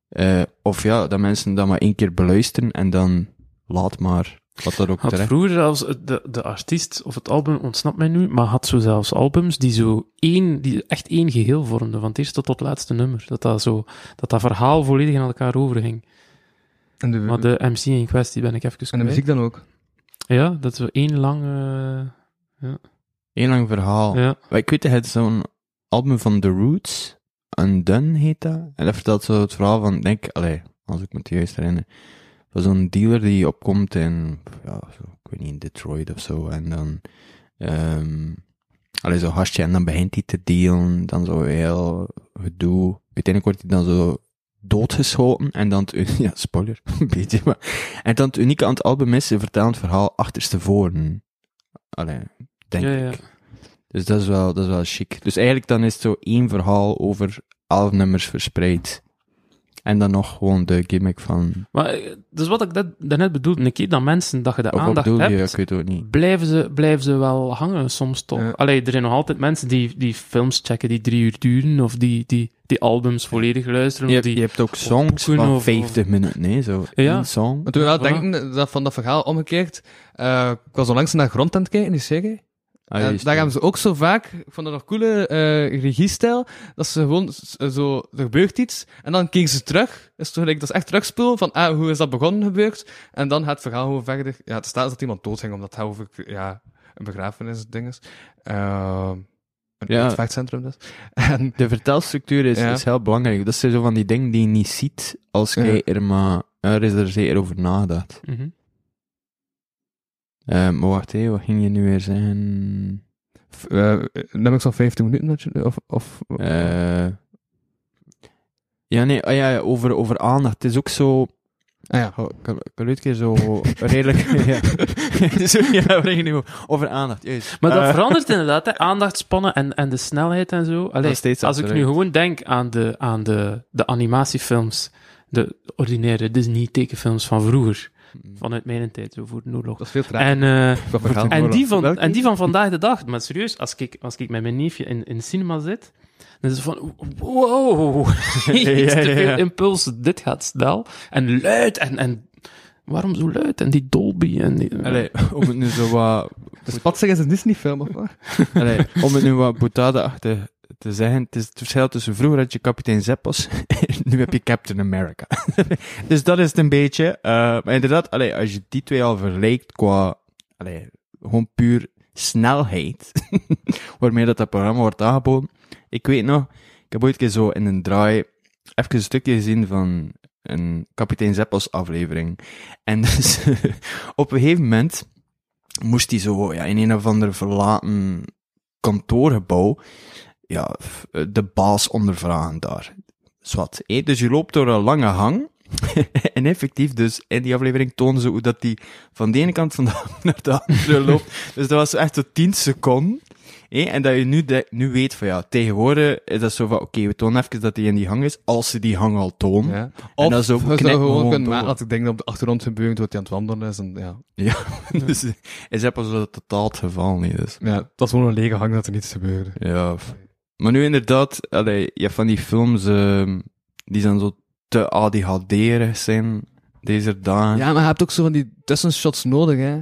Eh, of ja, dat mensen dat maar één keer beluisteren en dan laat maar. Wat dat ook Had terecht. vroeger zelfs de, de artiest, of het album ontsnapt mij nu, maar had zo zelfs albums die zo één, die echt één geheel vormden, van het eerste tot het laatste nummer. Dat dat, zo, dat, dat verhaal volledig aan elkaar overging. En de, Maar de MC in kwestie ben ik even en de kwijt. muziek dan ook. Ja, dat is zo één lang... eh, Eén lang verhaal. ja. Maar ik weet, het zo'n album van The Roots. Undone heet dat. En dat vertelt zo het verhaal van, denk, allee, als ik me het juist herinner, van zo'n dealer die opkomt in, ja, zo, ik weet niet, in Detroit of zo. En dan, ehm allee, zo hasje, en dan begint hij te dealen, dan zo heel gedoe. Uiteindelijk wordt hij dan zo doodgeschoten, en dan, het, ja, spoiler, een beetje, maar, en dan het unieke aan het album is, ze vertellen het verhaal achterstevoren. Allee, denk ja, ik. Dus dat is wel, dat is wel chic. Dus eigenlijk dan is het zo één verhaal over elf nummers verspreid. En dan nog gewoon de gimmick van... Maar dus wat ik dat, daarnet bedoelde, een keer dat mensen, dat je de Of aandacht bedoel je? hebt, Ik weet het ook niet. blijven ze, blijven ze wel hangen soms toch. Ja. Allee, er zijn nog altijd mensen die, die films checken die drie uur duren, of die, die, die albums volledig luisteren. Je of hebt, die, je hebt ook songs van of- 50 minuten, nee, zo. Ja. Eén song. Maar toen we wel Voilà. denken dat van dat verhaal omgekeerd, eh, ik was onlangs naar Grond aan het kijken, die serie. Ah, en daar hebben ze ook zo vaak, ik vond dat nog coole eh regiestijl, dat ze gewoon zo, er gebeurt iets, en dan kijken ze terug, is toch, like, dat is echt terugspoelen van, ah, hoe is dat begonnen gebeurd, en dan gaat het verhaal gewoon verder, ja, het staat dat iemand doodging, omdat het over, ja, een begrafenis ding is. Uh, een Ja. ja. vechtcentrum dus. En, De vertelstructuur is, Ja. is heel belangrijk. Dat zijn zo van die dingen die je niet ziet als Ja. jij er maar... Er is er zeker over nagedacht. Mhm. Eh, maar wacht, hé, wat ging je nu weer zeggen? uh, nummers van 15 minuten, dat je- of, of, Eh ja, nee, ah, ja, over, over aandacht. Het is ook zo... ah ja. Oh, kan, kan een keer zo redelijk... ja. zo, ja, nu over? Over aandacht, juist. Maar dat verandert inderdaad, hè. aandachtspannen en, en de snelheid en zo. Allee, als ik nu gewoon denk aan de, aan de, de animatiefilms, de ordinaire Disney-tekenfilms van vroeger, vanuit mijn tijd, zo voor de oorlog. Dat is veel traag. En, eh, verhaal. en, die van, en die van vandaag de dag, maar serieus, als ik, als ik met mijn neefje in, in cinema zit, dan is het van, wow, ja, te veel impuls, dit gaat snel, en luid, en, en waarom zo luid, en die Dolby, en die... Allee, om het nu zo wat... De Spatzig is een Disney-film, of wat? Allee, om het nu wat boetade-achtig te zeggen, het is het verschil tussen vroeger had je kapitein Zeppos, nu heb je Captain America. dus dat is het een beetje. eh, maar inderdaad, allee, als je die twee al vergelijkt qua, allee, gewoon puur snelheid, waarmee dat, programma wordt aangeboden. Ik weet nog, ik heb ooit keer zo in een draai even een stukje gezien van een kapitein Zeppos aflevering. En dus, op een gegeven moment moest hij zo ja, in een of ander verlaten kantoorgebouw ja, f- de baas ondervragen daar. Zwat. hé. Dus je loopt door een lange hang. en effectief, dus in die aflevering tonen ze hoe dat die van de ene kant van de naar de andere loopt. Dus dat was echt zo 10 seconden. hé. En dat je nu, de- nu weet van ja, tegenwoordig is dat zo van oké, we tonen even dat hij in die hang is, als ze die hang al tonen. Ja. Of dat is ook gewoon kunnen maken dat ik denk dat op de achtergrond gebeurt wat hij aan het wandelen is. En, ja. dus eh, is dat pas totaal het geval niet is. ja, het was gewoon een lege hang dat er niets gebeurde. Ja. Maar nu inderdaad, allee, je hebt van die films ehm, die zijn zo te ADHD-erig zijn deze dagen. Ja, maar je hebt ook zo van die tussenshots nodig, hè.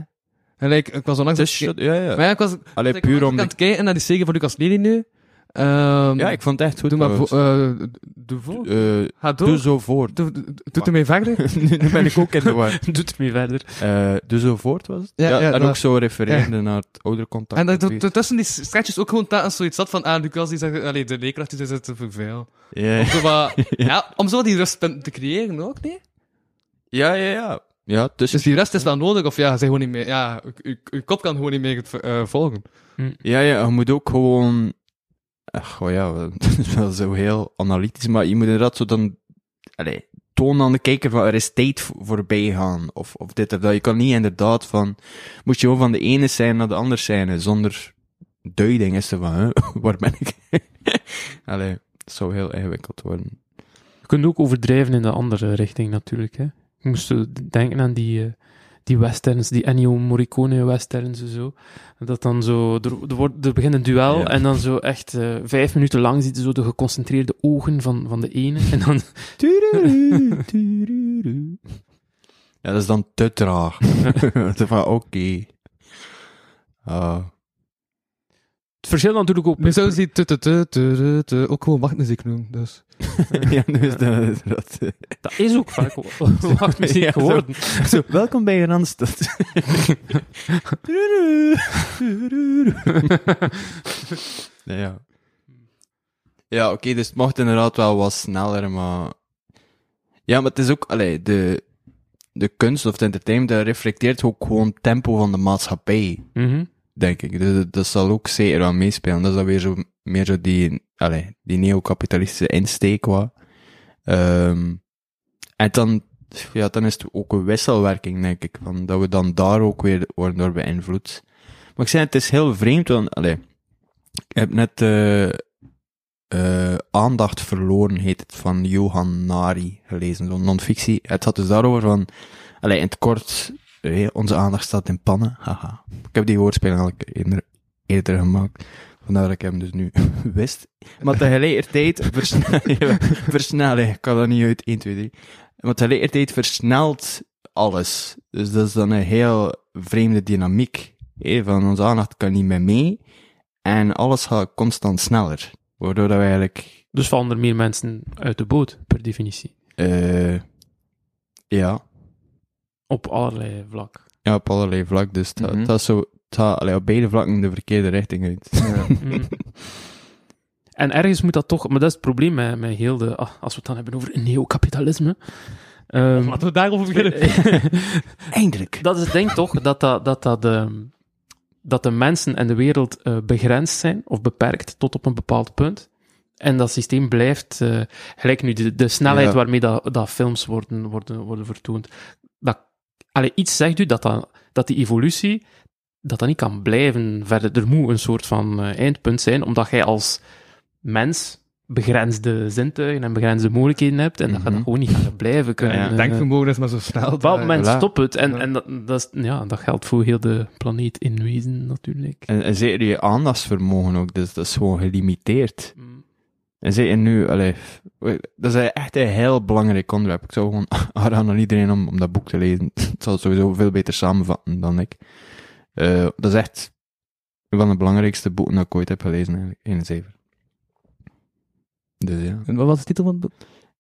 En like, ik was onlangs... Shit, ja, ja. Maar ja, ik was, Allee, ik puur om... aan de- het kijken naar die serie van Lucas Lely nu. Ehm, Ja, ik vond het echt goed. Doe maar vo- eh, doe voor. Eh, Ga door. doe zo voort. Doe, doe, doe ermee verder. nu ben ik ook in de war. Doet ermee verder. Eh, doe zo voort, was het? Ja, ja, en dat- ook zo refererende naar het oudercontact. En dat, tussen die sketches ook gewoon telkens zoiets zat van, ah, Lucas die zegt, allee, de leerkracht die zegt te veel. Ja, Om zo wat, ja, om zo die rustpunten te creëren ook, nee? ja, ja. ja. Ja, dus, Dus die rust is wel nodig, of ja, zeg gewoon niet meer, ja, je- kop kan gewoon niet meer eh, volgen. ja, ja, je moet ook gewoon... Ach, oh ja, dat is wel zo heel analytisch, maar je moet inderdaad zo dan... Allee, tonen aan de kijker van er is tijd vo- voorbij gaan, of, of dit of dat. Je kan niet inderdaad van... Moet je gewoon van de ene zijn naar de andere zijn, zonder duiding is er van, hè, waar ben ik? Allee, het zou heel ingewikkeld worden. Je kunt ook overdrijven in de andere richting natuurlijk. Hè. Je moest denken aan die, eh, die westerns, die Ennio Morricone westerns en zo. Dat dan zo, er, er, wordt, er begint een duel Ja. en dan zo echt eh, vijf minuten lang ziet je zo de geconcentreerde ogen van, van de ene. En dan, Ja, dat is dan te traag. Van, oké. Ah. Het verschil natuurlijk ook... Nu zouden ze die ook gewoon wachtmuziek noemen, dus. ja, nu is dat... dat eh. Dat is ook vaak wachtmuziek Ja, zo. geworden. Zo, welkom bij Randstad. nee, ja. Ja, oké, dus het mocht inderdaad wel wat sneller, maar... Ja, maar het is ook, allee, de, de kunst of het entertainment, dat reflecteert ook gewoon het tempo van de maatschappij, Mhm. Denk ik. Dus dat- zal ook zeker wel meespelen. Dat is dan weer zo, meer zo die, allee, die neocapitalistische insteek, wat. Ehm, en dan, ja, dan is het ook een wisselwerking, denk ik, van dat we dan daar ook weer worden door beïnvloed. Maar ik zei, het is heel vreemd, want, allee, ik heb net, eh, eh, Aandacht verloren, heet het, van Johan Nari gelezen, zo'n non-fictie. Het had dus daarover van, allee, in het kort, eh, onze aandacht staat in pannen, haha. Ik heb die woordspeling al eerder, eerder gemaakt. Vandaar dat ik hem dus nu wist. Maar tegelijkertijd versnel, versnellen, ik kan dat niet uit 1, 2, 3. Maar tegelijkertijd versnelt alles. Dus dat is dan een heel vreemde dynamiek. van onze aandacht kan niet meer mee. En alles gaat constant sneller. Waardoor dat we eigenlijk, Dus vallen er meer mensen uit de boot, per definitie. eh ja, Op allerlei vlak. ja, op allerlei vlak. Dus dat, Mhm. dat is zo, het gaat allee, op beide vlakken de verkeerde richting uit. Mm. En ergens moet dat toch... Maar dat is het probleem met, met heel de... ah, als we het dan hebben over neocapitalisme... ehm, Laten we daarover beginnen. Eindelijk. dat is het ding toch, dat, dat, dat, dat, ehm, dat de mensen en de wereld eh, begrensd zijn, of beperkt, tot op een bepaald punt. En dat systeem blijft, eh, gelijk nu, de, de snelheid Ja. waarmee dat, dat films worden, worden, worden vertoond. Dat, allee, iets zegt u dat, dat, dat die evolutie, dat dat niet kan blijven verder. Er moet een soort van eh, eindpunt zijn, omdat jij als mens begrensde zintuigen en begrensde mogelijkheden hebt, en dat je Mhm. dat gewoon niet gaat blijven kunnen. Ja, eh, Denkvermogen is maar zo snel. op een bepaald moment Voilà. stopt het. En, Ja. en dat, dat, is, ja, dat geldt voor heel de planeet in wezen, natuurlijk. En, en zeker je aandachtsvermogen ook, dus dat is gewoon gelimiteerd. Mm. En zeker nu, allee, dat is echt een heel belangrijk onderwerp. Ik zou gewoon aanraden aan iedereen om, om dat boek te lezen. Het zal sowieso veel beter samenvatten dan ik. Eh, dat is echt een van de belangrijkste boeken dat ik ooit heb gelezen, eigenlijk, in zeven. Dus ja. En wat was de titel van het boek?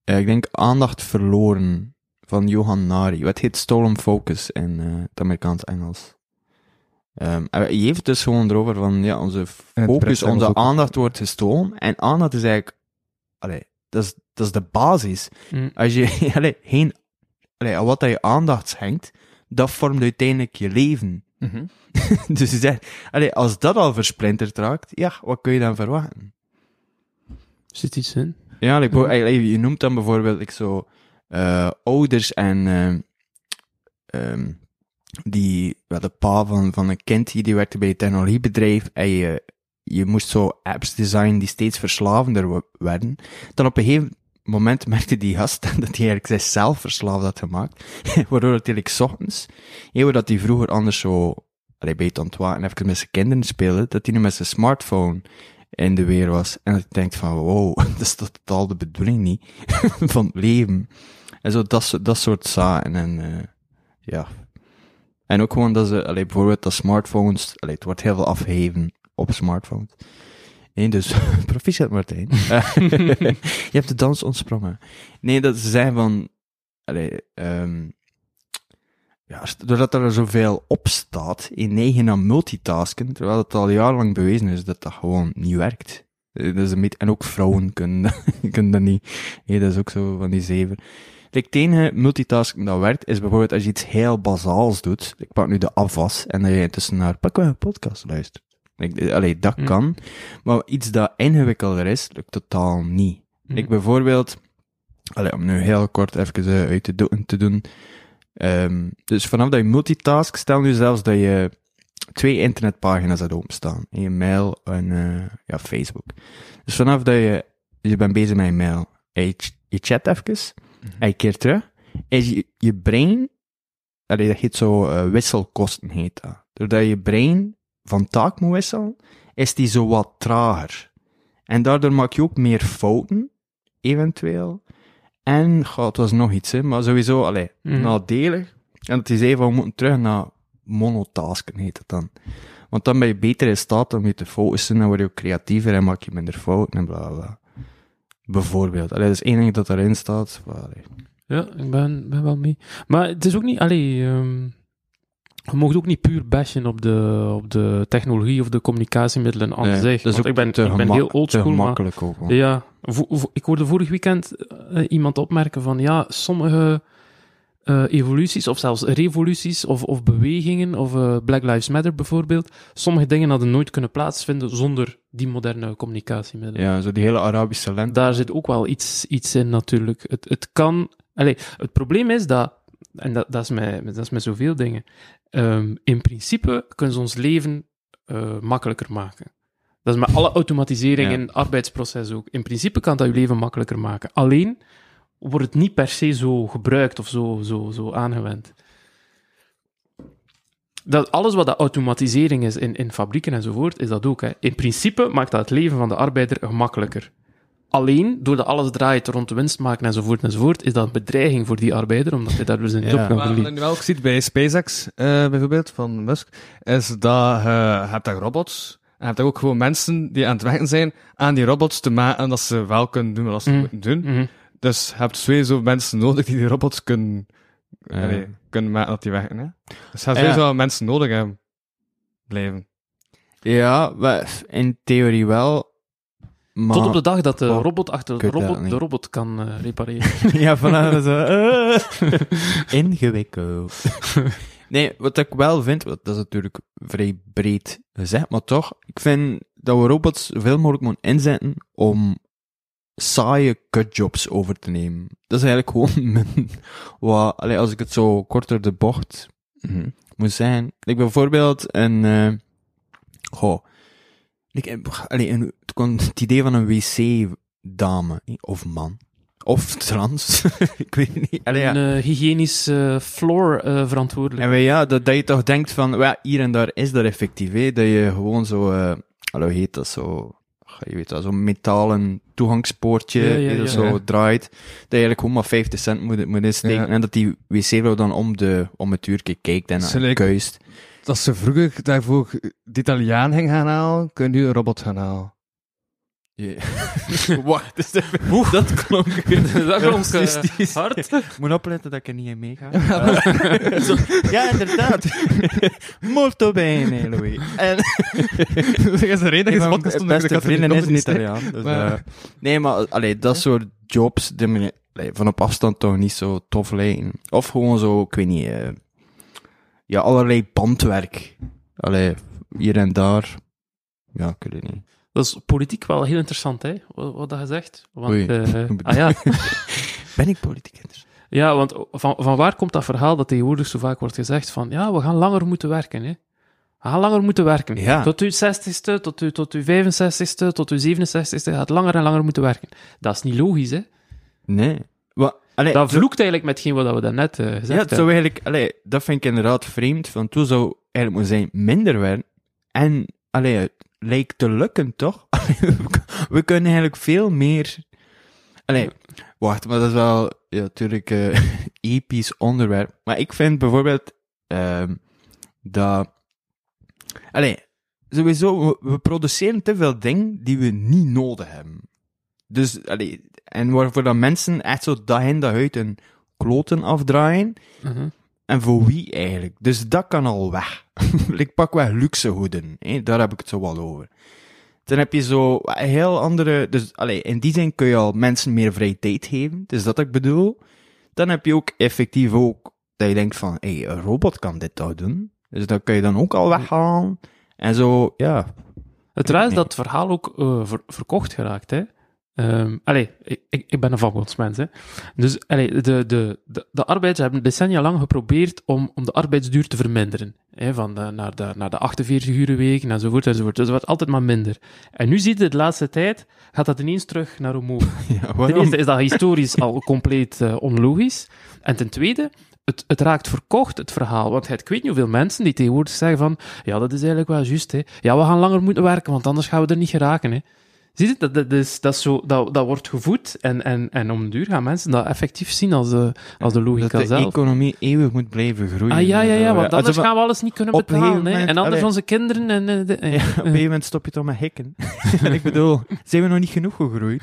Eh, ik denk Aandacht Verloren van Johan Nari. Wat heet Stolen Focus in eh, het Amerikaans-Engels. Ehm, en je heeft het dus gewoon erover van, ja, onze focus, onze aandacht wordt gestolen. En aandacht is eigenlijk, allee, dat is, dat is de basis. Mm. Als je, allee, geen, allee, aan wat dat je aandacht schenkt, dat vormt uiteindelijk je leven. dus je zegt, allee, als dat al versplinterd raakt, ja, wat kun je dan verwachten? Zit iets in? Ja, like, bo- eigenlijk, je noemt dan bijvoorbeeld ik zo, eh, ouders en ehm, ehm, die, wel, de pa van, van een kind die, die werkte bij een technologiebedrijf en je, je moest zo apps designen die steeds verslavender werden. Dan op een gegeven moment merkte die gast dat hij eigenlijk zichzelf verslaafd had gemaakt. Waardoor het eigenlijk ochtends, eeuwen dat hij vroeger anders zo, allee, bij het ontwaken even met zijn kinderen speelde, dat hij nu met zijn smartphone in de weer was. En dat ik denk van, wow, dat is totaal de bedoeling niet van het leven. En zo, dat, dat soort zaken. En, eh, ja. En ook gewoon dat ze, allee, bijvoorbeeld dat smartphones, allee, het wordt heel veel afgeheven op smartphones. Nee, dus, proficiat Martijn. je hebt de dans ontsprongen. Nee, dat ze zeggen van, allee, ehm, ja, doordat er zoveel op staat, in negen aan multitasken, terwijl het al jarenlang bewezen is dat dat gewoon niet werkt. Eh, Dat is een beetje, en ook vrouwen kunnen, dat- kunnen dat niet. Nee, dat is ook zo van die zeven. Het enige multitasking dat werkt, is bijvoorbeeld als je iets heel bazaals doet. Ik pak nu de afwas, en dat je intussen naar pak een podcast eh, allee, dat Hm. kan. Maar iets dat ingewikkelder is, lukt totaal niet. Hm. Ik bijvoorbeeld, allee, om nu heel kort even eh, uit te, do- te doen. Ehm, dus vanaf dat je multitask, stel nu zelfs dat je twee internetpagina's hebt openstaan. In je mail en eh, ja, Facebook. Dus vanaf dat je, je bent bezig met je mail, en je, je chat even, en je keert terug, is je, je brein, allee, dat heet zo eh, wisselkosten heet dat. Doordat je brein van taak moet wisselen, is die zo wat trager. En daardoor maak je ook meer fouten, eventueel. En, goh, het was nog iets, hè, maar sowieso, allee, Mhm. nadelig. En dat hij zei van, we moeten terug naar monotasken, heet het dan. Want dan ben je beter in staat om je te focussen, dan word je ook creatiever en maak je minder fouten en bla, bla. Bijvoorbeeld. Allee, dat is één ding dat erin staat. maar, allee. Ja, ik ben, ben wel mee. Maar het is ook niet, allee, ehm, je mag ook niet puur bashen op de, op de technologie of de communicatiemiddelen aan Nee, zich. ook ik ben, ik ben heel oldschool, maar gemakkelijk ook. ja, ik hoorde vorig weekend eh, iemand opmerken van ja, sommige eh, evoluties of zelfs revoluties of, of bewegingen of eh, Black Lives Matter bijvoorbeeld, sommige dingen hadden nooit kunnen plaatsvinden zonder die moderne communicatiemiddelen. Ja, zo die hele Arabische lente. Daar zit ook wel iets, iets in natuurlijk. Het, het kan... Allee, het probleem is dat, en dat, dat, is, met, dat is met zoveel dingen, Ehm, in principe kunnen ze ons leven eh, makkelijker maken. Dat is met alle automatisering Ja. en arbeidsproces ook. In principe kan dat je leven makkelijker maken. Alleen wordt het niet per se zo gebruikt of zo, zo, zo aangewend. Dat alles wat dat automatisering is in, in fabrieken enzovoort, is dat ook. Hè. In principe maakt dat het leven van de arbeider gemakkelijker. Alleen, doordat alles draait rond de winst maken enzovoort enzovoort, is dat een bedreiging voor die arbeider, omdat hij daardoor zijn Ja. job kan Maar wat verliezen. je nu wel ook ziet bij SpaceX, eh, bijvoorbeeld, van Musk, is dat je hebt daar robots, en je hebt daar ook gewoon mensen die aan het werken zijn aan die robots te maken dat ze wel kunnen doen wat ze Mm. moeten doen. Mhm. Dus je hebt sowieso mensen nodig die die robots kunnen, Ja. allee, kunnen maken dat die werken. Hè? Dus je hebt sowieso mensen nodig hebben. Blijven. Ja, maar in theorie wel. Maar... Tot op de dag dat de robot achter de robot, de robot kan eh, repareren. ja, vanaf zo. eh. Ingewikkeld. nee, wat ik wel vind, dat is natuurlijk vrij breed gezegd, maar toch, ik vind dat we robots zoveel mogelijk moeten inzetten om saaie cutjobs over te nemen. Dat is eigenlijk gewoon mijn, wat, allee, als ik het zo korter de bocht mhm, moet zeggen. Ik bijvoorbeeld een, eh goh, ik, eh, allee, een, het kon- het idee van een wc-dame, of man, of trans, ik weet het niet. Allee, ja. Een eh, hygiënisch eh, floor eh, verantwoordelijk. En wij, ja, dat, dat je toch denkt van, ja, hier en daar is dat effectief, hè, dat je gewoon zo, hallo, heet dat zo, je weet dat, zo'n metalen toegangspoortje, Ja, ja, dat zo Ja. draait, dat je eigenlijk gewoon maar 50 cent moet, moet insteken, Ja. en dat die wc-vrouw dan om, de, om het uurtje kijkt en, Ze en lijkt- kuist. Dat ze vroeger daarvoor de Italiaan ging gaan halen, kun je nu een robot gaan halen. Wacht, dus dat, dat klonk Dat klonk, racistisch. hard. Moet opletten dat ik er niet in meega. Zo, ja, inderdaad. Molto bene, Louis. En, dat is de reden dat je podcast doet, beste vrienden niet is gezien. Italiaan. Dus, eh, nee, maar allee, dat soort jobs, die me allee, van op afstand toch niet zo tof lijken. Of gewoon zo, ik weet niet, eh, ja, allerlei bandwerk. Allee, hier en daar. Ja, ik weet het niet. Dat is politiek wel heel interessant, hè, wat, wat dat je zegt. Want, eh, ah ja, Ben ik politiek interessant? ja, want van, van waar komt dat verhaal dat tegenwoordig zo vaak wordt gezegd van, ja, we gaan langer moeten werken, hè. We gaan langer moeten werken. Ja. Tot uw 60ste, tot uw, tot uw 65ste, tot uw 67ste, gaat langer en langer moeten werken. Dat is niet logisch, hè. Nee. Wat, allee, Dat vloekt eigenlijk met geen wat we daarnet eh gezegd ja, het hebben. zou eigenlijk, allee, dat vind ik inderdaad vreemd, want toen zou eigenlijk moeten zijn minder werken. En, allee, lijkt te lukken, toch? We, kunnen eigenlijk veel meer... Allee, wacht, maar dat is wel, ja, natuurlijk, eh, episch onderwerp. Maar ik vind bijvoorbeeld, ehm dat... Allee, sowieso, we, produceren te veel dingen die we niet nodig hebben. Dus, allee, en waarvoor dan mensen echt zo dag in dag uit hun kloten afdraaien. Mhm. En voor wie eigenlijk? Dus dat kan al weg. ik pak weg luxe hoeden. Hè? Daar heb ik het zo wel over. Dan heb je zo een heel andere... Dus allee, in die zin kun je al mensen meer vrije tijd geven. Dus dat ik bedoel. Dan heb je ook effectief ook dat je denkt van, hé, hey, een robot kan dit toch doen. Dus dat kun je dan ook al weghalen. En zo, ja. Het raar is Nee. dat het verhaal ook eh, ver- verkocht geraakt, hè. Ehm allee, ik, ik, ben een vakbondsmens, hè. Dus, allee, de, de, de, de arbeiders hebben decennia lang geprobeerd om, om de arbeidsduur te verminderen. Hè, van de, naar, de, naar de 48 uur week enzovoort enzovoort. Dus het wordt altijd maar minder. En nu ziet je de laatste tijd, gaat dat ineens terug naar omhoog. ja Ten eerste is dat historisch al compleet eh, onlogisch. En ten tweede, het, het raakt verkocht, het verhaal. Want je hebt, ik weet niet hoeveel mensen die tegenwoordig zeggen van, ja, dat is eigenlijk wel juist, hè. Ja, we gaan langer moeten werken, want anders gaan we er niet geraken, hè. Zie je, dat, dat, is, dat, is zo, dat, dat wordt gevoed en, en, en om duur gaan mensen dat effectief zien als de, als de logica dat de zelf. economie eeuwig moet blijven groeien. Ah ja, ja, ja, want anders gaan we alles niet kunnen op een betalen. moment- En anders allee. onze kinderen en... eh, de- Ja, op een gegeven moment stop je toch met hikken. ik bedoel, zijn we nog niet genoeg gegroeid?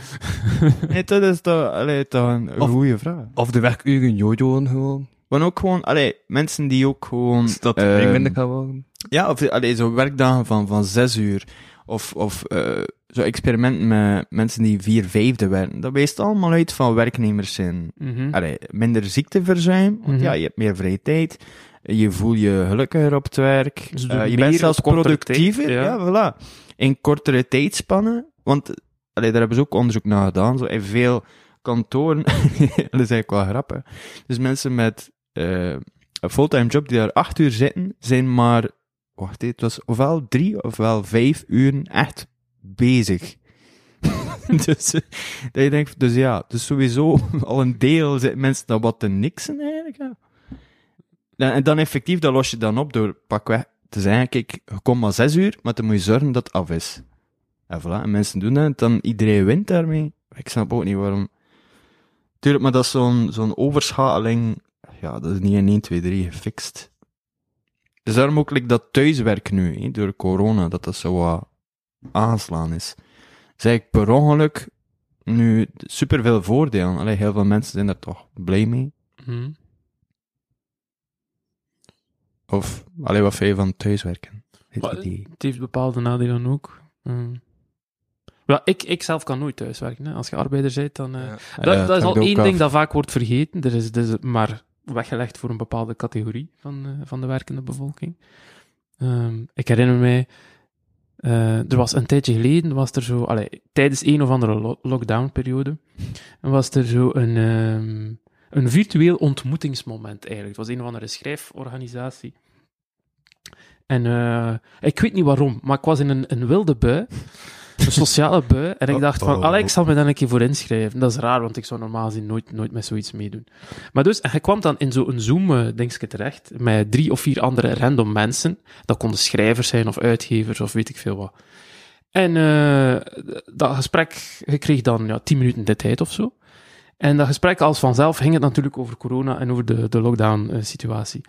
nee, dat is toch, allee, toch een goede vraag. Of de werkuren jojoen gewoon. Want ook gewoon, allee, mensen die ook gewoon... Dat ehm, ding minder kan worden. Ja, of allee, zo werkdagen van, van zes uur. Of, of eh, zo experimenten met mensen die vier vijfde werken. Dat wijst allemaal uit van werknemers zijn. Allee, minder ziekteverzuim, want Mhm. ja, je hebt meer vrije tijd. Je voelt je gelukkiger op het werk. Ze Eh, je bent zelfs productiever. tijd, ja. ja. voilà. In kortere tijdspannen. Want allee, daar hebben ze ook onderzoek naar gedaan. Zo, in veel kantoren, dat is eigenlijk wel grappig. Dus mensen met eh, een fulltime job die daar acht uur zitten, zijn maar, wacht het was ofwel drie ofwel vijf uur echt bezig. dus, dat je denkt, dus ja, dus sowieso al een deel zitten mensen dat wat te niksen eigenlijk. Ja. En, dan effectief, dat los je dan op door pakweg te zeggen, kijk, je komt maar zes uur, maar dan moet je zorgen dat het af is. En voilà, en mensen doen dat, dan iedereen wint daarmee. Ik snap ook niet waarom. Tuurlijk, maar dat is zo'n zo'n overschakeling, ja, dat is niet in 1, 2, 3 gefixt. Dus daarom ook like, dat thuiswerk nu, hè, door corona, dat dat zo wat aanslaan is. Zeg ik per ongeluk nu superveel voordelen. Allee, heel veel mensen zijn daar toch blij mee. Mhm. Of, allee, wat vind je van thuiswerken? Maar-. Het heeft bepaalde nadelen ook. Mm. Ja, ik, ik zelf kan nooit thuiswerken. Hè. Als je arbeider bent, dan... eh, Ja. dat, Ja, dat is al één af. ding dat vaak wordt vergeten. Er is, is maar weggelegd voor een bepaalde categorie van, eh, van de werkende bevolking. Ehm, ik herinner mij... eh, er was een tijdje geleden, was er zo... Tijdens een of andere lo- lockdown-periode, was er zo een... ehm, een virtueel ontmoetingsmoment eigenlijk. Het was een of andere schrijforganisatie. En eh, ik weet niet waarom, maar ik was in een, een wilde bui, een sociale bui, en ik dacht van, Oh. Alex, ik zal me dan een keer voor inschrijven. Dat is raar, want ik zou normaal gezien nooit, nooit met zoiets meedoen. Maar dus, en je kwam dan in zo'n Zoom-dingetje terecht, met drie of vier andere random mensen. Dat konden schrijvers zijn, of uitgevers, of weet ik veel wat. En eh, dat gesprek, je kreeg dan ja, tien minuten de tijd of zo. En dat gesprek als vanzelf ging het natuurlijk over corona en over de, de lockdown-situatie.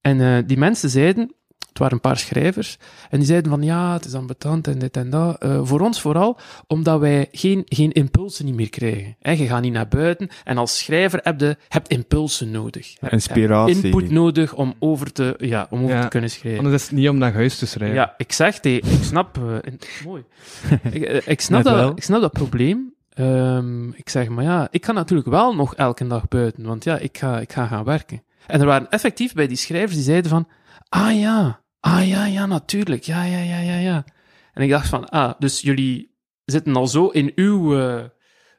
en eh, die mensen zeiden, het waren een paar schrijvers, en die zeiden van ja, het is ambetant en dit en dat. Eh, voor ons vooral, omdat wij geen, geen impulsen niet meer krijgen. Je gaat niet naar buiten en als schrijver heb je hebt impulsen nodig. Inspiratie. Input nodig om over te, ja, om over Ja. te kunnen schrijven. Anders is het niet om naar huis te schrijven. Ja, ik zeg ik snap... eh, in- mooi. ik, eh, ik, snap Net wel. dat, ik snap dat probleem. Ehm, ik zeg, maar ja, ik ga natuurlijk wel nog elke dag buiten, want ja, ik ga, ik ga gaan werken. En er waren effectief bij die schrijvers die zeiden van, ah ja, ah ja, ja, natuurlijk, ja, ja, ja, ja, ja. En ik dacht van, ah, dus jullie zitten al zo in uw eh,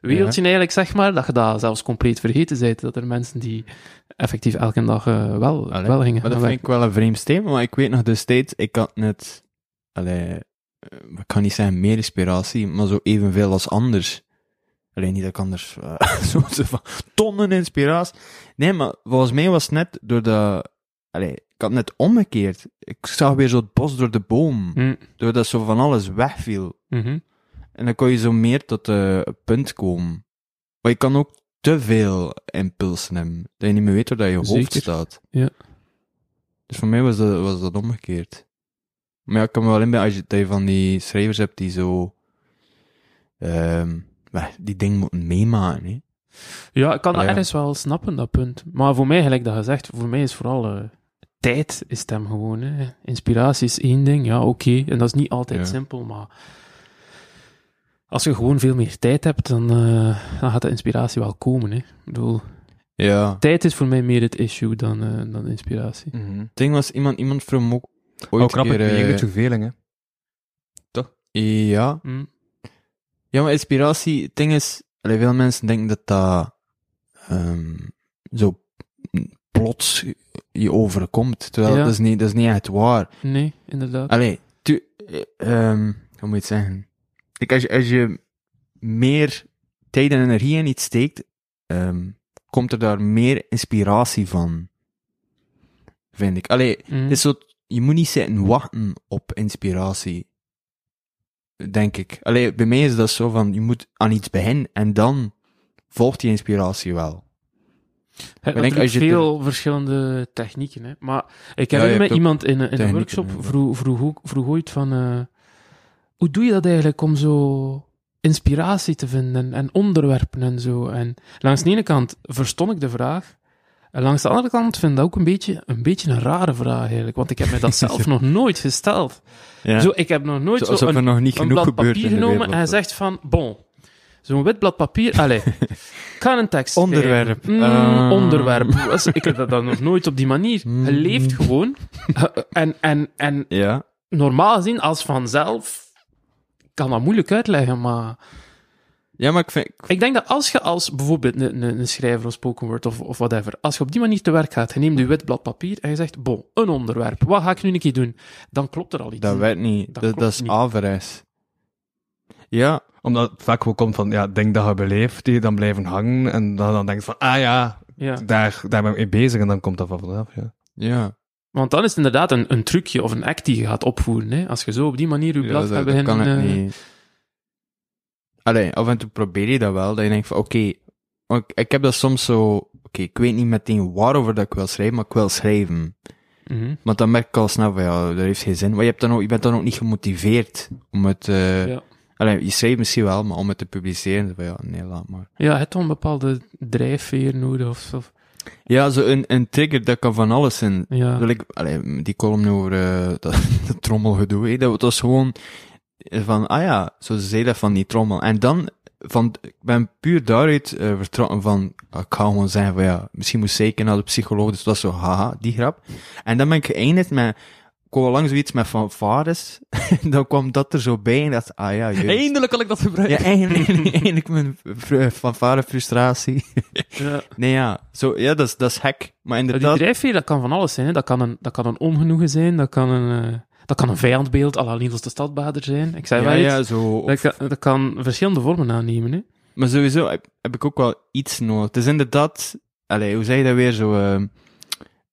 wereldje eigenlijk, zeg maar, dat je dat zelfs compleet vergeten bent, dat er mensen die effectief elke dag eh, wel, Allee, wel gingen Maar dat vind werken. ik wel een vreemd statement, maar ik weet nog destijds, ik had net, allee, eh, ik kan niet zeggen meer inspiratie, maar zo evenveel als anders. Alleen niet dat ik anders, eh, zo van, tonnen inspiratie. Nee, maar volgens mij was het net door de, allee, ik had net omgekeerd. Ik zag weer zo het bos door de boom, Hm, doordat zo van alles wegviel. mhm. En dan kon je zo meer tot eh, een punt komen. Maar je kan ook te veel impulsen hebben. Dat je niet meer weet waar dat je hoofd Zeker. staat. Ja. Dus voor mij was dat, was dat omgekeerd. Maar ja, ik kan me wel inbeelden als je, dat je van die schrijvers hebt die zo... ehm maar die dingen moeten meemaken, hè. Ja, ik kan dat ja. ergens wel snappen, dat punt. Maar voor mij, gelijk dat gezegd, voor mij is vooral eh, tijd is het hem gewoon. Hè. Inspiratie is één ding, ja, oké. En dat is niet altijd Ja. simpel, maar als je gewoon veel meer tijd hebt, dan, eh, dan gaat de inspiratie wel komen. Hè. Ik bedoel, Ja. tijd is voor mij meer het issue dan, eh, dan inspiratie. Mhm. Het ding was, iemand, iemand vroeg me ook ooit Ook knap, keer... verveling, hè. ja, Hm. Ja, maar inspiratie, het ding is, allee, veel mensen denken dat dat ehm, zo plots je overkomt, terwijl Ja. dat, is niet, dat is niet echt waar. Nee, inderdaad. Allee, tu, eh, ehm, hoe moet je het zeggen? Kijk, als je, als je meer tijd en energie in iets steekt, ehm, komt er daar meer inspiratie van. Vind ik. Allee, Hm. het is zo, je moet niet zitten wachten op inspiratie. denk ik. Allee, bij mij is dat zo van, je moet aan iets beginnen en dan volgt die inspiratie wel. Hebt denk, natuurlijk als je veel verschillende technieken. Hè. Maar ik Ja, herinner me ook iemand in, een- in een workshop ja. vroeg, vroeg, vroeg ooit van... eh, hoe doe je dat eigenlijk om zo inspiratie te vinden en onderwerpen en zo? En langs de ene kant verstond ik de vraag. En langs de andere kant vind ik dat ook een beetje, een beetje een rare vraag eigenlijk. Want ik heb mij dat zelf nog nooit gesteld. Ja. Zo, ik heb nog nooit zo, Alsof een, nog niet een blad papier genomen en zegt van, bon, zo'n wit blad papier, allez, ik ga een tekst. Onderwerp. Mm, Ah. Onderwerp. Ik heb dat dan nog nooit op die manier. Mm. Je leeft gewoon. Eh, En, en, en Ja. normaal gezien, als vanzelf, ik kan dat moeilijk uitleggen, maar Ja, maar ik vind... ik denk dat als je als bijvoorbeeld een, een, schrijver of spoken word of, of whatever, als je op die manier te werk gaat, je neemt je wit blad papier en je zegt, bon, een onderwerp, wat ga ik nu een keer doen? Dan klopt er al iets. Dat werkt niet. Dat Dat, dat, klopt is niet. averechts. Ja, Omdat het vaak wel komt van, ja, denk dat je beleeft, die dan blijven hangen. En dan, dan denk je van, ah ja, Ja. daar, daar ben ik mee bezig. En dan komt dat van vanaf, ja. ja. Want dan is het inderdaad een, een trucje of een act die je gaat opvoeren. Hè? Als je zo op die manier je Ja, blad dat, gaat dat beginnen... kan ik eh, niet. Allee, af en toe probeer je dat wel, dat je denkt van, oké, want ik, ik heb dat soms zo, oké, ik weet niet meteen waarover dat ik wil schrijven, maar ik wil schrijven. Maar dan merk ik al snel van, ja, dat heeft geen zin. Maar je, hebt dan ook, je bent dan ook niet gemotiveerd om het, eh Ja. Allee, je schrijft misschien wel, maar om het te publiceren, van, ja, nee, laat maar. Ja, het toch een bepaalde drijfveer nodig of zo. Ja, zo een, een trigger, dat kan van alles zijn. Ja. Wil ik, allee, die column over eh, dat, dat trommelgedoe, hè, dat was gewoon van, ah ja, zo ze zei dat van die trommel. En dan, van, ik ben puur daaruit eh, vertrokken van, ah, ik ga gewoon zeggen van ja, misschien moest zeker naar de psycholoog, dus dat was zo, haha, die grap. En dan ben ik geëindigd met, al lang zoiets met fanfares, dan kwam dat er zo bij en dacht, ah ja, juist. Eindelijk kan ik dat gebruiken. Ja, eigenlijk, eigenlijk mijn fanfare frustratie. Ja. Nee, ja, zo, ja, dat is, dat is hek. Maar Ja, Die inderdaad, drijfveer, dat kan van alles zijn. Hè. Dat, kan een, dat kan een ongenoegen zijn, dat kan een, eh, dat kan een vijandbeeld, la Niels de Stadbader zijn. Ik zei ja, wel iets. ja, zo, Dat, kan, dat kan verschillende vormen aannemen. Hè. Maar sowieso heb, heb ik ook wel iets nodig. Het is inderdaad, allee, hoe zeg je dat weer, zo, ehm,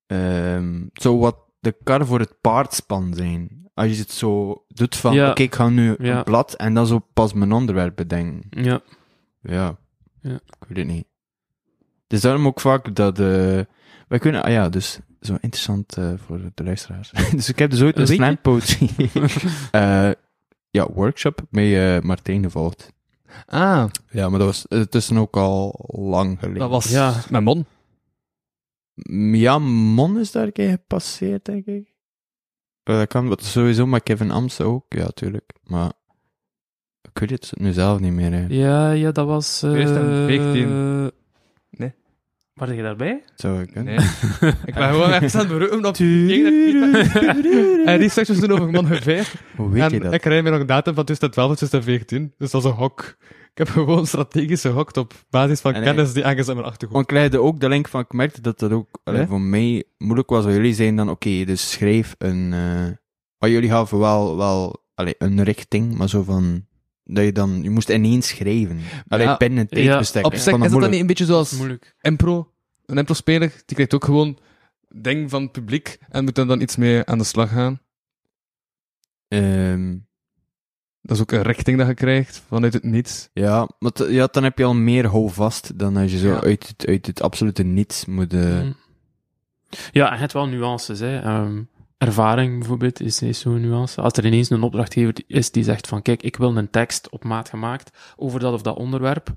ehm, zo wat de kar voor het paardspan zijn. Als je het zo doet van, Ja. oké, ik ga nu Ja. een blad en dan zo pas mijn onderwerp bedenken. Ja. Ja. Ja. Ik weet het niet. Dus daarom ook vaak dat, eh wij kunnen, ah ja, dus zo interessant eh, voor de luisteraars. dus ik heb dus ooit een Een weetje? slam poetry, eh, ja, workshop met eh Martijn gevolgd. Ah, Ja, maar dat was tussen ook al lang geleden. dat was Ja. mijn mon. Ja, Mon is daar een keer gepasseerd, denk ik. Eh, dat kan wat sowieso, maar Kevin Amsen ook, ja, tuurlijk. Maar ik weet het nu zelf niet meer. Hè. Ja, ja, dat was... eh 2014. Nee. Var je daarbij? Zou ik kunnen. Nee. ik ben gewoon even aan het beroepen op En researchers doen over man geveer. Hoe weet je En dat? ik herinner me nog een datum van 2012 tot 2014. Dus dat is een hok. Ik heb gewoon strategisch gehokt op basis van En, kennis die ergens in mijn achtergrond. Want ik legde ook de link van, ik merkte dat dat ook allee, voor mij moeilijk was. Jullie zeiden dan, oké, dus schrijf een... eh maar jullie gaven wel, wel allee, een richting, maar zo van... Dat je dan... Je moest ineens schrijven. Alleen Ja, binnen een ja, tijdbestek. Op Ik zich is dat dan niet een beetje zoals Moeilijk. impro? Een impro-speler, die krijgt ook gewoon ding van het publiek en moet dan, dan iets mee aan de slag gaan. Ehm, Dat is ook een richting dat je krijgt vanuit het niets. ja, maar t- ja, dan heb je al meer houvast dan als je zo Ja. uit, het, uit het absolute niets moet... eh, Mm. Ja, en het wel nuances. Hè. Ehm, ervaring bijvoorbeeld is, is zo'n nuance. Als er ineens een opdrachtgever is die zegt van kijk, ik wil een tekst op maat gemaakt over dat of dat onderwerp.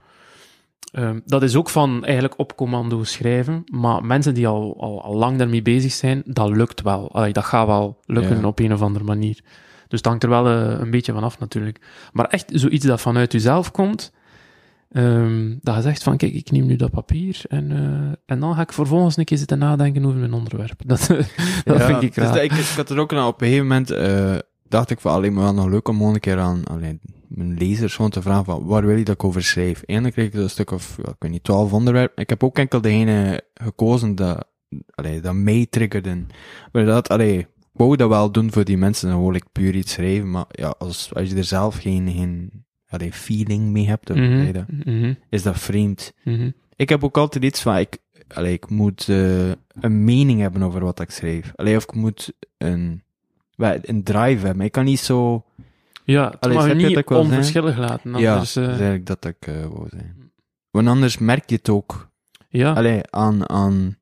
Ehm, dat is ook van eigenlijk op commando schrijven, maar mensen die al, al, al lang daarmee bezig zijn, dat lukt wel. Allee, dat gaat wel lukken Ja. op een of andere manier. Dus het hangt er wel eh, een beetje van af natuurlijk. Maar echt zoiets dat vanuit jezelf komt, ehm, dat je zegt van kijk, ik neem nu dat papier en, eh, en dan ga ik vervolgens een keer zitten nadenken over mijn onderwerp. Dat, dat Ja, vind ik dus raar. dat- ik, ik had er ook aan, op een gegeven moment, eh, dacht ik van, alleen maar wel nog leuk om een keer aan alleen, mijn lezers gewoon te vragen van, waar wil je dat ik over schrijf? En dan kreeg ik een stuk of, ja, ik weet niet, twaalf onderwerpen. Ik heb ook enkel degene gekozen dat, allee, dat mij triggerde. Maar dat, allee, ik wou dat wel doen voor die mensen, dan wil ik puur iets schrijven, maar ja, als, als je er zelf geen, geen allee, feeling mee hebt, dat, Mhm, mhm, is dat vreemd. mhm. Ik heb ook altijd iets van, ik, allee, ik moet eh, een mening hebben over wat ik schrijf. Allee, of ik moet een, een drive hebben. Ik kan niet zo... Ja, het Allee, niet ik onverschillig laten. ja, dat eh, is eigenlijk dat ik eh wou. Want anders merk je het ook ja. allee, aan, aan.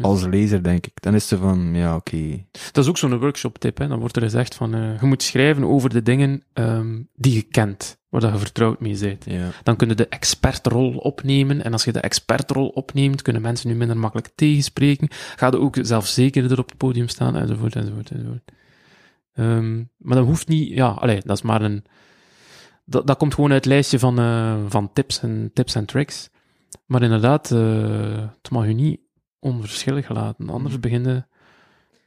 Als lezer, denk ik. Dan is het van, ja, oké. Dat is ook zo'n workshop-tip. Hè. Dan wordt er gezegd van, eh, je moet schrijven over de dingen ehm, die je kent, waar dat je vertrouwd mee bent. Ja. Dan kun je de expertrol opnemen. En als je de expertrol opneemt, kunnen mensen nu minder makkelijk tegenspreken. Ga je ook zelfzekerder op het podium staan, enzovoort, enzovoort, enzovoort. Ehm, maar dat hoeft niet, ja, allee, dat is maar een, dat, dat komt gewoon uit het lijstje van, eh, van tips en tips en tricks. Maar inderdaad, eh, het mag je niet onverschillig laten, anders begin je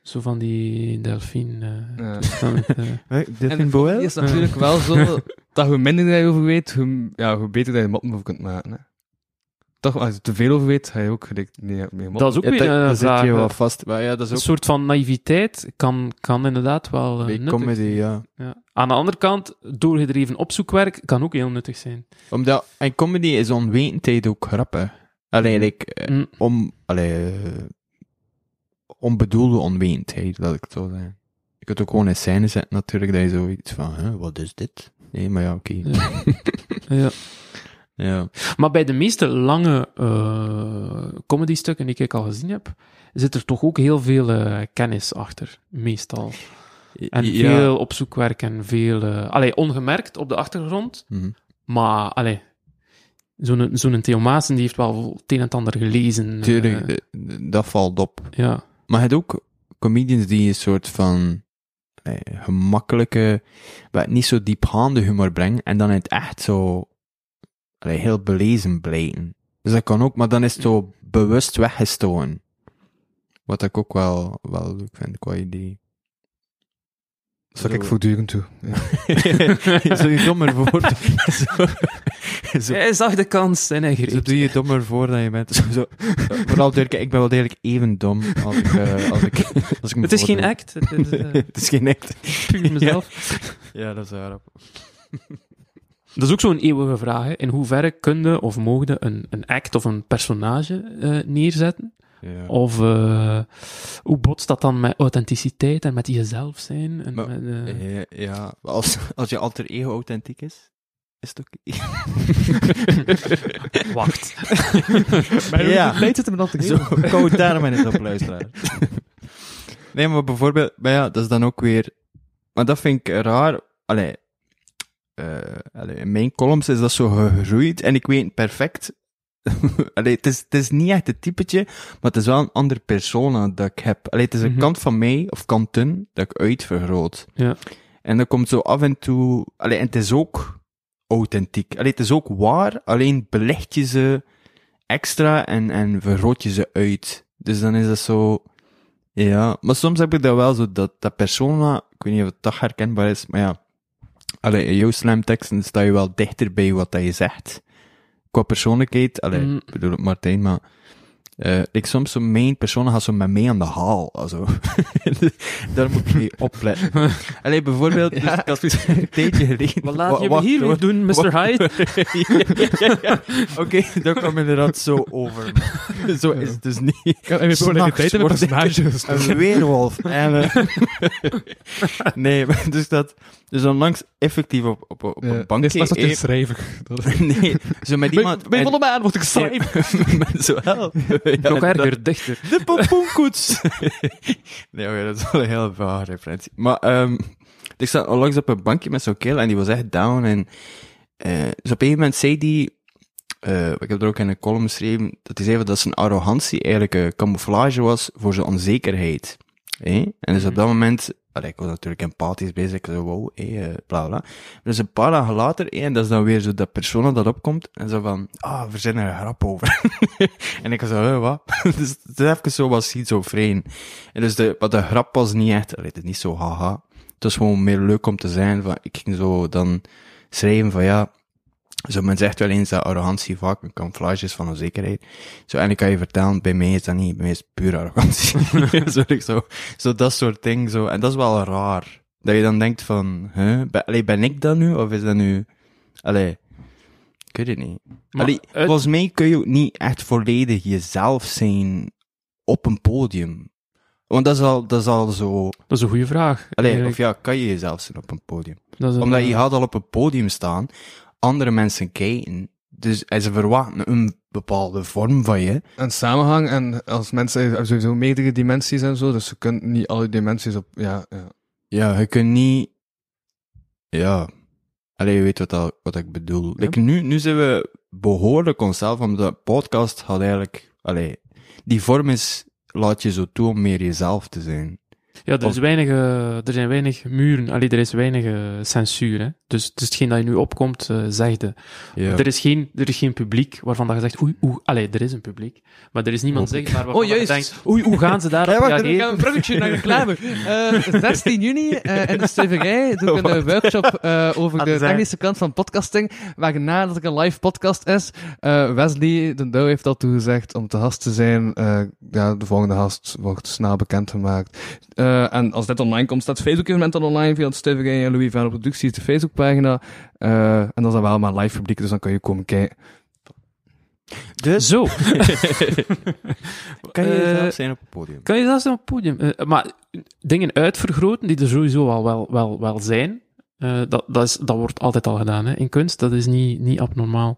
zo van die delfien. eh, Ja. toestand, eh. Delphine En Boel? het is natuurlijk wel zo dat hoe minder je over weet, hoe, ja, hoe beter dat je moppen over kunt maken. Hè. Toch, als je te veel over weet, ga je ook gelijk nee, meer moppen. Dat is ook Ja, weer dat- een daar zit vraag, je wel vast. Maar ja, dat is Een ook soort van naïviteit kan, kan inderdaad wel eh, nuttig comedy, zijn. ja. Ja. Aan de andere kant, doorgedreven opzoekwerk kan ook heel nuttig zijn. Omdat, en comedy is onwetendheid ook grappig. Allee, like, eh, Mm. om, allee, eh, onbedoelde onwetendheid, laat ik het zo zeggen. Je kunt ook gewoon in scène zetten, natuurlijk, dat je zoiets van, hè, wat is dit? Nee, maar ja, oké. Ja. ja. Ja. Maar bij de meeste lange eh comedystukken die ik al gezien heb, zit er toch ook heel veel kennis achter, meestal. En Ja. veel opzoekwerk en veel... eh allee, ongemerkt op de achtergrond, Mhm. maar allee, zo'n zo'n Theo Maassen die heeft wel het een en het ander gelezen. Tuurlijk, eh, eh, dat valt op. ja. Maar je hebt ook comedians die een soort van eh, gemakkelijke, niet zo diepgaande humor brengen en dan het echt zo allee, heel belezen blijken. Dus dat kan ook, maar dan is het zo bewust weggestoken. Wat ik ook wel, wel leuk vind qua idee. Dat zou ik voortdurend toe. Ja. zo je dommer voor. zo, zo, Hij zag de kans en hij zo doe je dommer voor dan je bent. Zo, zo, vooral duidelijk, ik ben wel degelijk even dom als ik, eh, als ik, als ik me Het is geen act, het is eh, het is geen act. puur mezelf. Ja, dat is waar. Dat is ook zo'n eeuwige vraag. Hè. In hoeverre kun je of mogen een, een act of een personage eh, neerzetten? Ja. Of eh, hoe botst dat dan met authenticiteit en met jezelf zijn? En Maar- met, eh, Ja, ja, als, als je alter ego authentiek is, is het oké. Wacht. Maar Ja. leidt het hem dan te Zo, koud daarom en het op luisteraar. nee, maar bijvoorbeeld, maar ja, dat is dan ook weer, maar dat vind ik raar, allee, eh, allee, in mijn columns is dat zo gegroeid en ik weet perfect, allee, het is, het is niet echt het typetje, maar het is wel een andere persona dat ik heb. Allee, het is een Mhm. kant van mij, of kanten, dat ik uitvergroot. Ja. En dat komt zo af en toe, allee, en het is ook authentiek. Allee, het is ook waar, alleen belicht je ze extra en, en vergroot je ze uit. Dus dan is dat zo, ja, maar soms heb ik dat wel zo, dat, dat persona, ik weet niet of het toch herkenbaar is, maar ja, allee, in jouw slamteksten sta je wel dichter bij wat dat je zegt. Qua persoonlijkheid, allee, Mm. ik bedoel het Martijn, maar eh ik soms zo, mijn persona gaat zo met mij aan de haal, also. Daar moet ik mee opletten. Allee, bijvoorbeeld, dus ik had een tijdje geleden... Wat laat je me hier weer doen, Mr. Hyde? ja, ja, ja. Oké, dat kwam inderdaad zo over. Zo is het dus niet. Ja, en we hebben mijn ik personages. Een weerwolf. En, eh, nee, dus dat... Dus onlangs effectief op, op, op Ja, een Nee, bankje... straks word je eh, schrijver. Dat- nee, zo met iemand... bij en- volle maan word ik schrijver. met zo help. Nog erger, dichter. De pompoenkoets. nee, oké, dat is wel een heel vage referentie. Maar, ehm ik zat onlangs op een bankje met zo'n kerel en die was echt down. En eh dus op een gegeven moment zei die, eh, ik heb er ook in een column geschreven, dat hij zei dat zijn arrogantie eigenlijk een camouflage was voor zijn onzekerheid. En dus op dat moment, allee, ik was natuurlijk empathisch bezig, ik zei, wow, hé, eh, bla bla. Dus een paar dagen later, en dat is dan weer zo dat persona dat opkomt, en zo van, ah, we zijn er een grap over. en ik was zo, eh, wat? dus het is even zo was schizofreen. En dus de, wat de grap was niet echt, het is niet zo haha. Het was gewoon meer leuk om te zijn, van, ik ging zo dan schrijven van, ja, zo, men zegt wel eens dat arrogantie vaak een camouflage is van onzekerheid. Zo, en ik kan je vertellen, bij mij is dat niet, bij mij is het puur arrogantie. zo, zo, zo dat soort dingen, zo. En dat is wel raar. Dat je dan denkt van, huh, ben, ik dat nu, of is dat nu, allee, ik weet het niet. Maar Allee, volgens mij kun je ook niet echt volledig jezelf zijn op een podium. Want dat is al, dat is al zo... Dat is een goede vraag. Allee, of ja, kan je jezelf zien op een podium? een- Omdat je gaat al op een podium staan, andere mensen kijken, dus ze verwachten een bepaalde vorm van je. Een samenhang en als mensen hebben sowieso meerdere dimensies en zo, dus ze kunnen niet alle dimensies op, ja, ja. Ja, je kunt niet... Ja... Allee, je weet wat, dat, wat ik bedoel. Like, nu, nu zijn we behoorlijk onszelf, omdat de podcast gaat eigenlijk... Allee, die vorm is... Laat je zo toe om meer jezelf te zijn. Ja, er, is weinig, eh, er zijn weinig muren. Allee, er is weinig eh, censuur. Hè? Dus, dus hetgeen dat je nu opkomt, eh zegde. Er, is geen, er is geen publiek waarvan dat je zegt, oei, oei, allee, er is een publiek. Maar er is niemand zichtbaar waarvan Oh, dat je juist. denkt, oei, hoe gaan ze daarop Ja, wacht, Ik reageren? een bruggetje naar reclame. Eh 16 juni in de stuiverij doe ik een workshop eh, over Ah, de technische kant van podcasting, waarna dat ik een live podcast is. Eh, Wesley de Douw heeft al toegezegd om te gast te zijn. Eh, ja, de volgende gast wordt snel bekendgemaakt. Eh en als dit online komt, staat Facebook-evenement dan online via de stuiverij en Louis van Producties, de Facebookpagina. Eh en dat is dan wel maar live publiek, dus dan kan je komen kijken. Dus Zo. kan je Eh, jezelf zijn op het podium. Kan je dat zo op het podium? Maar dingen uitvergroten, die er sowieso al wel, wel, wel zijn, eh, dat, dat, is, dat wordt altijd al gedaan hè, in kunst. Dat is niet, niet abnormaal.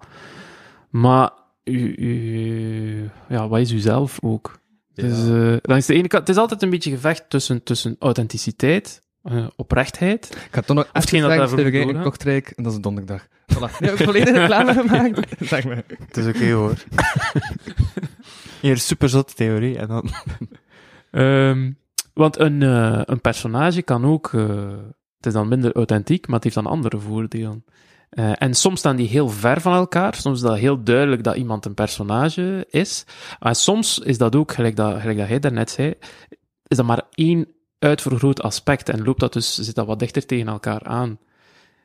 Maar u, u- ja, wat is u zelf ook? Dus, eh, langs de ene kant, het is altijd een beetje gevecht tussen, tussen authenticiteit, eh, oprechtheid. Ik ga toch nog Of hetgeen dat daarvoor in. Kortrijk, en dat is een donderdag. Voilà. Nu heb ik volledig reclame gemaakt. Zeg maar. Het is oké hoor. Hier, super zotte theorie. En dan... Ehm, want een, eh, een personage kan ook, eh, het is dan minder authentiek, maar het heeft dan andere voordelen. Eh, en soms staan die heel ver van elkaar. Soms is dat heel duidelijk dat iemand een personage is. Maar soms is dat ook, gelijk dat, gelijk dat hij daarnet zei, is dat maar één uitvergroot aspect en loopt dat dus, zit dat wat dichter tegen elkaar aan.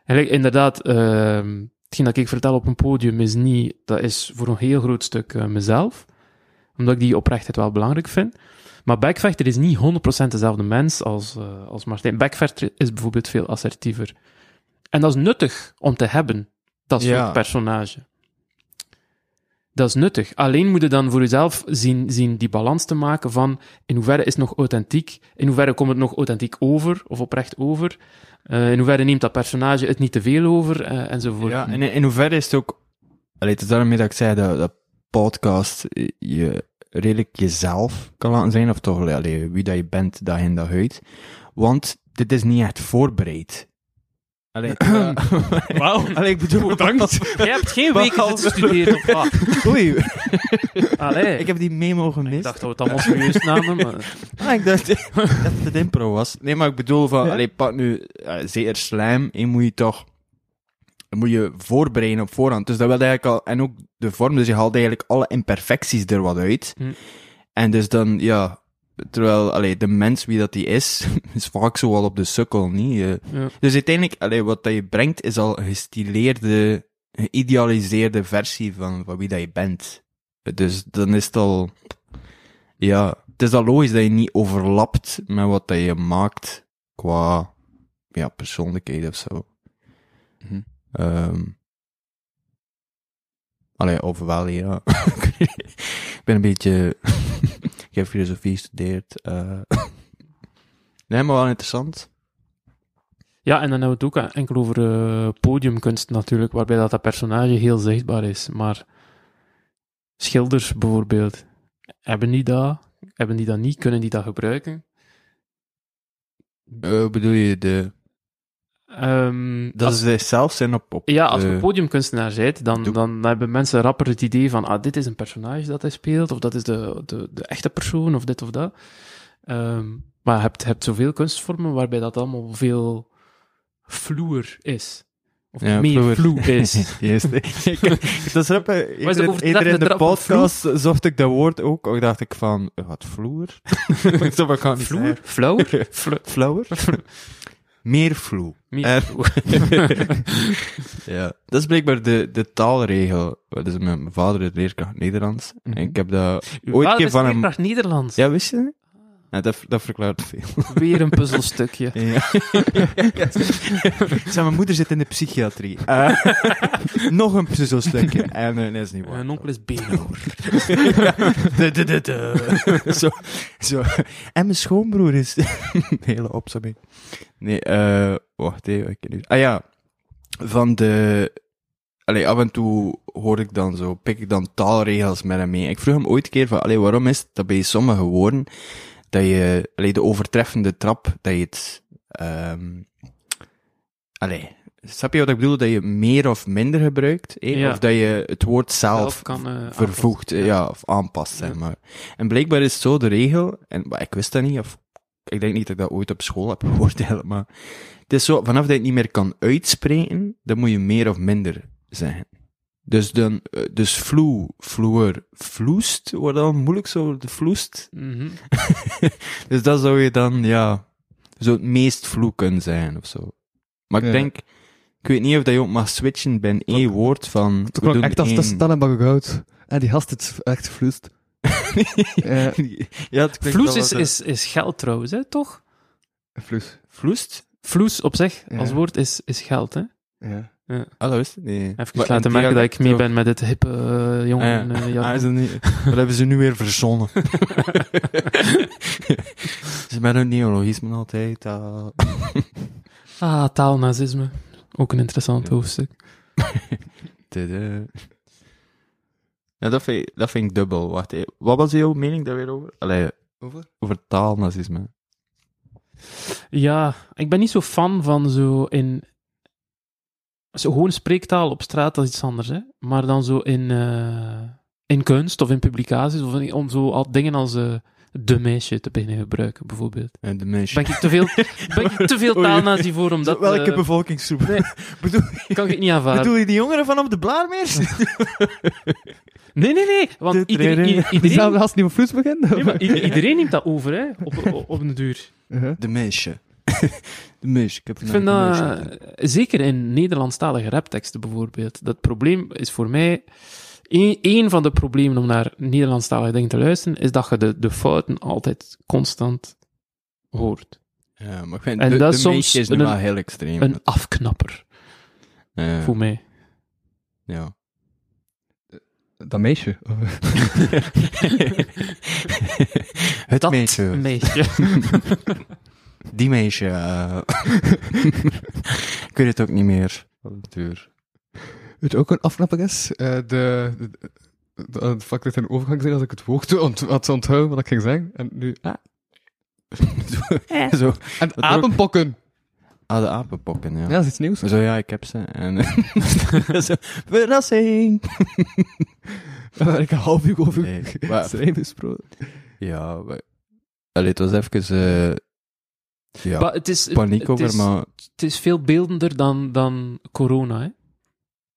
Inderdaad, ehm hetgeen dat ik vertel op een podium is niet, dat is voor een heel groot stuk eh, mezelf. Omdat ik die oprechtheid wel belangrijk vind. Maar Backvechter is niet 100% dezelfde mens als, eh, als Martijn. Backvechter is bijvoorbeeld veel assertiever. En dat is nuttig om te hebben, dat soort Ja. personage. Dat is nuttig. Alleen moet je dan voor jezelf zien, zien die balans te maken van in hoeverre is het nog authentiek, in hoeverre komt het nog authentiek over, of oprecht over, Eh, in hoeverre neemt dat personage het niet te veel over, eh, enzovoort. Ja, en in, in hoeverre is het ook... Allee, het is daarmee dat ik zei dat, dat podcast je redelijk jezelf kan laten zijn, of toch allee, wie dat je bent, dag in dag uit. Want dit is niet echt voorbereid. Allee, terwijl- Wauw. allee, ik bedoel... Bedankt. Jij hebt geen weken dit gestudeerd, of wat? Oei, Allee. ik heb die memo Ik gemist. dacht dat we het allemaal serieus namen, maar... Ah, ik dacht dat het impro was. Nee, maar ik bedoel van, allee, pak nu eh, zeer slijm, en moet je toch moet je voorbereiden op voorhand. Dus dat wil eigenlijk al, en ook de vorm, dus je haalt eigenlijk alle imperfecties er wat uit. Hm. En dus dan, ja, terwijl, allee, de mens wie dat die is, is vaak zo al op de sukkel, niet? Eh, Ja. Dus uiteindelijk, allee, wat dat je brengt, is al een gestileerde, geïdealiseerde versie van, van wie dat je bent. Dus dan is het al, ja, het is al logisch dat je niet overlapt met wat dat je maakt qua, ja, persoonlijkheid of zo. Mhm. Ehm allee, of wel, ja. ik ben een beetje, ik heb filosofie gestudeerd. nee, maar wel interessant. Ja, en dan hebben we het ook enkel over eh, podiumkunst natuurlijk, waarbij dat, dat personage heel zichtbaar is. Maar schilders bijvoorbeeld, hebben die dat? Hebben die dat niet? Kunnen die dat gebruiken? Hoe bedoel je, de, Ehm, dat als- de zelf zijn op, op ja, als je podiumkunstenaar bent, dan, dan hebben mensen rapper het idee van, ah, dit is een personage dat hij speelt, of dat is de, de, de echte persoon, of dit of dat. Ehm, maar je hebt, je hebt zoveel kunstvormen waarbij dat allemaal veel vloer is. Of Ja, meer vloer. vloe is. Juist. Dat is rap, hè. de Eerder, over- eerder in de de podcast zocht ik dat woord ook. Ook dacht ik van, wat, vloer? ik kan Vloer? zeggen. Flauwer? Meer vloe. meer En- vloer. ja, dat is blijkbaar de, de taalregel. Dus mijn, mijn vader is leerkracht Nederlands. En ik heb dat Uw ooit vader keer is van hem... leerkracht Nederlands. Ja, wist je dat? Ja, dat, dat verklaart veel. Weer een puzzelstukje. Ja. Zeg, mijn moeder zit in de psychiatrie. Eh, nog een puzzelstukje. En nee, dat is niet waar. Mijn onkel is beenhouwer. Zo, zo. En mijn schoonbroer is... Hele opzomming. Nee, eh... wacht even. Ik ken nu- Ah ja, van de... Allee, af en toe hoor ik dan zo, pik ik dan taalregels met hem mee. Ik vroeg hem ooit een keer van, allee, waarom is het dat bij sommige woorden, dat je, allee, de overtreffende trap, dat je het, allee, snap je wat ik bedoel? Dat je meer of minder gebruikt, eh? Ja. of dat je het woord zelf Zelf kan eh, vervoegt, aanpassen. ja. of aanpast, zeg maar. En blijkbaar is zo de regel, en maar ik wist dat niet, of ik denk niet dat ik dat ooit op school heb gehoord, maar het is zo, vanaf dat je het niet meer kan uitspreken, dan moet je meer of minder zeggen. Dus dan, eh, dus vloe, vloer, vloest, wordt dan moeilijk zo, de vloest. Mhm. Dus dat zou je dan, ja, zo het meest vloe kunnen zijn, of zo. Maar ik Ja. denk, ik weet niet of dat je ook mag switchen bij een één woord van... Klonk doen echt als één- maar goud. En die gast het echt vloest. Ja. klinkt Vloes is, een- is, is geld trouwens, hè, toch? Vloes. Vloest? Vloes op zich, Ja. als woord, is, is geld, hè? Ja. Ah, dat wist ik niet. Even Maar laten merken dat ik mee ben met het hippe eh, jongen. Ah, ja. eh. Ah, is dat niet... Dat hebben ze nu weer verzonnen. ze met hun neologismen altijd. ah. Ah, taalnazisme. Ook een interessant hoofdstuk. Tada. Ja, dat vind, ik- dat vind ik dubbel. Wacht even. Wat was jouw mening daar weer over? Allee, Over? over taalnazisme. Ja, ik ben niet zo fan van zo in... Zo gewoon spreektaal op straat, dat is iets anders, hè. Maar dan zo in, eh, in kunst of in publicaties, of in- om zo al dingen als eh, de meisje te beginnen gebruiken, bijvoorbeeld. En de. Ben ik te veel, ben ik te veel taalnazi voor, omdat... Welke eh, bevolkingsgroep? nee. bedoel, kan ik het niet aanvaarden. bedoel je die jongeren van op de Blaarmeers? Nee, nee, nee. Want Dit iedereen, iedereen, gast die op vloes begint? nee, maar i- iedereen neemt dat over, hè. Op, op, op een duur. Uh-huh. de meisje. de meisje. Ik, heb Ik vind dat, eh, zeker in Nederlandstalige rapteksten bijvoorbeeld, dat probleem is voor mij, een, van de problemen om naar Nederlandstalige dingen te luisteren, is dat je de, de fouten altijd constant hoort. Ja, maar ik vind En de, dat de soms meisje is nu een- wel heel extreem. Een afknapper, voor mij. ja. Dat meisje. Het Dat meisje. meisje. Die meisje. eh. ik weet het ook niet meer. Duur. Weet je ook een afknapper is? Eh, de, de, de, de, het vak dat een overgang zijn als ik het woord ont, had onthouden wat ik ging zeggen. En nu... Ah. Zo. En apenpokken. Ah, de apenpokken, ja. Ja, dat is iets nieuws. Zo, ja, ik heb ze. En, zo, verrassing! Waar ik een half uur over Nee, maar- schrijven gesproken. Ja. Allee, het was even... eh ja, Maar het is, paniek het over, is, maar... Het is veel beeldender dan, dan corona, hè.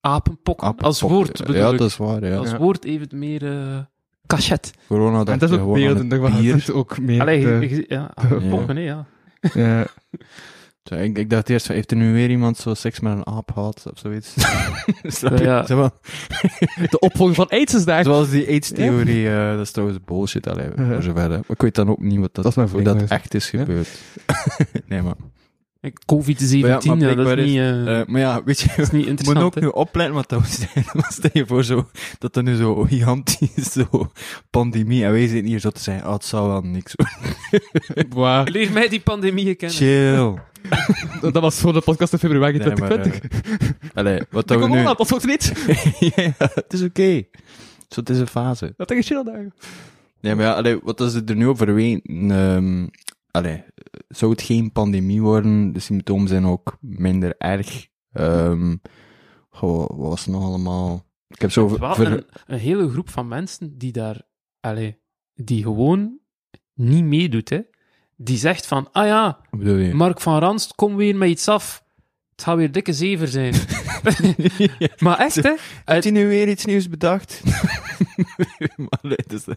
Apenpokken, als woord bedoel Ja, ik. dat is waar, ja. Als Ja. woord even meer eh cachet. Corona dat is je ook gewoon aan beelden. het ook meer... Allee, de- ja, apenpokken, hè, ja. ik, ik dacht eerst, van, heeft er nu weer iemand zo seks met een aap gehad, of zoiets? Snap je? Ja. Zo van- De opvolger van AIDS is daar. Zoals die AIDS-theorie, eh, dat is trouwens bullshit, allee, voor zover. hè. Maar ik weet dan ook niet wat dat, Dat hoe dat echt is Ja. gebeurd. nee, maar... COVID-19, Maar ja, maar ja, dat blijkbaar is niet, eh, eh, maar ja, weet je, dat is niet Je moet interessant. ook nu opletten wat dat zijn. Stel je voor zo, dat er nu zo gigantisch zo pandemie en wij zitten hier zo te zeggen, ah, het zou wel niks worden. Leer mij die pandemieën kennen. Chill. Dat was voor de podcast in februari Nee, maar, 2020. Allee, wat dat we nu... dat wordt niet. ja, het is oké. Zo, het is een fase. Dat denk ik chill dagen. Nee, maar ja, allee, wat is er nu over weten? ehm allee, zou het geen pandemie worden? De symptomen zijn ook minder erg. Ehm goh, wat was het nog allemaal? Ik heb zo... Wel ver- een, een hele groep van mensen die daar, allee, die gewoon niet meedoet, hè. Die zegt van, ah ja, Wat bedoel je? Mark van Ranst, kom weer met iets af. Het gaat weer dikke zever zijn. maar echt, hè. Heeft hij nu weer iets nieuws bedacht? maar nee, dus, eh,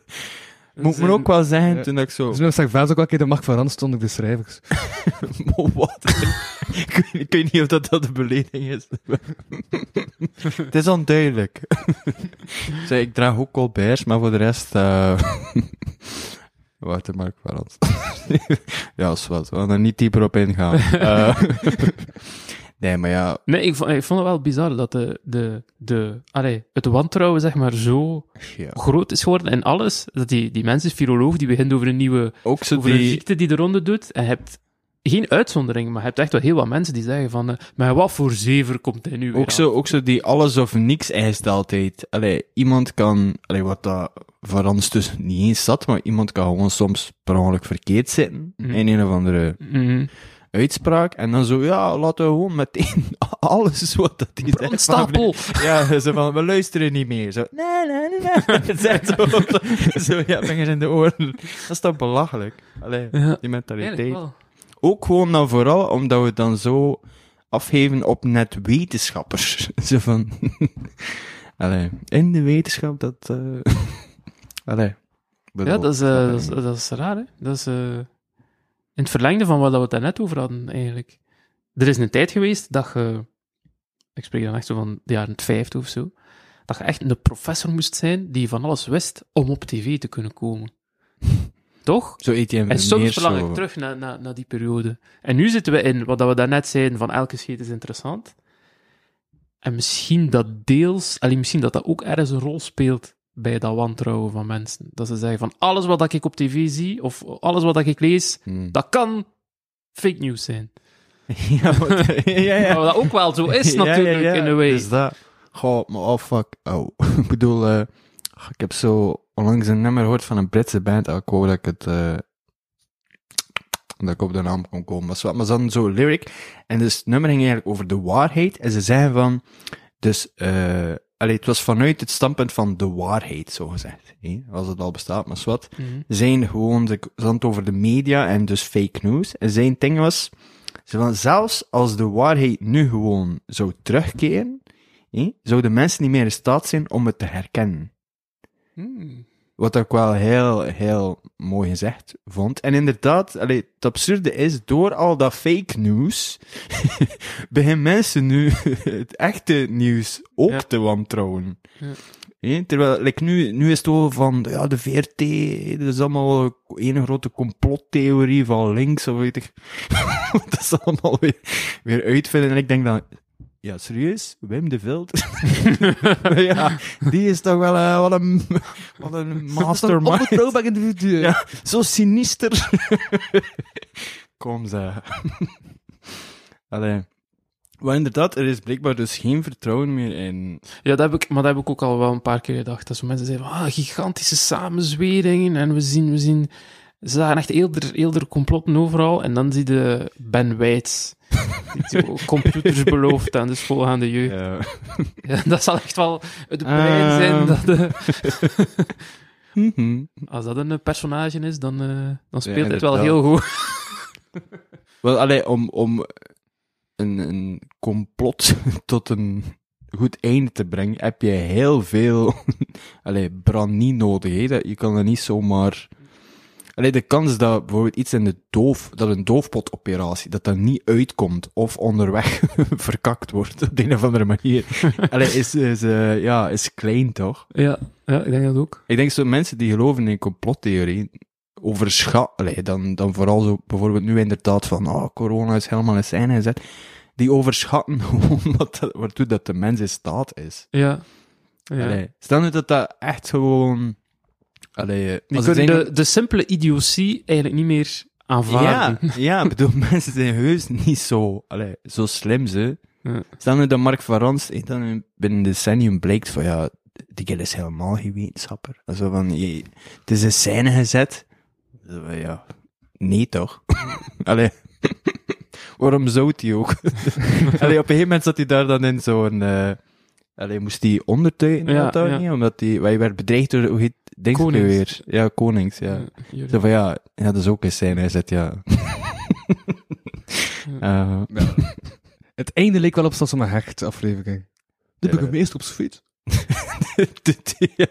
moet me ook wel zeggen, Ja. toen dat ik zo... Dus ik vaak ook wel een keer de macht van Rand stond ik de schrijvers. Maar wat? ik, weet, ik weet niet of dat, dat de belediging is. Het is onduidelijk. Zeg, ik draag ook colberts, maar voor de rest... eh, Wouter Mark Warans. ja, is wat. We gaan er niet dieper op ingaan. Eh, nee, maar ja, Nee, ik vond, ik vond het wel bizar dat de, de, de, allee, het wantrouwen zeg maar zo ja. groot is geworden en alles. Dat die, die mensen, viroloog, die begint over een nieuwe, ook zo over een ziekte die de ronde doet. En hebt geen uitzondering, maar je hebt echt wel heel wat mensen die zeggen van, eh, maar wat voor zever komt hij nu weer Ook aan? zo, ook zo die alles of niks eist altijd. Allee, iemand kan, allee, wat dat voor ons dus niet eens zat, maar iemand kan gewoon soms per ongeluk verkeerd zitten Mhm. in een of andere Mhm. uitspraak. En dan zo, ja, laten we gewoon meteen alles wat dat die zegt. Ja, zo van, we luisteren niet meer. Zo, nee, nee, nee, nee. Zo, zo, ja, vingers in de oren. Dat is toch belachelijk? Allee, Ja, die mentaliteit. Ook gewoon dan vooral omdat we dan zo afgeven op net wetenschappers. zo van... Allee, in de wetenschap dat... eh Allee. Ja, dat is, eh, dat, is, dat is raar, hè? Dat is eh, in het verlengde van wat we het daarnet over hadden, eigenlijk. Er is een tijd geweest dat je, ik spreek dan echt zo van de jaren 50 of zo, dat je echt een professor moest zijn die van alles wist om op tv te kunnen komen. Toch? Zo eet je En soms verlang zo... ik terug naar, naar, naar die periode. En nu zitten we in wat dat we daarnet zeiden, van elke scheet is interessant. En misschien dat deels, allee, misschien dat dat ook ergens een rol speelt bij dat wantrouwen van mensen. Dat ze zeggen van alles wat ik op tv zie, of alles wat ik lees, Hmm. dat kan fake news zijn. ja, wat- ja, ja. Maar wat ook wel zo is, natuurlijk, ja. in a way. Dus dat... Goh, maar oh fuck. Oh. ik bedoel, eh, ik heb zo onlangs een nummer gehoord van een Britse band. Ik wou dat ik het... eh, dat ik op de naam kon komen. Maar, maar ze hadden zo'n lyric. En dus het nummer ging eigenlijk over de waarheid. En ze zeiden van... Dus, eh allee, het was vanuit het standpunt van de waarheid, zo gezegd. hè, Als het al bestaat, maar wat Mhm. zijn gewoon, de, ze het over de media en dus fake news. En zijn ding was, ze van, zelfs als de waarheid nu gewoon zou terugkeren, hè, zouden mensen niet meer in staat zijn om het te herkennen. Hmm. Wat ik wel heel, heel mooi gezegd vond. En inderdaad, allee, het absurde is, door al dat fake news, beginnen mensen nu het echte nieuws ook Ja. te wantrouwen. Ja. Terwijl, like, nu, nu is het over van, ja, de VRT, dat is allemaal een grote complottheorie van links, of weet ik. dat is allemaal weer, weer uitvinden. En ik denk dan, ja, serieus? Wim de Vilt? ja, die is toch wel eh, wat een, wat een mastermind. Onbetrouwbaar individu. Ja, zo sinister. Kom ze. Allee. Maar inderdaad, er is blijkbaar dus geen vertrouwen meer in... Ja, dat heb ik, maar dat heb ik ook al wel een paar keer gedacht. Dat zo mensen zeggen ah, gigantische samenzweringen. En we zien, we zien, ze zagen echt eerder, eerder complotten overal. En dan zie je Ben Weitz, die zo computers belooft aan de jeugd. Ja. Ja, dat zal echt wel het brein zijn. Ehm. Dat, eh, Mhm. als dat een personage is, dan, eh, dan speelt Ja, het wel heel goed. Wel, allee, om, om een, een complot tot een goed einde te brengen, heb je heel veel allee, brandie nodig. Hè? Dat, je kan er niet zomaar... Allee, de kans dat bijvoorbeeld iets in de doof, dat een doofpotoperatie, dat dat niet uitkomt of onderweg verkakt wordt op de een of andere manier, allee, is, is, eh, ja, is klein toch? Ja, ja, ik denk dat ook. Ik denk zo mensen die geloven in complottheorie overschat, allee, dan, dan vooral zo bijvoorbeeld nu inderdaad van, oh, corona is helemaal in scène gezet. Die overschatten gewoon wat dat, waartoe dat de mens in staat is. Ja. ja. Allee, stel nu dat dat echt gewoon, allee, Die als het kunnen de, de simpele idiotie eigenlijk niet meer aanvaarden. ja, ja, ik bedoel, mensen zijn heus niet zo, allee, zo slim, ze. Ja. Stel nu dat Mark van Rans eh, dan binnen een decennium blijkt van, ja, die is helemaal geen wetenschapper. Zo van, je, het is in scène gezet. Zo van, ja, nee toch? allee, waarom zou hij ook? allee, op een gegeven moment zat hij daar dan in zo'n, eh allee, moest hij ondertuigen, Ja, dat ja. niet? Omdat hij, hij werd bedreigd door, hoe heet, denk ik weer? Ja, Konings, ja. Ja, hier. Zo van, ja, ja, dat is ook een scène gezet, ja. Eh, Ja. Het einde leek wel op zoals een hecht aflevering. De Ja. burgemeester op zijn fiets.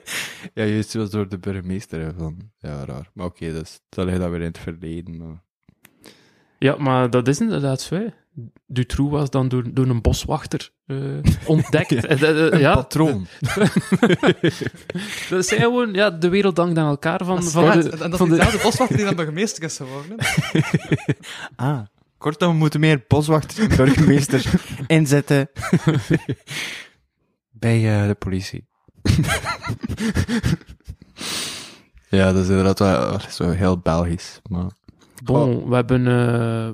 ja, juist zoals door de burgemeester van. Ja, raar. Maar oké, dus, dat ligt dat weer in het verleden. Maar... Ja, maar dat is inderdaad zo. hè. Dutroux was dan door, door een boswachter eh, ontdekt. Eh, eh, eh, ja, Patroon. dat zijn gewoon, ja, de wereld dankt aan elkaar van, van Ja, de, en dat is van de, diezelfde boswachter die dan burgemeester is geworden. Ah. Kortom, we moeten meer boswachters en burgemeesters inzetten bij eh, de politie. ja, dat is inderdaad wel zo heel Belgisch. Maar... Bon, we hebben, eh,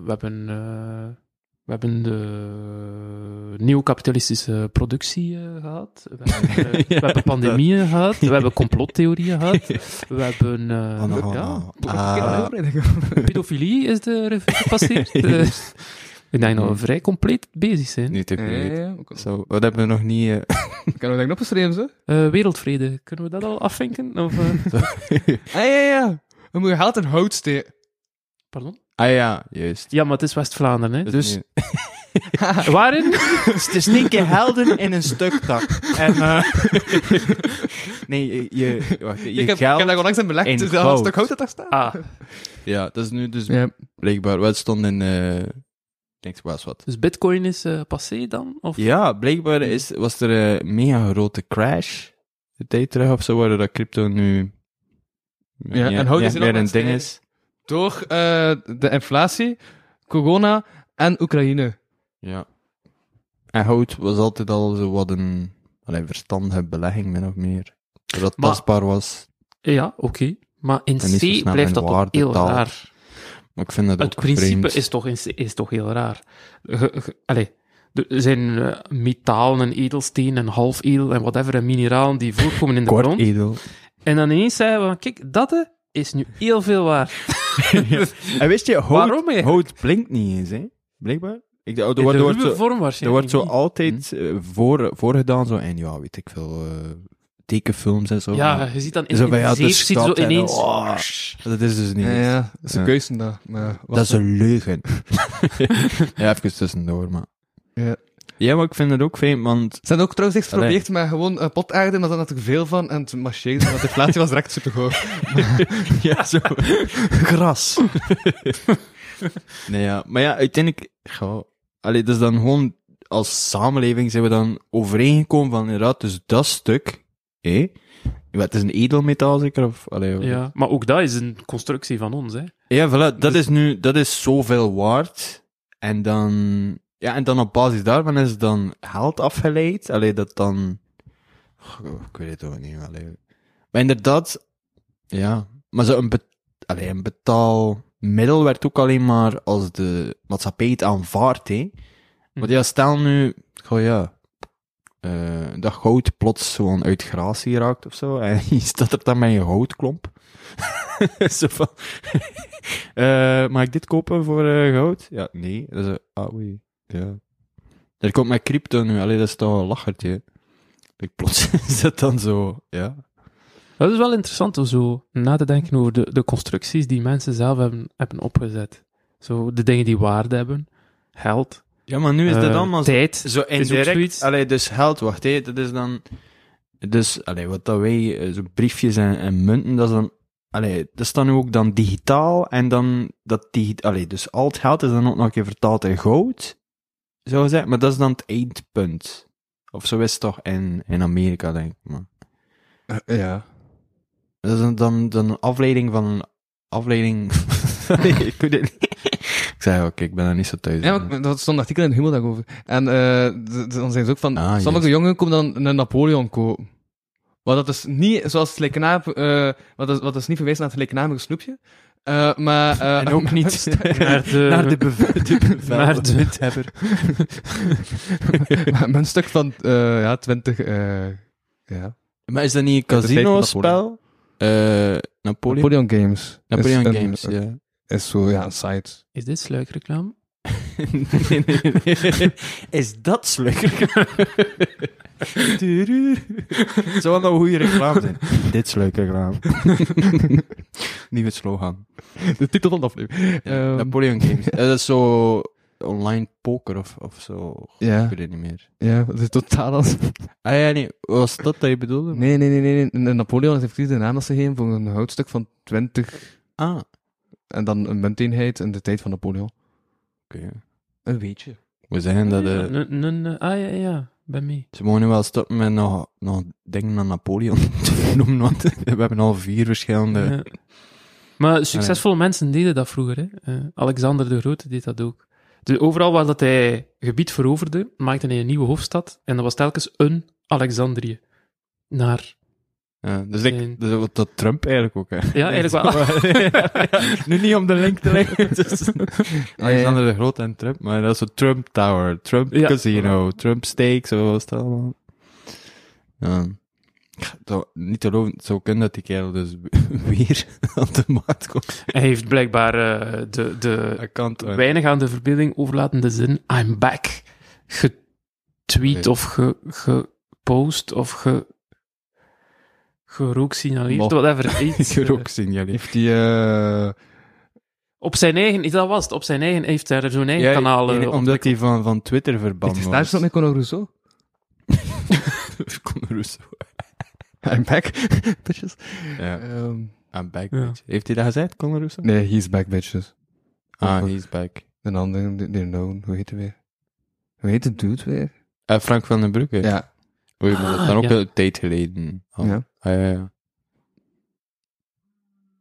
we hebben, eh, we hebben de neocapitalistische productie eh, gehad. We hebben, we hebben pandemieën gehad. We hebben complottheorieën gehad. We hebben, eh, Oh, no, ja, no. ja, Ah, pedofilie is de revue gepasseerd. Eh, ik denk dat we vrij compleet bezig zijn. niet te Ja, ja, ja. Ik Zo, wat hebben we nog niet... eh, kan we dat opgeschreven, zo? Eh, wereldvrede, kunnen we dat al afvinken? Of, eh, Ah, ja, ja. We moeten geld in hout steken. Pardon? ah ja, juist. Ja, maar het is West-Vlaanderen, hè? Dus is niet- waarin? te steken helden in een stuktak. En, eh, nee, je, je, wacht, je Ik heb, ik heb daar onlangs in belegd, dus dat een stuk hout dat daar staat. Ah, Ja, dat is nu dus Ja. blijkbaar... Wat stond in... eh ik denk, was wat. dus bitcoin is eh, passé dan? Of? Ja, blijkbaar is, was er een mega grote crash. De tijd terug of zo, waar dat crypto nu... Ja, en is er meer nog een ding het is. Door eh, de inflatie, corona en Oekraïne. Ja. En hout was altijd al zo wat een allee, verstandige belegging, min of meer. Dat Maar- tastbaar was. Ja, oké. Maar in C blijft dat toch waarde heel raar. Maar ik vind dat Het ook principe vreemd. is toch, in C is toch heel raar. Ge- ge- allee, er zijn eh, metalen en edelstenen en halfedel en whatever en mineralen die voorkomen in de Kort grond. edel. En dan ineens zeggen we, van, kijk, dat is nu heel veel waard. En wist je, hout, Waarom eigenlijk? hout blinkt niet eens, hè? Blijkbaar. Ik, er, wordt, de er wordt zo, vorm er waarschijnlijk wordt zo altijd eh, voor, voorgedaan, zo, en ja, weet ik veel, eh, tekenfilms en zo. Ja, maar- je ziet dan in, Zo van, de ja, zeef, de ziet zo stad en, ineens... oh, Dat is dus niet. Ja, ja. Dat is een Ja. keuze dat. Maar, Dat is een leugen. ja, even tussendoor, maar... Ja. Ja, maar ik vind het ook vreemd, want... Ze hebben ook trouwens echt geprobeerd met gewoon uh, potaarde, maar dan had ik veel van en het marcheerde, want de inflatie was direct super hoog. Ja, zo. Gras. nee, ja. Maar ja, uiteindelijk... Goh, allee, dus dan gewoon... Als samenleving zijn we dan overeengekomen van inderdaad, dus dat stuk... Hé? Het is een edelmetaal zeker? Of, allee, Ja, maar ook dat is een constructie van ons, hè. Ja, voilà, dat is nu, dat is zoveel waard. En dan, ja, en dan op basis daarvan is dan geld afgeleid. Allee, dat dan, ik weet het ook niet, allee. Maar inderdaad, ja, maar zo een, be, betaalmiddel werd ook alleen maar als de maatschappij het aanvaardt. Want ja, stel nu, goh ja, eh, dat goud plots gewoon uit gratie raakt of zo, en je staat er dan met een goudklomp. zo van, eh, mag ik dit kopen voor eh, goud? Ja, nee. Dat is, ah, oei. Ja. Er komt met crypto nu, alleen dat is toch een lachertje. Ik plots is dat dan zo, ja. Dat is wel interessant om zo na te denken over de, de constructies die mensen zelf hebben, hebben opgezet. Zo de dingen die waarde hebben. Geld. Ja, maar nu is dat eh, allemaal zo, tijd. zo indirect. Allee, dus geld, wacht, hé, dat is dan... Dus, allee, wat dat wij, eh, zo briefjes en, en munten, dat is dan... Allee, dat is dan ook dan digitaal, en dan dat digitaal... Allee, dus al het geld is dan ook nog een keer vertaald in goud, zou je zeggen, maar dat is dan het eindpunt. Of zo is het toch in, in Amerika, denk ik, maar... ja. Dat is dan, dan, dan een afleiding van een afleiding... nee, ik weet het niet. ik zei, oké, ik ben er niet zo thuis. Ja, maar dat stond een artikel in de Humo daarover. En eh, dan zeggen ze ook van, Ah, sommige jongeren komen dan een Napoleon kopen. Wat dat is niet, zoals het eh wat, is, wat is niet verwijst naar het gelijknamige snoepje. Eh, maar, eh, En ook niet Naar de, naar de, de bevel- Naar de- wethebber. maar een stuk van, eh, ja, 20, eh, ja. Maar is dat niet een casino-spel? Eh Napoleon? Napoleon Games. Napoleon is een- Games, ja. Is zo, ja, een site. Is dit sluikreclame? nee, nee, nee. Is dat sluiker? Het zou wel een goede reclame zijn. Dit is leuke reclame. Nieuwe slogan. De titel van de aflevering. Ja, Ehm, Napoleon Games. Eh, dat is zo online poker of, of zo. Ja. Ik weet het niet meer. Ja, dat is totaal als... Ah ja, nee. Was dat dat je bedoelde? Nee, nee, nee, nee. Napoleon heeft precies de naam dat ze gegeven voor een houtstuk van 20 Ah. en dan een munteenheid in de tijd van Napoleon. Oké. Een beetje. We zeggen dat... eh, een- ah ja, ja, bij mij. Ze mogen nu wel stoppen met nog, nog dingen aan Napoleon te noemen, want we hebben al vier verschillende... Ja. Maar succesvolle mensen deden dat vroeger. Hè. Eh, Alexander de Grote deed dat ook. Dus overal waar dat hij gebied veroverde, maakte hij een nieuwe hoofdstad. En dat was telkens een Alexandrië. Naar... Ja, dus ik, Nee. dus wat dat Trump eigenlijk ook, hè. Ja, eigenlijk wel. nu niet om de link te leggen. tussen Alexander de Groot en Trump, maar dat is zo Trump Tower, Trump Ja. Casino, Trump Steak, zo was het allemaal. Ja. Niet te geloven, het zou kunnen dat die kerel dus weer aan de maat komt. Hij heeft blijkbaar eh, de, de eh, weinig aan de verbeelding overlatende zin I'm back getweet Nee. of ge, gepost of ge, gerooksignaleerd, Mo- whatever. Iets. Heeft die... eh op zijn eigen, dat was het, op zijn eigen, heeft hij er zo'n eigen kanaal eh, omdat hij van, van Twitter verbannen Heeft hij was. stage met Conor Rousseau? Conor Rousseau. I'm back, bitches. Ja, Ehm, I'm back, Ja. bitch. Heeft hij dat gezegd, Conor Rousseau? nee, he's back, bitches. Ah, he's back. De andere, de, de known, hoe heet hij weer? Hoe heet de dude weer? Eh, Frank van den Broeke. Ja. Dat is Ah, dan ook ja. een tijd geleden. Oh. Ja. Ah, ja, ja.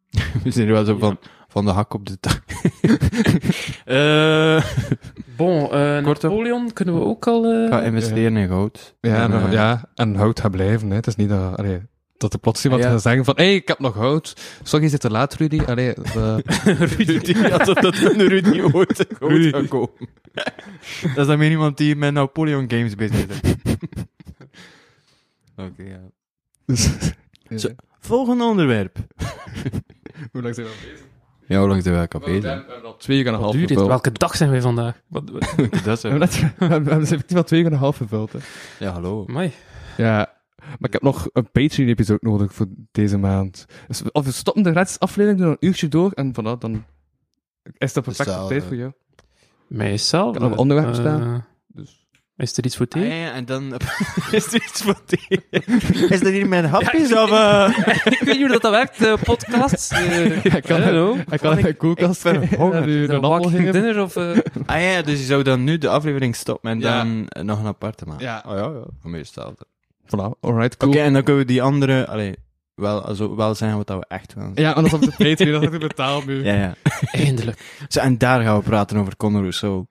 We zijn wel zo van, van de hak op de tak. Eh, Bon, eh. Napoleon kunnen we ook al... eh, ga investeren in goud. Ja, En, en, eh, ja, en hout gaat blijven. Hè. Het is niet dat, allee, dat er plots iemand Ja. gaat zeggen van, hé, hey, ik heb nog hout. Sorry, je zit te laat, Rudy. Allee, eh, Rudy, alsof dat een Rudy ooit goud Rudy. gaat komen. dat is dan weer iemand die met Napoleon Games bezig is. Oké, ja. dus, Zo. Volgende onderwerp. Hoe lang zijn we al bezig? Ja, hoe lang zijn wij al We bezig? hebben al twee uur en een half duurt dit? gevuld. Welke dag zijn wij vandaag? Wat, wat- dat is We hebben net- we hebben we effectief al twee uur en een half gevuld. Hè. Ja, hallo. Amai. Ja, maar ik heb nog een Patreon-episode nodig voor deze maand. Dus we- of we stoppen de gratis aflevering, doen een uurtje door, en voilà, dan is dat perfect Hetzelfde. tijd voor jou. Mij is zelf. Ik had nog een onderwerp eh, staan. Dus. Is er iets voor Ah, thee? ja, ja, en dan is er iets van die. Is dat hier mijn hapjes of... eh? ik weet niet hoe dat, dat werkt, uh, podcasts. Uh, Ja, ik kan, hallo. ik kan een koelkast ik honger. u een appel geven. dinner of... eh, Ah ja, dus je zou dan nu de aflevering stoppen en Ja. dan nog een aparte maken. Ja. Oh ja, ja. Voor mij hetzelfde. Voilà, alright, Oké, cool. en dan kunnen we die andere... Allee, wel, also, wel zeggen wat dat we echt willen. Ja, anders op de Patreon, dat ik betaald nu. Ja, ja. Eindelijk. Zo, en daar gaan we praten over Conor Rousseau.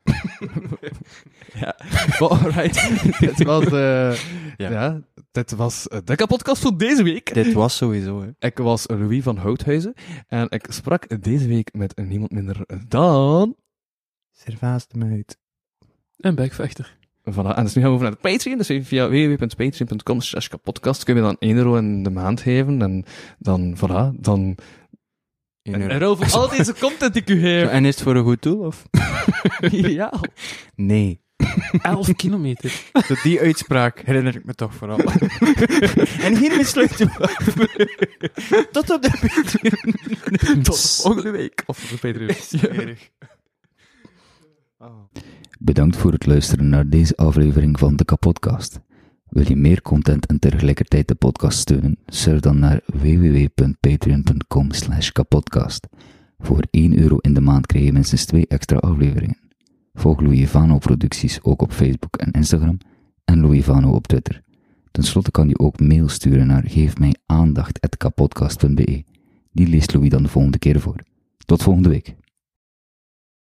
Ja, alright. dit was, eh, Ja. ja. dit was eh, de podcast voor deze week. Dit was sowieso, hè. Ik was Louis van Houthuizen en ik sprak deze week met niemand minder dan... Servaas de meid. Een bekvechter. Voilà, en dus nu gaan we over naar de Patreon. Dus via www.patreon.com slash kapodcast kun je dan 1 euro in de maand geven. En dan, voilà, dan... En, euro. en over al deze content die ik u Zo, geef. En is het voor een goed doel, of? ja. Nee. 11 kilometer. Tot die uitspraak herinner ik me toch vooral. en hiermee sluiten we af. Tot op de Patreon. Tot volgende week. Of op de Patreon. Bedankt voor het luisteren naar deze aflevering van de Kapodcast. Wil je meer content en tegelijkertijd de podcast steunen? Surf dan naar www.patreon.com slash kapodcast. Voor 1 euro in de maand krijg je minstens 2 extra afleveringen. Volg Louis Vano producties ook op Facebook en Instagram en Louis Vano op Twitter. Ten slotte kan je ook mail sturen naar geefmijaandacht.kapodcast.be. Die leest Louis dan de volgende keer voor. Tot volgende week.